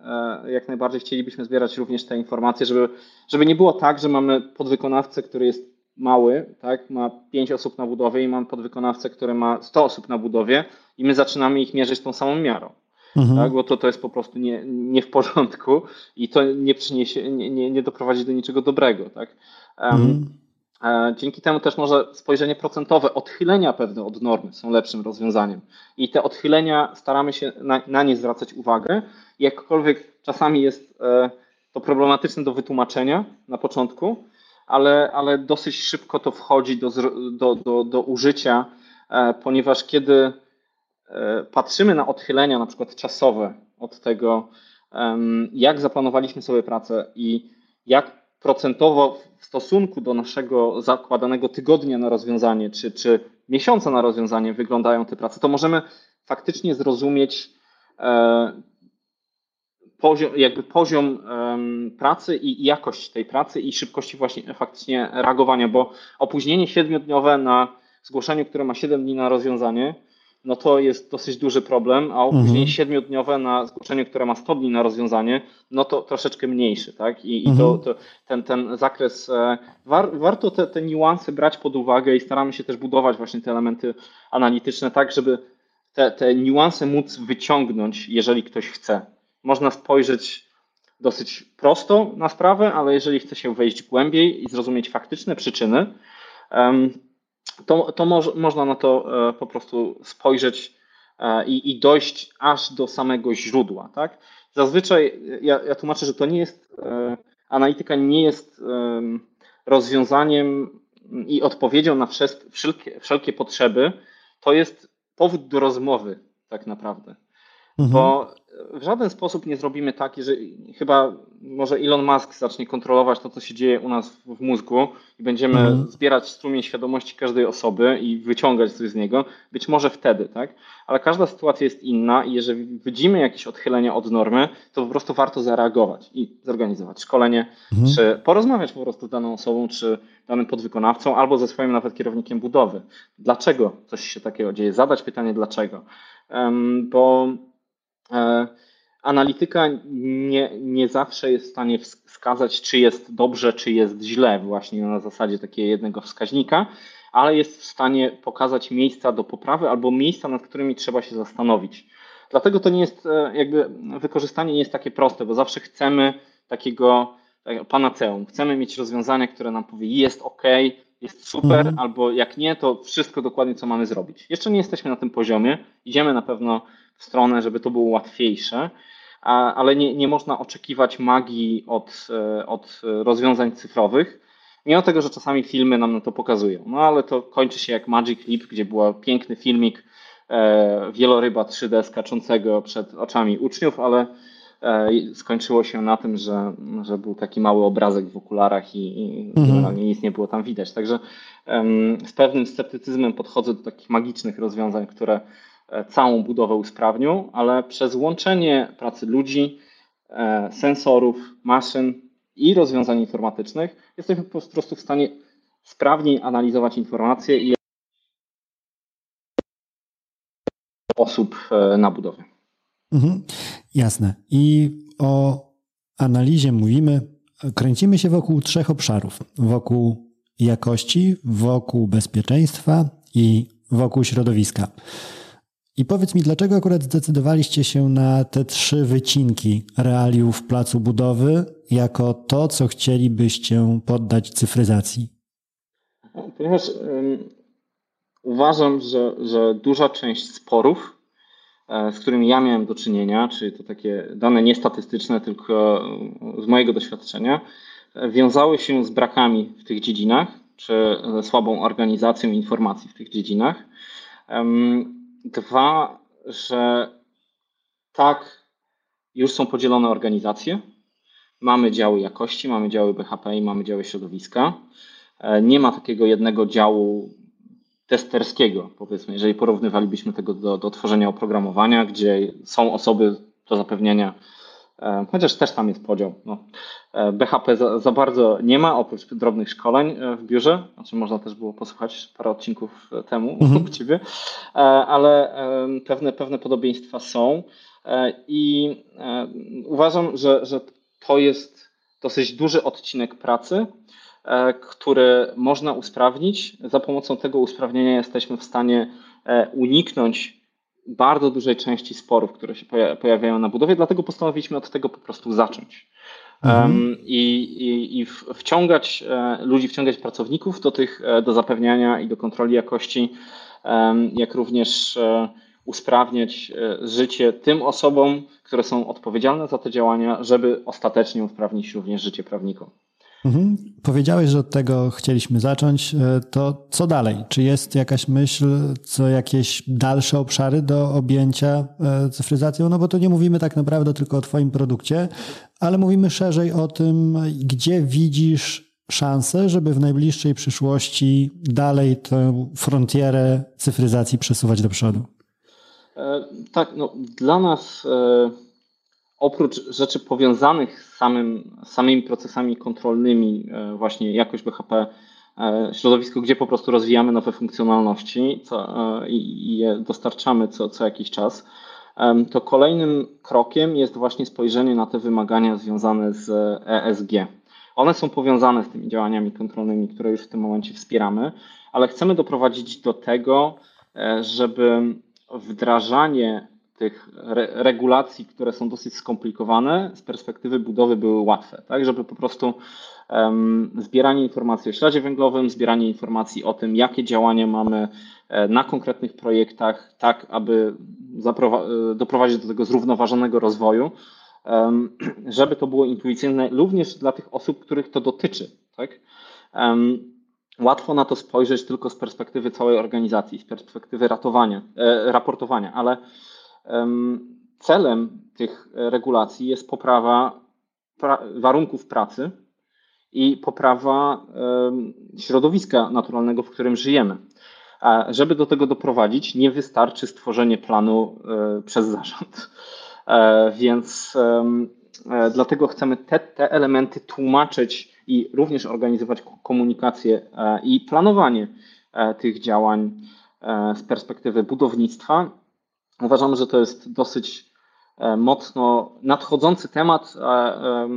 B: e, jak najbardziej chcielibyśmy zbierać również te informacje, żeby, żeby nie było tak, że mamy podwykonawcę, który jest mały, tak, ma 5 osób na budowie i mam podwykonawcę, który ma 100 osób na budowie i my zaczynamy ich mierzyć tą samą miarą. Mhm. Tak, bo to, to jest po prostu nie, nie w porządku i to nie przyniesie, nie, nie, nie doprowadzi do niczego dobrego. Tak? Um, mhm. Dzięki temu też może spojrzenie procentowe, odchylenia pewne od normy są lepszym rozwiązaniem. I te odchylenia staramy się na, na nie zwracać uwagę. Jakkolwiek czasami jest e, to problematyczne do wytłumaczenia na początku, ale, ale dosyć szybko to wchodzi do, do, do, do użycia, e, ponieważ kiedy e, patrzymy na odchylenia, na przykład czasowe od tego, jak zaplanowaliśmy sobie pracę i jak procentowo w stosunku do naszego zakładanego tygodnia na rozwiązanie, czy, czy miesiąca na rozwiązanie wyglądają te prace, to możemy faktycznie zrozumieć, e, poziom, jakby poziom pracy i jakość tej pracy i szybkości właśnie faktycznie reagowania, bo opóźnienie siedmiodniowe na zgłoszeniu, które ma 7 dni na rozwiązanie, no to jest dosyć duży problem, a opóźnienie mhm. siedmiodniowe na zgłoszeniu, które ma 100 dni na rozwiązanie, no to troszeczkę mniejszy, tak? I, mhm. i to, mhm. to, ten, ten zakres, e, war, warto te, te niuanse brać pod uwagę i staramy się też budować właśnie te elementy analityczne tak, żeby te, te niuanse móc wyciągnąć, jeżeli ktoś chce można spojrzeć dosyć prosto na sprawę, ale jeżeli chce się wejść głębiej i zrozumieć faktyczne przyczyny, to, to można na to e, po prostu spojrzeć e, i, i dojść aż do samego źródła. Tak? Zazwyczaj ja, ja tłumaczę, że to nie jest, e, analityka nie jest rozwiązaniem i odpowiedzią na wszelkie, wszelkie potrzeby, to jest powód do rozmowy tak naprawdę. Mhm. Bo w żaden sposób nie zrobimy tak, że chyba może Elon Musk zacznie kontrolować to, co się dzieje u nas w mózgu i będziemy mhm. zbierać strumień świadomości każdej osoby i wyciągać coś z niego. Być może wtedy, tak? Ale każda sytuacja jest inna i jeżeli widzimy jakieś odchylenie od normy, to po prostu warto zareagować i zorganizować szkolenie, mhm. czy porozmawiać po prostu z daną osobą, czy danym podwykonawcą, albo ze swoim nawet kierownikiem budowy. Dlaczego coś się takiego dzieje? Zadać pytanie dlaczego. Um, bo analityka nie, nie zawsze jest w stanie wskazać, czy jest dobrze, czy jest źle, właśnie na zasadzie takiego jednego wskaźnika, ale jest w stanie pokazać miejsca do poprawy albo miejsca, nad którymi trzeba się zastanowić. Dlatego to nie jest, e, jakby wykorzystanie nie jest takie proste, bo zawsze chcemy takiego panaceum. Chcemy mieć rozwiązanie, które nam powie, jest ok, jest super, mhm. albo jak nie, to wszystko dokładnie, co mamy zrobić. Jeszcze nie jesteśmy na tym poziomie, idziemy na pewno w stronę, żeby to było łatwiejsze, ale nie, nie można oczekiwać magii od, e, od rozwiązań cyfrowych, mimo tego, że czasami filmy nam to pokazują. No ale to kończy się jak Magic Leap, gdzie był piękny filmik e, wieloryba 3D skaczącego przed oczami uczniów, ale skończyło się na tym, że, że był taki mały obrazek w okularach i, i mhm. generalnie nic nie było tam widać. Także z pewnym sceptycyzmem podchodzę do takich magicznych rozwiązań, które E, całą budowę usprawnią, ale przez łączenie pracy ludzi, e, sensorów, maszyn i rozwiązań informatycznych jesteśmy po prostu w stanie sprawniej analizować informacje i osób e, na budowie.
A: Mhm, jasne. I o analizie mówimy, kręcimy się wokół trzech obszarów: wokół jakości, wokół bezpieczeństwa i wokół środowiska. I powiedz mi, dlaczego akurat zdecydowaliście się na te trzy wycinki realiów placu budowy jako to, co chcielibyście poddać cyfryzacji?
B: Ponieważ um, uważam, że, że duża część sporów, z którymi ja miałem do czynienia, czyli to takie dane niestatystyczne, tylko z mojego doświadczenia, wiązały się z brakami w tych dziedzinach, czy ze słabą organizacją informacji w tych dziedzinach. Dwa, że tak, już są podzielone organizacje. Mamy działy jakości, mamy działy BHP i mamy działy środowiska. E, nie ma takiego jednego działu testerskiego, powiedzmy, jeżeli porównywalibyśmy tego do, do tworzenia oprogramowania, gdzie są osoby do zapewnienia E, chociaż też tam jest podział. No. E, BHP za, za, bardzo nie ma, oprócz drobnych szkoleń e, w biurze, znaczy można też było posłuchać parę odcinków temu mhm. u Ciebie, ale pewne, pewne podobieństwa są i uważam, że, że to jest dosyć duży odcinek pracy, który można usprawnić. Za pomocą tego usprawnienia jesteśmy w stanie uniknąć bardzo dużej części sporów, które się pojawiają na budowie, dlatego postanowiliśmy od tego po prostu zacząć. Mhm. I, i, I wciągać ludzi, wciągać pracowników do tych, do zapewniania i do kontroli jakości, jak również usprawniać życie tym osobom, które są odpowiedzialne za te działania, żeby ostatecznie usprawnić również życie prawnikom.
A: Mhm. Powiedziałeś, że od tego chcieliśmy zacząć. E, to co dalej? Czy jest jakaś myśl, co jakieś dalsze obszary do objęcia e, cyfryzacją? No bo to nie mówimy tak naprawdę tylko o Twoim produkcie, ale mówimy szerzej o tym, gdzie widzisz szansę, żeby w najbliższej przyszłości dalej tę frontierę cyfryzacji przesuwać do przodu.
B: E, tak, no dla nas. Oprócz rzeczy powiązanych z, samym, samymi procesami kontrolnymi, e, właśnie jakość BHP, e, środowisko, gdzie po prostu rozwijamy nowe funkcjonalności co, e, i je dostarczamy co, co jakiś czas, to kolejnym krokiem jest właśnie spojrzenie na te wymagania związane z ESG. One są powiązane z tymi działaniami kontrolnymi, które już w tym momencie wspieramy, ale chcemy doprowadzić do tego, żeby wdrażanie tych re regulacji, które są dosyć skomplikowane, z perspektywy budowy były łatwe, tak, żeby po prostu um, zbieranie informacji o śladzie węglowym, zbieranie informacji o tym, jakie działania mamy e, na konkretnych projektach, tak aby e, doprowadzić do tego zrównoważonego rozwoju, um, żeby to było intuicyjne również dla tych osób, których to dotyczy, tak. Um, Łatwo na to spojrzeć tylko z perspektywy całej organizacji, z perspektywy ratowania, e, raportowania, ale Celem tych regulacji jest poprawa pra warunków pracy i poprawa środowiska naturalnego, w którym żyjemy. A żeby do tego doprowadzić, nie wystarczy stworzenie planu e, przez zarząd. E, więc e, dlatego chcemy te, te elementy tłumaczyć i również organizować komunikację i planowanie tych działań z perspektywy budownictwa Uważam, że to jest dosyć e, mocno nadchodzący temat, e,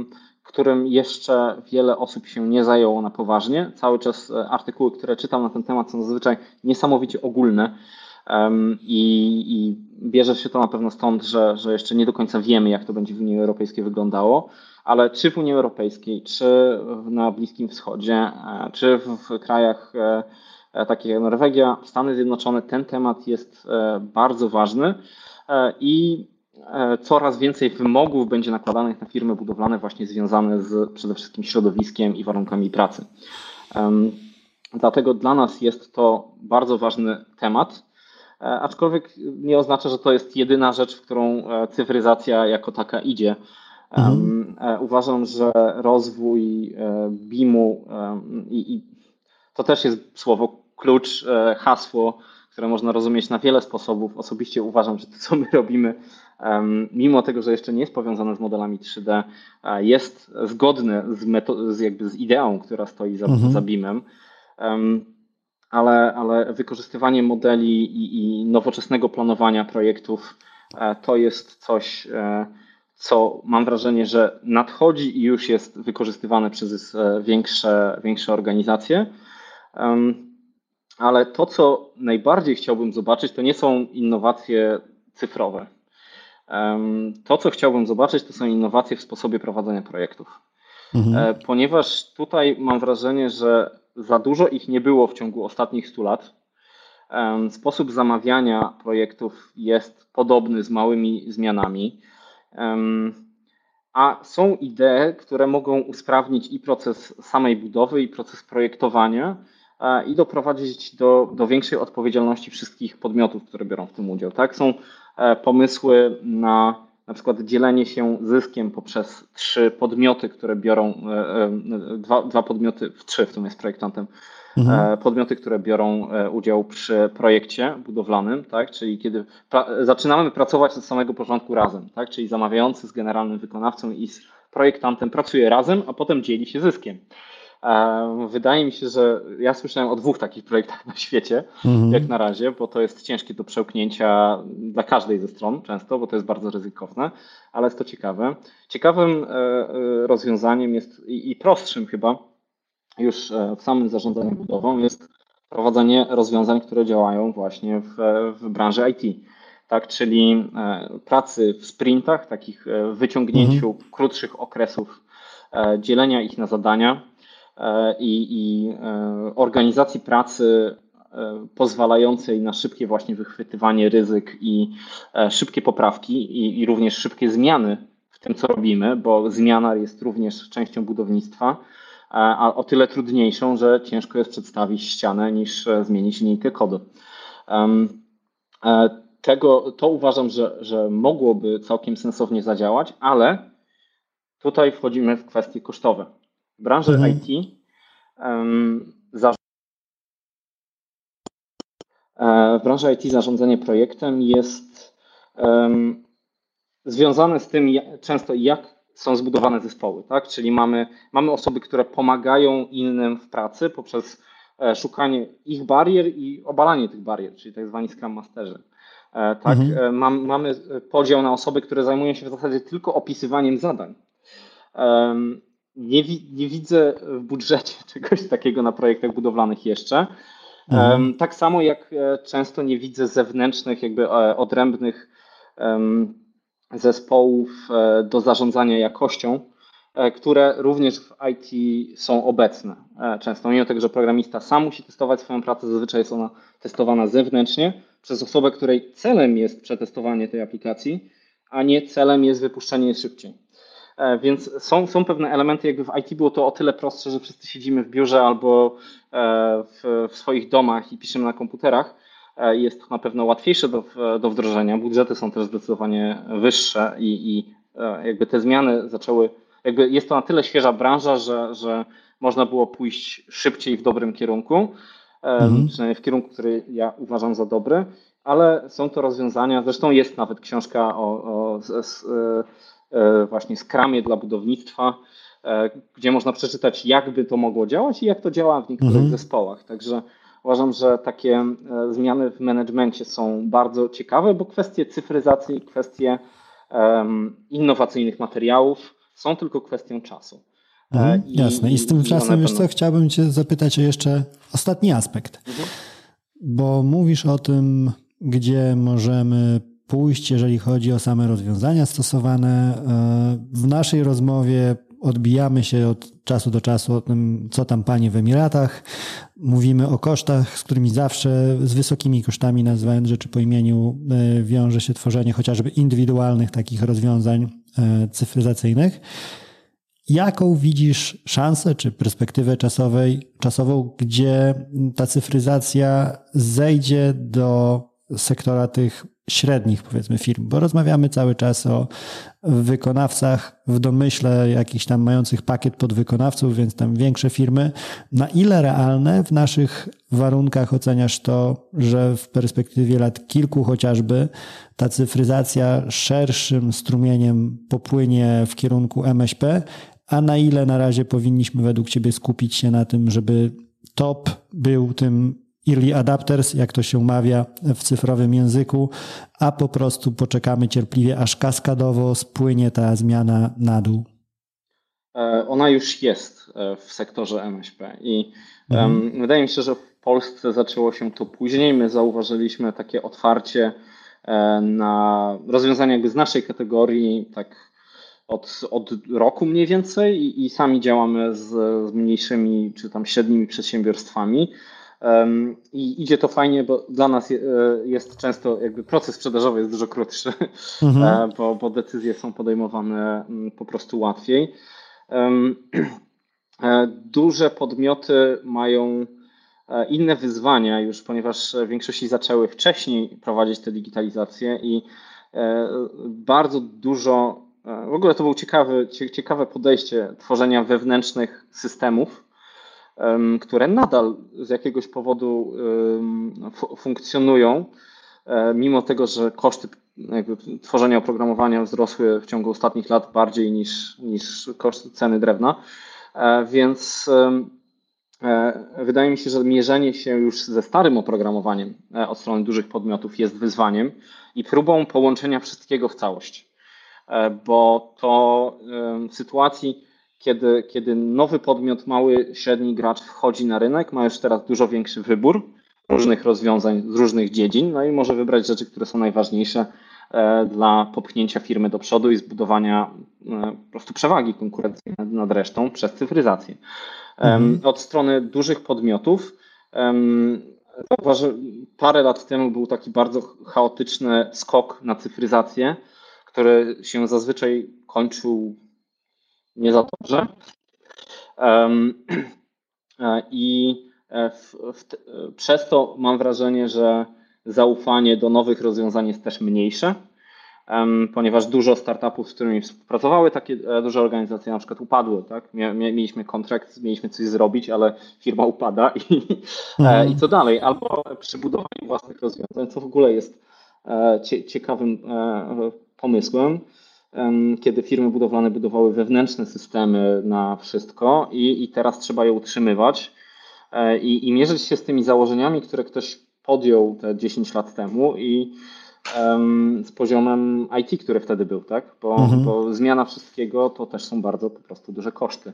B: którym jeszcze wiele osób się nie zajęło na poważnie. Cały czas e, artykuły, które czytam na ten temat są zazwyczaj niesamowicie ogólne i, i bierze się to na pewno stąd, że, że jeszcze nie do końca wiemy, jak to będzie w Unii Europejskiej wyglądało, ale czy w Unii Europejskiej, czy na Bliskim Wschodzie, czy w krajach takie jak Norwegia, Stany Zjednoczone, ten temat jest e, bardzo ważny e, i coraz więcej wymogów będzie nakładanych na firmy budowlane właśnie związane z przede wszystkim środowiskiem i warunkami pracy. Dlatego dla nas jest to bardzo ważny temat, aczkolwiek nie oznacza, że to jest jedyna rzecz, w którą cyfryzacja jako taka idzie. Mhm. Uważam, że rozwój BIM-u i, i to też jest słowo klucz, e, hasło, które można rozumieć na wiele sposobów. Osobiście uważam, że to, co my robimy, mimo tego, że jeszcze nie jest powiązane z modelami 3D, e, jest zgodne z, z, jakby z ideą, która stoi za, mhm. za BIM-em. Ale, ale wykorzystywanie modeli i, i nowoczesnego planowania projektów e, to jest coś, co mam wrażenie, że nadchodzi i już jest wykorzystywane przez większe, większe organizacje. Ale to, co najbardziej chciałbym zobaczyć, to nie są innowacje cyfrowe. To, co chciałbym zobaczyć, to są innowacje w sposobie prowadzenia projektów. Mhm. E, ponieważ tutaj mam wrażenie, że za dużo ich nie było w ciągu ostatnich 100 lat. Sposób zamawiania projektów jest podobny z małymi zmianami. A są idee, które mogą usprawnić i proces samej budowy, i proces projektowania, i doprowadzić do, do większej odpowiedzialności wszystkich podmiotów, które biorą w tym udział. Tak? Są e, pomysły na na przykład dzielenie się zyskiem poprzez trzy podmioty, które biorą, e, e, dwa, dwa podmioty, w trzy w tym jest projektantem, mhm. podmioty, które biorą udział przy projekcie budowlanym, tak? czyli kiedy pra zaczynamy pracować od samego początku razem, tak? czyli zamawiający z generalnym wykonawcą i z projektantem pracuje razem, a potem dzieli się zyskiem. Wydaje mi się, że ja słyszałem o dwóch takich projektach na świecie, mhm. jak na razie, bo to jest ciężkie do przełknięcia dla każdej ze stron często, bo to jest bardzo ryzykowne, ale jest to ciekawe. Ciekawym e, e, rozwiązaniem jest i prostszym chyba już e, w samym zarządzaniu budową jest prowadzenie rozwiązań, które działają właśnie w, w branży IT. tak, czyli pracy w sprintach, takich wyciągnięciu mhm. krótszych okresów, dzielenia ich na zadania i, i organizacji pracy pozwalającej na szybkie właśnie wychwytywanie ryzyk i szybkie poprawki i, i również szybkie zmiany w tym, co robimy, bo zmiana jest również częścią budownictwa, a o tyle trudniejszą, że ciężko jest przedstawić ścianę niż e, zmienić linijkę kodu. E, tego, to uważam, że, że mogłoby całkiem sensownie zadziałać, ale tutaj wchodzimy w kwestie kosztowe. W branży mhm. IT um, e, w branży IT zarządzanie projektem jest um, związane z tym często, jak są zbudowane zespoły, tak? Czyli mamy, mamy osoby, które pomagają innym w pracy poprzez e, szukanie ich barier i obalanie tych barier, czyli tak zwani Scrum Masterzy. E, tak, mhm. E, mam, mamy podział na osoby, które zajmują się w zasadzie tylko opisywaniem zadań. Nie, nie widzę w budżecie <laughs> czegoś takiego na projektach budowlanych jeszcze. Mhm. Tak samo jak często nie widzę zewnętrznych, jakby odrębnych zespołów e, do zarządzania jakością, e, które również w IT są obecne. E, często, mimo tego, że programista sam musi testować swoją pracę, zazwyczaj jest ona testowana zewnętrznie przez osobę, której celem jest przetestowanie tej aplikacji, a nie celem jest wypuszczenie jej szybciej. Więc są, są pewne elementy, jakby w IT było to o tyle prostsze, że wszyscy siedzimy w biurze albo w, w swoich domach i piszemy na komputerach, E, jest to na pewno łatwiejsze do, do wdrożenia. Budżety są też zdecydowanie wyższe i, i e, jakby te zmiany zaczęły, jakby jest to na tyle świeża branża, że, że można było pójść szybciej w dobrym kierunku, e, mhm. przynajmniej w kierunku, który ja uważam za dobry, ale są to rozwiązania, zresztą jest nawet książka o, o z, z, właśnie skramie dla budownictwa, gdzie można przeczytać, jak by to mogło działać i jak to działa w niektórych mhm. zespołach. Także Uważam, że takie e, zmiany w managemencie są bardzo ciekawe, bo kwestie cyfryzacji, kwestie innowacyjnych materiałów są tylko kwestią czasu.
A: E, mhm, I, jasne. I z tym czasem, wiesz co, chciałbym Cię zapytać o jeszcze ostatni aspekt. Mhm. Bo mówisz o tym, gdzie możemy pójść, jeżeli chodzi o same rozwiązania stosowane. E, w naszej rozmowie odbijamy się od czasu do czasu o tym, co tam panie w Emiratach. Mówimy o kosztach, z którymi zawsze, z wysokimi kosztami, nazywając rzeczy po imieniu, e, wiąże się tworzenie chociażby indywidualnych takich rozwiązań e, cyfryzacyjnych. Jaką widzisz szansę czy perspektywę czasowej, czasową, gdzie ta cyfryzacja zejdzie do sektora tych średnich, powiedzmy, firm, bo rozmawiamy cały czas o wykonawcach w domyśle jakichś tam mających pakiet podwykonawców, więc tam większe firmy. Na ile realne w naszych warunkach oceniasz to, że w perspektywie lat kilku chociażby ta cyfryzacja szerszym strumieniem popłynie w kierunku MŚP, a na ile na razie powinniśmy według Ciebie skupić się na tym, żeby top był tym early adapters, jak to się mawia w cyfrowym języku, a po prostu poczekamy cierpliwie, aż kaskadowo spłynie ta zmiana na dół?
B: E, ona już jest e, w sektorze MŚP i mhm. wydaje mi się, że w Polsce zaczęło się to później. My zauważyliśmy takie otwarcie e, na rozwiązania jakby z naszej kategorii, tak od, od roku mniej więcej i, i sami działamy z, z mniejszymi czy tam średnimi przedsiębiorstwami. I idzie to fajnie, bo dla nas e, jest często jakby proces sprzedażowy jest dużo krótszy, mhm. <laughs> E, bo, bo decyzje są podejmowane mm, po prostu łatwiej. <clears throat> E, duże podmioty mają inne wyzwania już, ponieważ większości zaczęły wcześniej prowadzić tę digitalizację i bardzo dużo, w ogóle to było ciekawe, ciekawe podejście tworzenia wewnętrznych systemów, które nadal z jakiegoś powodu funkcjonują, e, mimo tego, że koszty tworzenia oprogramowania wzrosły w ciągu ostatnich lat bardziej niż, niż koszty ceny drewna. E, więc e, wydaje mi się, że mierzenie się już ze starym oprogramowaniem od strony dużych podmiotów jest wyzwaniem i próbą połączenia wszystkiego w całość. Bo to w sytuacji, kiedy, kiedy nowy podmiot, mały, średni gracz wchodzi na rynek, ma już teraz dużo większy wybór różnych rozwiązań z różnych dziedzin, no i może wybrać rzeczy, które są najważniejsze e, dla popchnięcia firmy do przodu i zbudowania e, po prostu przewagi konkurencyjnej nad resztą przez cyfryzację. Mhm. Od strony dużych podmiotów parę lat temu był taki bardzo chaotyczny skok na cyfryzację, który się zazwyczaj kończył nie za dobrze. <clears throat> I E, w, w, przez to mam wrażenie, że zaufanie do nowych rozwiązań jest też mniejsze, ponieważ dużo startupów, z którymi współpracowały takie e, duże organizacje na przykład upadły. Tak? Mieliśmy kontrakt, mieliśmy coś zrobić, ale firma upada i, <laughs> e, mhm. i co dalej? Albo przy budowaniu własnych rozwiązań, co w ogóle jest ciekawym pomysłem kiedy firmy budowlane budowały wewnętrzne systemy na wszystko i, i teraz trzeba je utrzymywać E, i, i mierzyć się z tymi założeniami, które ktoś podjął te 10 lat temu i um, z poziomem IT, który wtedy był, tak? Bo, mhm. bo, zmiana wszystkiego to też są bardzo po prostu duże koszty.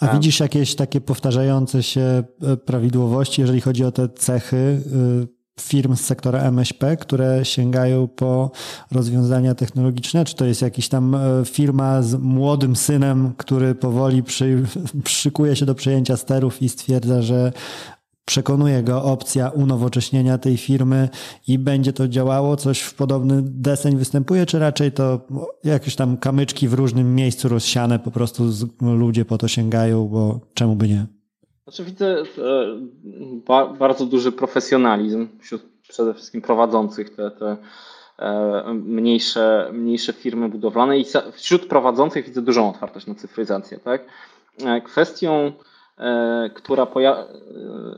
A: A widzisz jakieś takie powtarzające się e, prawidłowości, jeżeli chodzi o te cechy? Y, firm z sektora MŚP, które sięgają po rozwiązania technologiczne? Czy to jest jakiś tam e, firma z młodym synem, który powoli przy, <laughs> się do przejęcia sterów i stwierdza, że przekonuje go opcja unowocześnienia tej firmy i będzie to działało? Coś w podobny deseń występuje, czy raczej to jakieś tam kamyczki w różnym miejscu rozsiane, po prostu ludzie po to sięgają, bo czemu by nie?
B: Znaczy widzę e, bardzo duży profesjonalizm wśród przede wszystkim prowadzących te, te e, mniejsze, mniejsze firmy budowlane i wśród prowadzących widzę dużą otwartość na cyfryzację. Tak? E, kwestią, która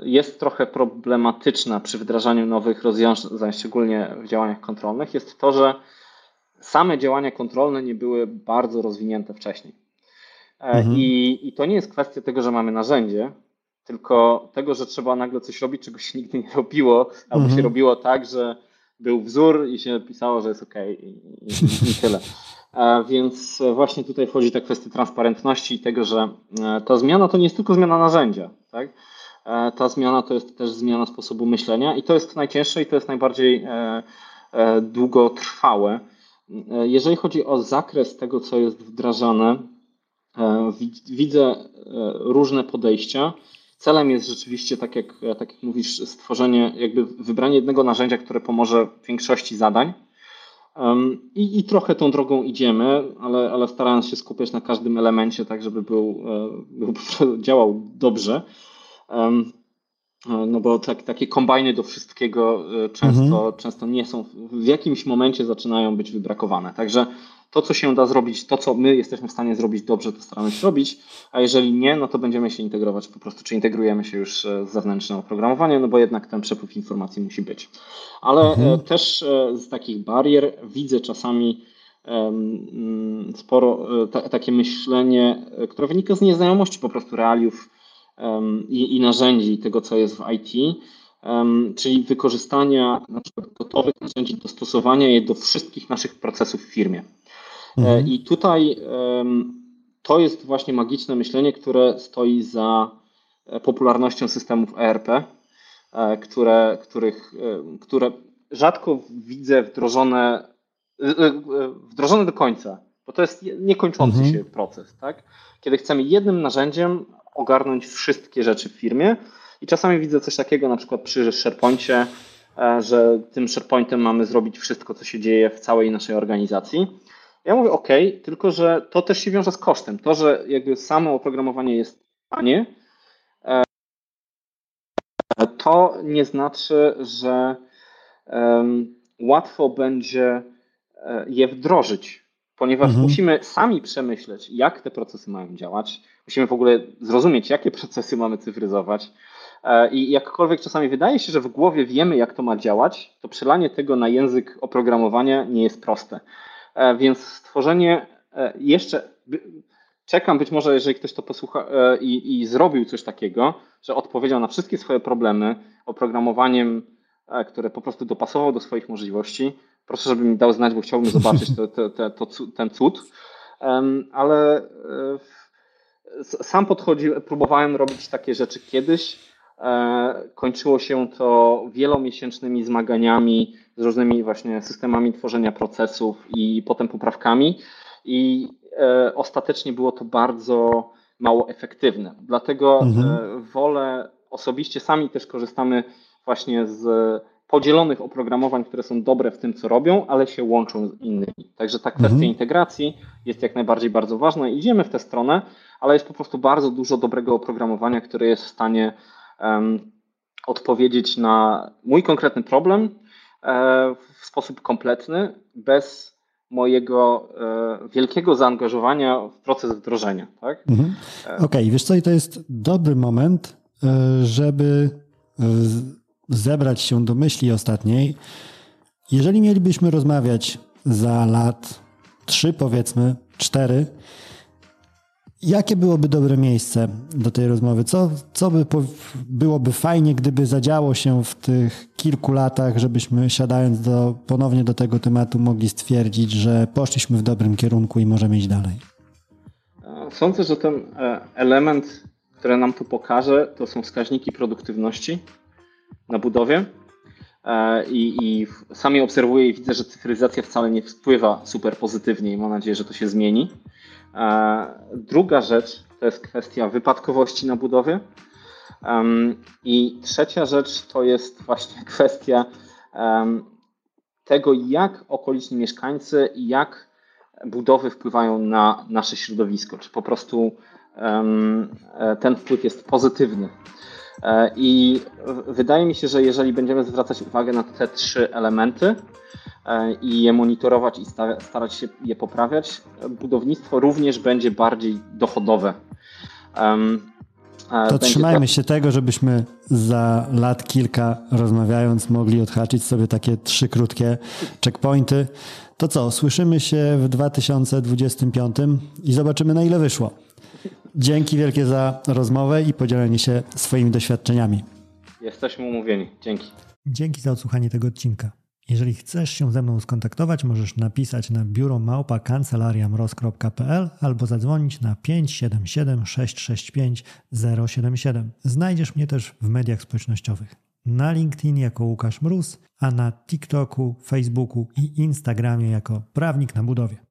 B: jest trochę problematyczna przy wdrażaniu nowych rozwiązań, szczególnie w działaniach kontrolnych, jest to, że same działania kontrolne nie były bardzo rozwinięte wcześniej. Mhm. I, I to nie jest kwestia tego, że mamy narzędzie, tylko tego, że trzeba nagle coś robić, czego się nigdy nie robiło, albo mhm. się robiło tak, że był wzór i się pisało, że jest OK i, i, i tyle. Więc właśnie tutaj wchodzi ta kwestia transparentności i tego, że e, ta zmiana to nie jest tylko zmiana narzędzia. Tak? E, ta zmiana to jest też zmiana sposobu myślenia i to jest najcięższe i to jest najbardziej e, długotrwałe. Jeżeli chodzi o zakres tego, co jest wdrażane, widzę różne podejścia. Celem jest rzeczywiście, tak jak, tak jak mówisz, stworzenie, jakby wybranie jednego narzędzia, które pomoże w większości zadań. I, I trochę tą drogą idziemy, ale, ale starając się skupiać na każdym elemencie, tak żeby był, e, był <laughs> działał dobrze. Um, no bo tak, takie kombajny do wszystkiego e, często, mhm. często nie są, w jakimś momencie zaczynają być wybrakowane. Także to, co się da zrobić, to, co my jesteśmy w stanie zrobić dobrze, to staramy się robić, a jeżeli nie, no to będziemy się integrować po prostu, czy integrujemy się już e, z zewnętrznym oprogramowaniem, no bo jednak ten przepływ informacji musi być. Ale e, mhm. też e, z takich barier widzę czasami mm, sporo takie myślenie, które wynika z nieznajomości po prostu realiów i, i narzędzi tego, co jest w IT, czyli wykorzystania na przykład gotowych narzędzi, dostosowania je do wszystkich naszych procesów w firmie. E, mhm. I tutaj to jest właśnie magiczne myślenie, które stoi za e, popularnością systemów ERP, e, które, których, które rzadko widzę wdrożone, wdrożone do końca, bo to jest niekończący mhm. się proces. Tak? Kiedy chcemy jednym narzędziem ogarnąć wszystkie rzeczy w firmie i czasami widzę coś takiego na przykład przy SharePoincie, że tym SharePointem mamy zrobić wszystko, co się dzieje w całej naszej organizacji. Ja mówię OK, tylko że to też się wiąże z kosztem. To, że jakby samo oprogramowanie jest tanie, e, to nie znaczy, że łatwo będzie e, je wdrożyć, ponieważ mhm. musimy sami przemyśleć, jak te procesy mają działać. Musimy w ogóle zrozumieć, jakie procesy mamy cyfryzować. E, I jakkolwiek czasami wydaje się, że w głowie wiemy, jak to ma działać, to przelanie tego na język oprogramowania nie jest proste. E, więc stworzenie e, jeszcze, czekam być może, jeżeli ktoś to posłucha e, i, i zrobił coś takiego, że odpowiedział na wszystkie swoje problemy oprogramowaniem, które po prostu dopasował do swoich możliwości. Proszę, żeby mi dał znać, bo chciałbym zobaczyć to, ten cud. Ale sam podchodził, próbowałem robić takie rzeczy kiedyś, kończyło się to wielomiesięcznymi zmaganiami z różnymi właśnie systemami tworzenia procesów i potem poprawkami. I ostatecznie było to bardzo mało efektywne. Dlatego mhm. wolę osobiście, sami też korzystamy właśnie z podzielonych oprogramowań, które są dobre w tym, co robią, ale się łączą z innymi. Także ta kwestia mhm. integracji jest jak najbardziej bardzo ważna. Idziemy w tę stronę, ale jest po prostu bardzo dużo dobrego oprogramowania, które jest w stanie odpowiedzieć na mój konkretny problem e, w sposób kompletny, bez mojego e, wielkiego zaangażowania w proces wdrożenia. Tak? Mhm.
A: Okej, okay, wiesz co, i to jest dobry moment, e, żeby zebrać się do myśli ostatniej. Jeżeli mielibyśmy rozmawiać za lat trzy, powiedzmy, cztery, jakie byłoby dobre miejsce do tej rozmowy? Co, co by byłoby fajnie, gdyby zadziało się w tych kilku latach, żebyśmy siadając do, ponownie do tego tematu mogli stwierdzić, że poszliśmy w dobrym kierunku i możemy iść dalej?
B: Sądzę, że ten e, element, który nam tu pokaże, to są wskaźniki produktywności na budowie. E, I, I sami obserwuję i widzę, że cyfryzacja wcale nie wpływa super pozytywnie i mam nadzieję, że to się zmieni. Druga rzecz to jest kwestia wypadkowości na budowie. I trzecia rzecz to jest właśnie <laughs> kwestia tego, jak okoliczni mieszkańcy, jak budowy wpływają na nasze środowisko. Czy po prostu e, ten wpływ jest pozytywny. E, I wydaje mi się, że jeżeli będziemy zwracać uwagę na te trzy elementy e, i je monitorować i starać się je poprawiać, budownictwo również będzie bardziej dochodowe.
A: E, to trzymajmy się tego, żebyśmy za lat kilka rozmawiając mogli odhaczyć sobie takie trzy krótkie checkpointy. To co, słyszymy się w 2025 i zobaczymy na ile wyszło. Dzięki wielkie za rozmowę i podzielenie się swoimi doświadczeniami.
B: Jesteśmy umówieni. Dzięki.
A: Dzięki za odsłuchanie tego odcinka. Jeżeli chcesz się ze mną skontaktować, możesz napisać na biuro małpa kancelariamroz.pl albo zadzwonić na 577 665 077. Znajdziesz mnie też w mediach społecznościowych. Na LinkedIn jako Łukasz Mróz, a na TikToku, Facebooku i Instagramie jako Prawnik na Budowie.